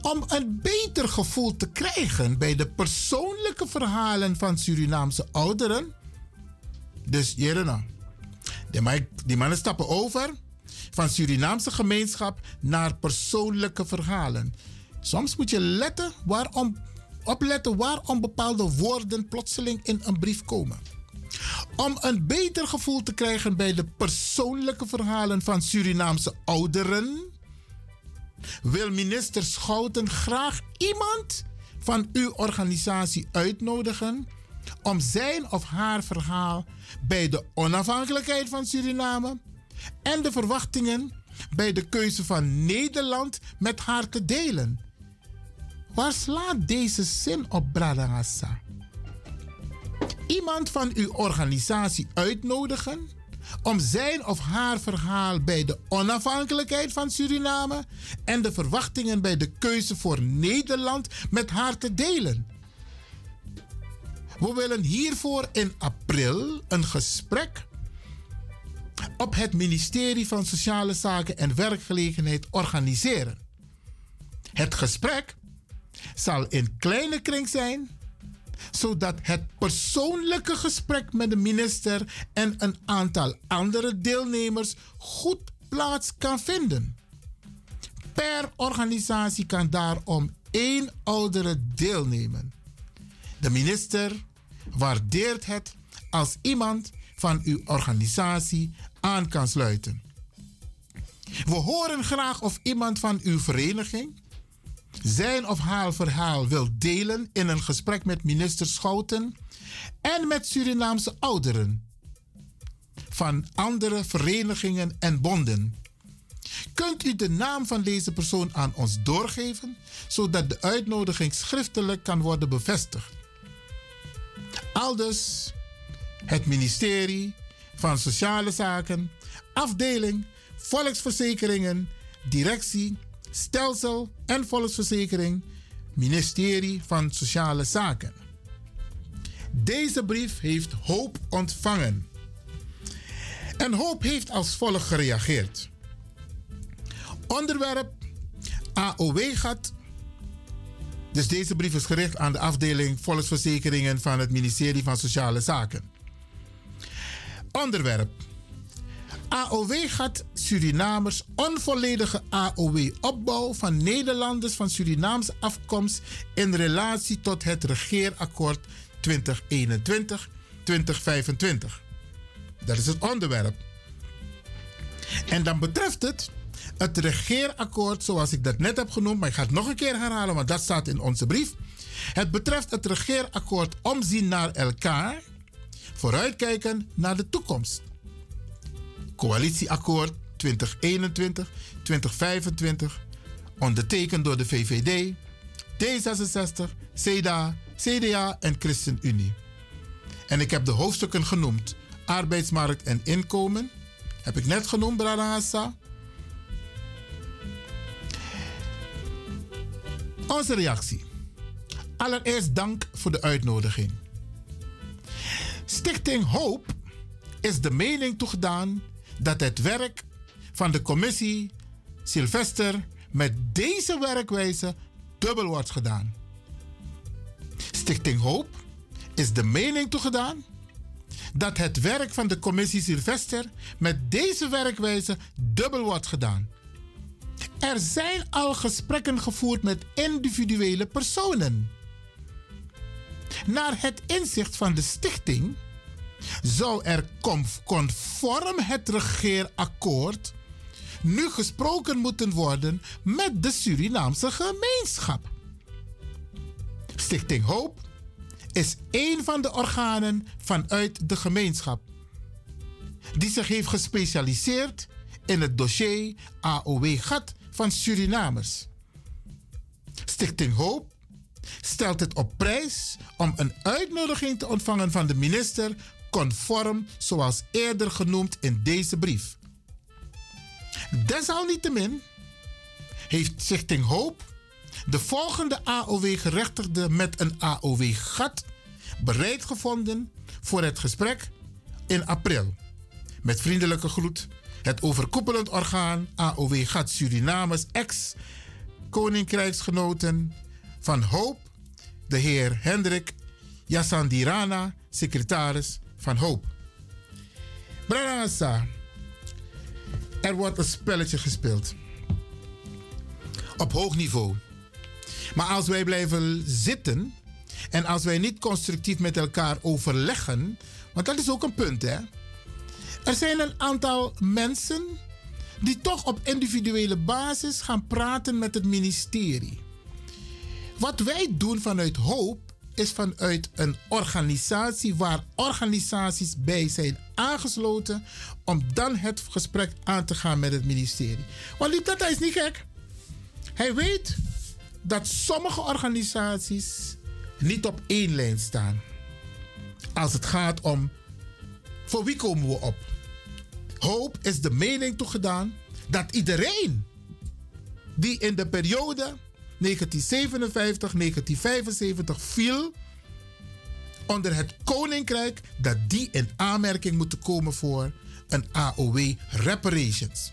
Om een beter gevoel te krijgen bij de persoonlijke verhalen van Surinaamse ouderen. Dus Jerena, die mannen stappen over van Surinaamse gemeenschap naar persoonlijke verhalen. Soms moet je letten waarom opletten waarom bepaalde woorden plotseling in een brief komen. Om een beter gevoel te krijgen bij de persoonlijke verhalen van Surinaamse ouderen, wil minister Schouten graag iemand van uw organisatie uitnodigen om zijn of haar verhaal bij de onafhankelijkheid van Suriname en de verwachtingen bij de keuze van Nederland met haar te delen. Waar slaat deze zin op, Bradangasa? Iemand van uw organisatie uitnodigen om zijn of haar verhaal bij de onafhankelijkheid van Suriname en de verwachtingen bij de keuze voor Nederland met haar te delen. We willen hiervoor in april een gesprek op het ministerie van Sociale Zaken en Werkgelegenheid organiseren. Het gesprek zal in kleine kring zijn, zodat het persoonlijke gesprek met de minister en een aantal andere deelnemers goed plaats kan vinden. Per organisatie kan daarom één oudere deelnemen. De minister waardeert het als iemand van uw organisatie aan kan sluiten. We horen graag of iemand van uw vereniging zijn of haar verhaal wil delen in een gesprek met minister Schouten en met Surinaamse ouderen van andere verenigingen en bonden. Kunt u de naam van deze persoon aan ons doorgeven, zodat de uitnodiging schriftelijk kan worden bevestigd? Aldus het ministerie van Sociale Zaken, afdeling Volksverzekeringen, directie, stelsel en volksverzekering, ministerie van Sociale Zaken. Deze brief heeft Hoop ontvangen. En Hoop heeft als volgt gereageerd. Onderwerp AOW-gat. Dus deze brief is gericht aan de afdeling Volksverzekeringen van het ministerie van Sociale Zaken. Onderwerp AOW-gat Surinamers onvolledige AOW-opbouw van Nederlanders van Surinaamse afkomst in relatie tot het regeerakkoord 2021-2025. Dat is het onderwerp. En dan betreft het het regeerakkoord, zoals ik dat net heb genoemd, maar ik ga het nog een keer herhalen, want dat staat in onze brief. Het betreft het regeerakkoord omzien naar elkaar, vooruitkijken naar de toekomst. Coalitieakkoord 2021-2025, ondertekend door de VVD, D66, CDA, CDA en ChristenUnie. En ik heb de hoofdstukken genoemd: arbeidsmarkt en inkomen. Heb ik net genoemd, Brada Hassa. Onze reactie. Allereerst dank voor de uitnodiging. Stichting Hoop is de mening toegedaan dat het werk van de commissie Sylvester met deze werkwijze dubbel wordt gedaan. Stichting Hoop is de mening toegedaan dat het werk van de commissie Sylvester met deze werkwijze dubbel wordt gedaan. Er zijn al gesprekken gevoerd met individuele personen. Naar het inzicht van de stichting zou er conform het regeerakkoord nu gesproken moeten worden met de Surinaamse gemeenschap. Stichting Hoop is een van de organen vanuit de gemeenschap die zich heeft gespecialiseerd in het dossier AOW-gat van Surinamers. Stichting Hoop stelt het op prijs om een uitnodiging te ontvangen van de minister conform zoals eerder genoemd in deze brief. Desalniettemin heeft Stichting Hoop de volgende AOW-gerechtigde met een AOW-gat bereid gevonden voor het gesprek in april. Met vriendelijke groet, het overkoepelend orgaan AOW-gat Surinamers ex-koninkrijksgenoten van Hoop, de heer Hendrik Yassandirana, secretaris van Hoop. Branasa, er wordt een spelletje gespeeld. Op hoog niveau. Maar als wij blijven zitten en als wij niet constructief met elkaar overleggen, want dat is ook een punt, hè. Er zijn een aantal mensen die toch op individuele basis gaan praten met het ministerie. Wat wij doen vanuit hoop is vanuit een organisatie waar organisaties bij zijn aangesloten om dan het gesprek aan te gaan met het ministerie. Want Liep is niet gek. Hij weet dat sommige organisaties niet op één lijn staan. Als het gaat om voor wie komen we op. Hoop is de mening toegedaan dat iedereen die in de periode 1957-1975 viel onder het koninkrijk, dat die in aanmerking moeten komen voor een AOW reparations.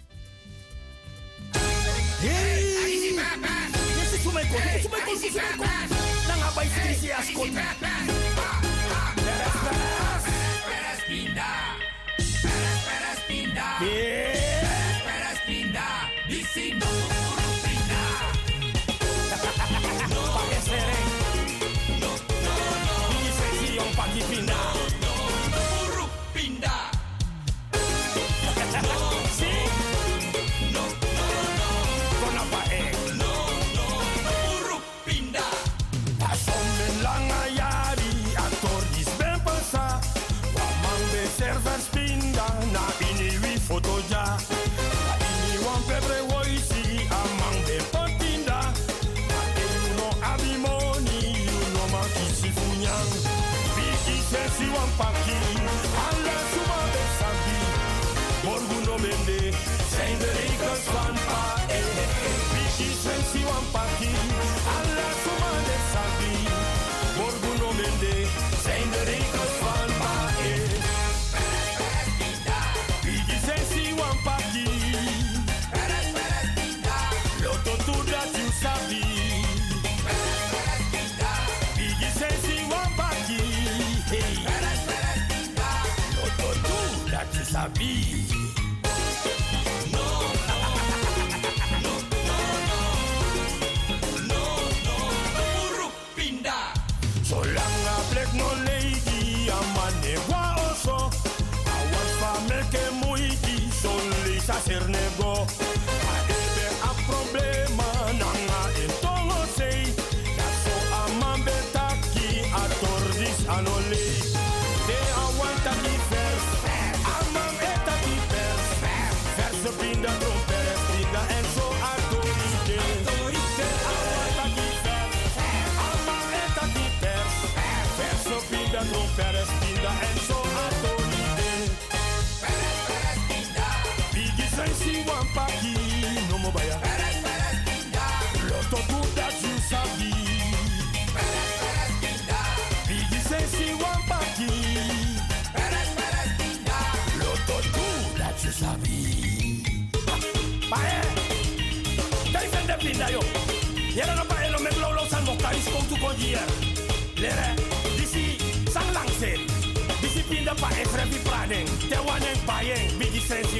Gabi. Pinda, tromperes pinda, en zo a toride. Biggie say she want paki, no mo baya. Lot of good that you sabi. Biggie say she want paki. Lot of good that you sabi. Pae, kay fende pinda yo. Yera na pae lo me blow lo san mo karis ko tu ko jier. Lere, disi sang lang sen. Disi pinda pa e frevi pradeng. Te wanen paeng, biggie say she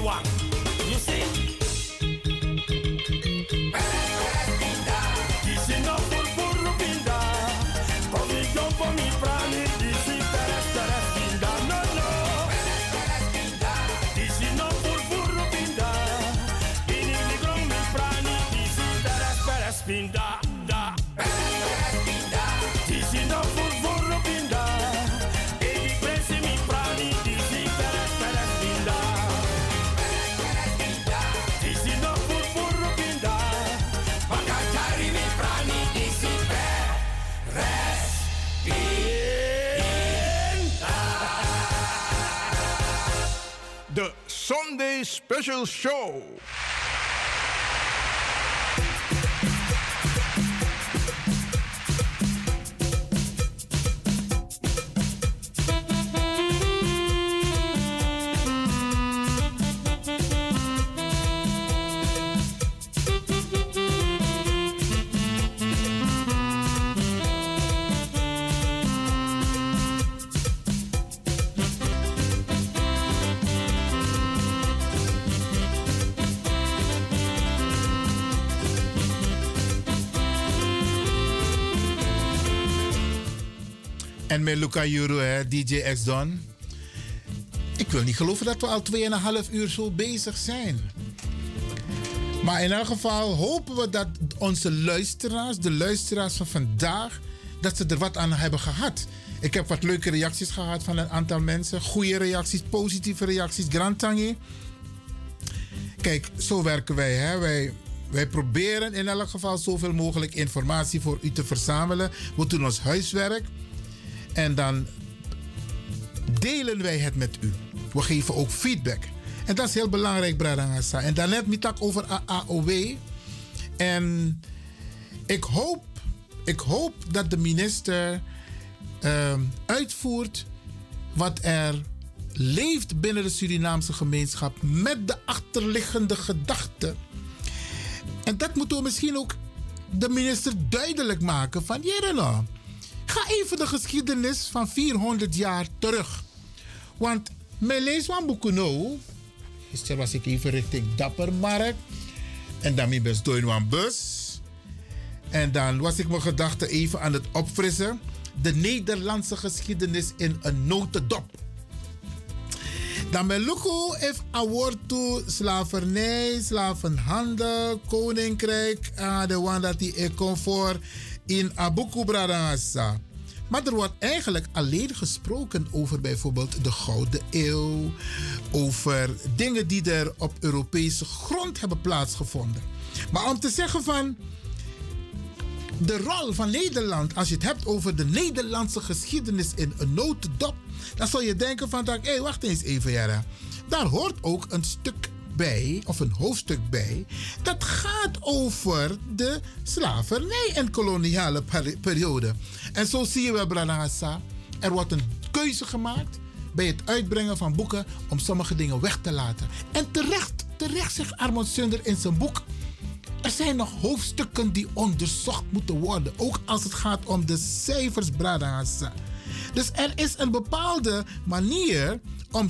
Special Show. Met Luca Juru, DJ X Don. Ik wil niet geloven dat we al 2,5 uur zo bezig zijn. Maar in elk geval hopen we dat onze luisteraars, de luisteraars van vandaag, dat ze er wat aan hebben gehad. Ik heb wat leuke reacties gehad van een aantal mensen. Goede reacties, positieve reacties. Grand Tangi. Kijk, zo werken wij. Hè? Wij, wij proberen in elk geval zoveel mogelijk informatie voor u te verzamelen. We doen ons huiswerk. En dan delen wij het met u. We geven ook feedback. En dat is heel belangrijk, Bradangasa. En daarnet met tak over AOW. En ik hoop, ik hoop dat de minister ehm, uitvoert wat er leeft binnen de Surinaamse gemeenschap met de achterliggende gedachte. En dat moeten we misschien ook de minister duidelijk maken van Jerena. Ga even de geschiedenis van 400 jaar terug. Want mijn lees van nou. Gisteren was ik even richting Dappermarkt. En dan ik door een bus. En dan was ik mijn gedachten even aan het opfrissen. De Nederlandse geschiedenis in een notendop. Dan ben Luko heeft award to slavernij, slavenhandel, koninkrijk. Uh, de one dat die kon voor in Abuku Bradangasa. Maar er wordt eigenlijk alleen gesproken over bijvoorbeeld de Gouden Eeuw, over dingen die er op Europese grond hebben plaatsgevonden. Maar om te zeggen van de rol van Nederland, als je het hebt over de Nederlandse geschiedenis in een notendop, dan zou je denken van, hé, wacht eens even, Jara. Daar hoort ook een stuk of een hoofdstuk bij, dat gaat over de slavernij en koloniale peri- periode. En zo zie je wel, er wordt een keuze gemaakt bij het uitbrengen van boeken om sommige dingen weg te laten. En terecht, terecht zegt Armand Sunder in zijn boek. Er zijn nog hoofdstukken die onderzocht moeten worden. Ook als het gaat om de cijfers, Bradangasa. Dus er is een bepaalde manier om,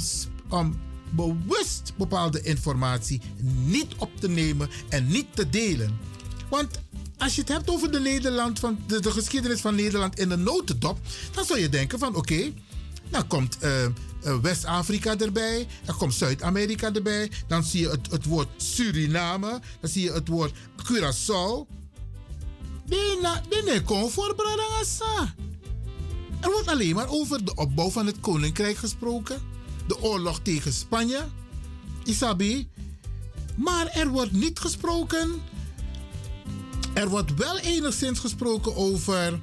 om bewust bepaalde informatie niet op te nemen en niet te delen. Want als je het hebt over de, Nederland van, de, de geschiedenis van Nederland in de notendop, dan zou je denken van oké, dan komt eh, eh, West-Afrika erbij, dan komt Zuid-Amerika erbij, dan zie je het, het woord Suriname, dan zie je het woord Curaçao. Die nee comfort, brada. Er wordt alleen maar over de opbouw van het koninkrijk gesproken, de oorlog tegen Spanje, Isabi. Maar er wordt niet gesproken. Er wordt wel enigszins gesproken over,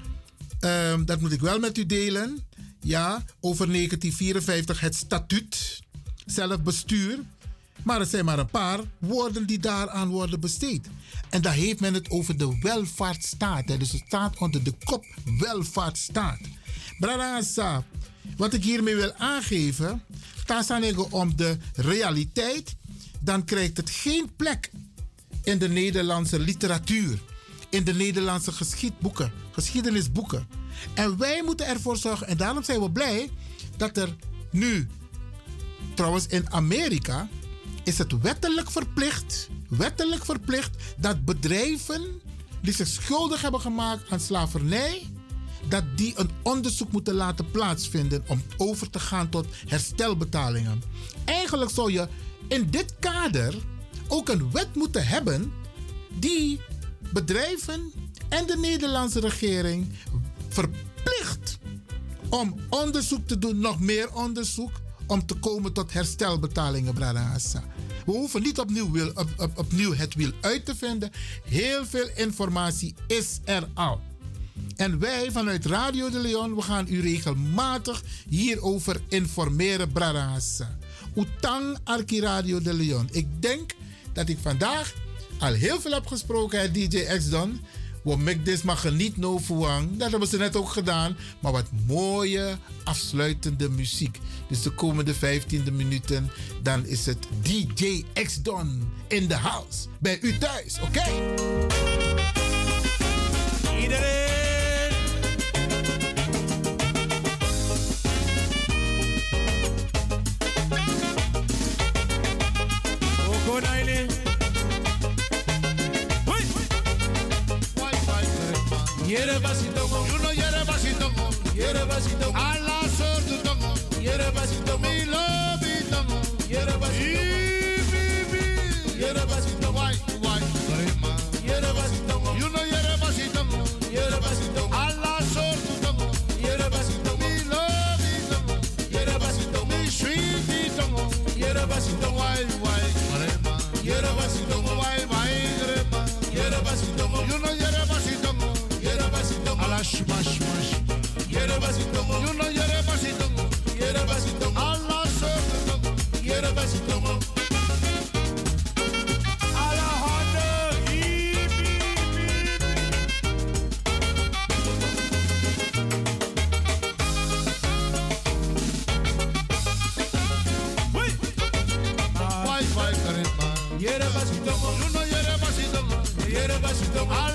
ehm, dat moet ik wel met u delen, ja, over 1954 het statuut, zelfbestuur. Maar er zijn maar een paar woorden die daaraan worden besteed. En daar heeft men het over de welvaartsstaat. hè. Dus het staat onder de kop welvaartsstaat. Brada wat ik hiermee wil aangeven, Tasanego om de realiteit, dan krijgt het geen plek in de Nederlandse literatuur, in de Nederlandse geschiedboeken, geschiedenisboeken. En wij moeten ervoor zorgen, en daarom zijn we blij dat er nu, trouwens in Amerika, is het wettelijk verplicht, wettelijk verplicht dat bedrijven die zich schuldig hebben gemaakt aan slavernij, dat die een onderzoek moeten laten plaatsvinden om over te gaan tot herstelbetalingen. Eigenlijk zou je in dit kader ook een wet moeten hebben die bedrijven en de Nederlandse regering verplicht om onderzoek te doen, nog meer onderzoek, om te komen tot herstelbetalingen, Bradassa. We hoeven niet opnieuw, op- opnieuw het wiel uit te vinden. Heel veel informatie is er al. En wij vanuit Radio de Leon, we gaan u regelmatig hierover informeren, Bradassa. Utang Arki Radio de Leon. Ik denk dat ik vandaag al heel veel heb gesproken, DJ X-Don. We make this maar geniet no fuang. Dat hebben ze net ook gedaan. Maar wat mooie afsluitende muziek. Dus de komende 15 minuten, dan is het DJ X-Don in the house. Bij u thuis, oké? Iedereen. Yere basitongo. You know yere basitongo. Yere basitongo. Alla sortu tongo. Yere basitongo. Mi lobi tongo. Yere basitongo. Yere basitongo. Why, why, Yere basitongo.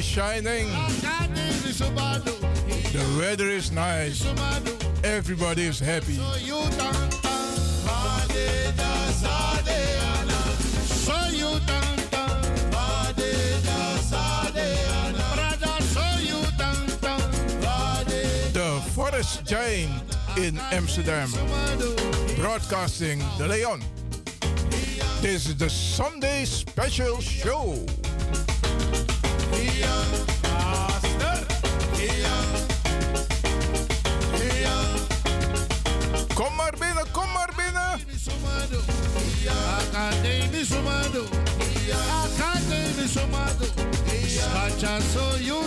is shining. The weather is nice. Everybody is happy. The Forest Giant in Amsterdam, broadcasting the Leon. This is the Sunday special show. muchacho, you.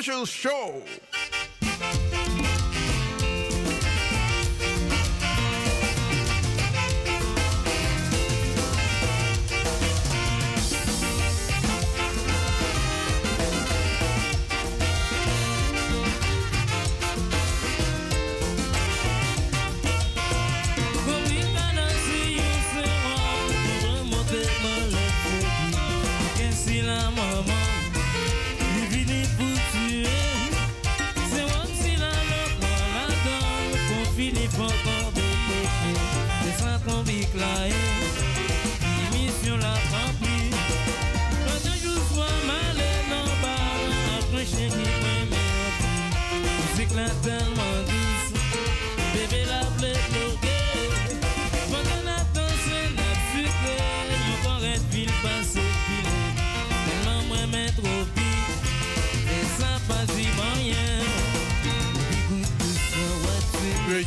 special show.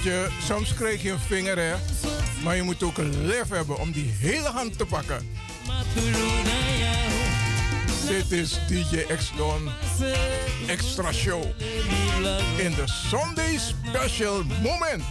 Je, soms krijg je een vinger, hè. Maar je moet ook een lef hebben om die hele hand te pakken. Dit is DJ X-Don Extra Show. In de Sunday Special Moment.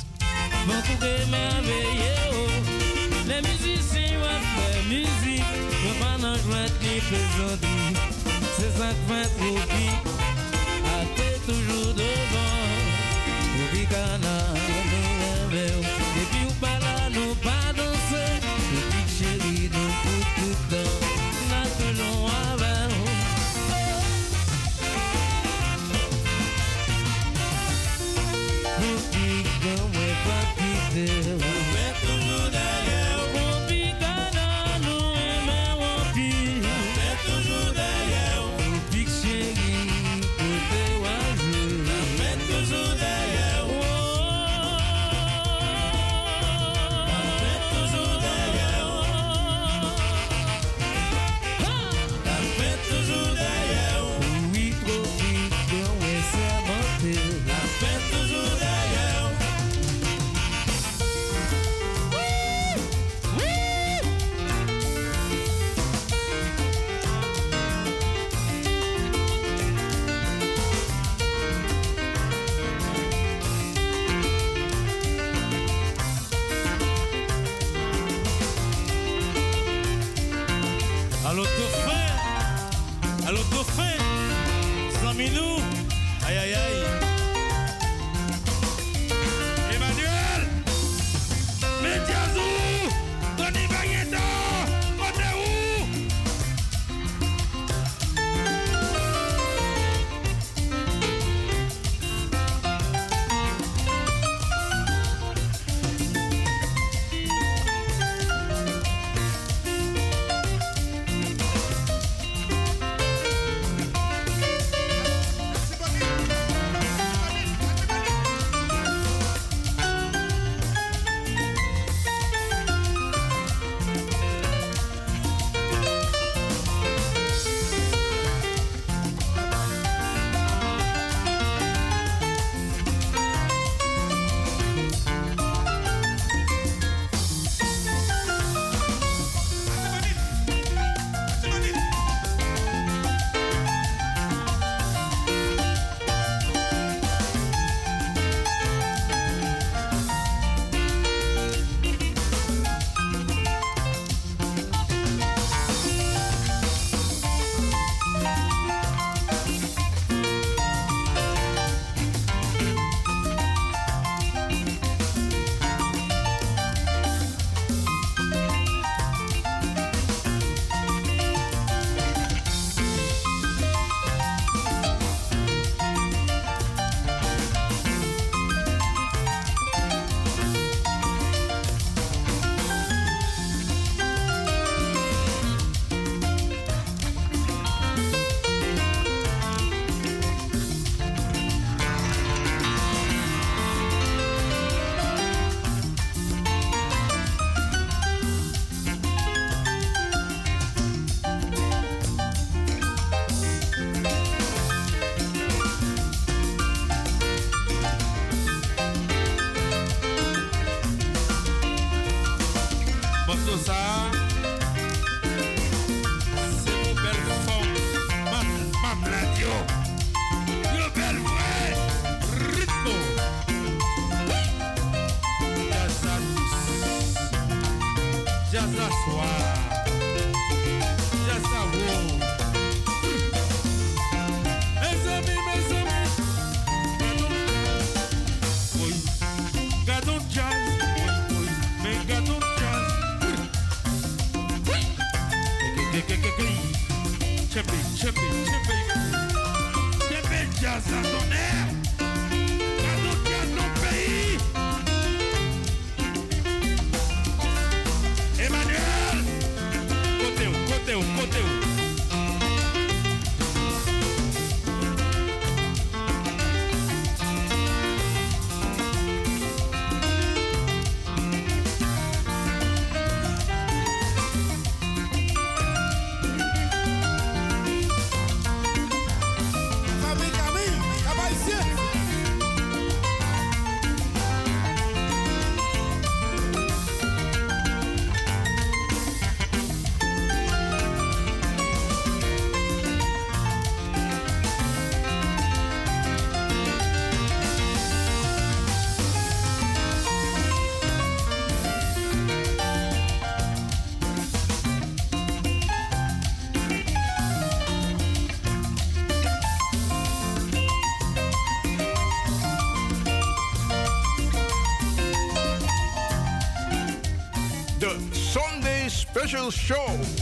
Special Show.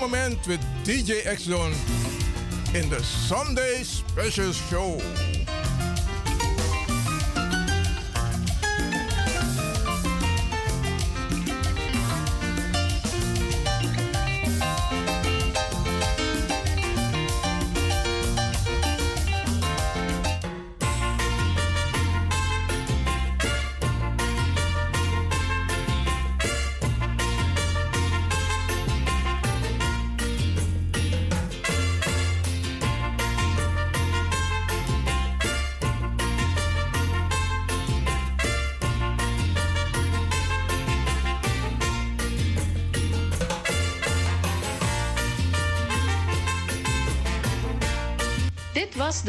Showmoment met DJ X-Zone in de Sunday Special Show.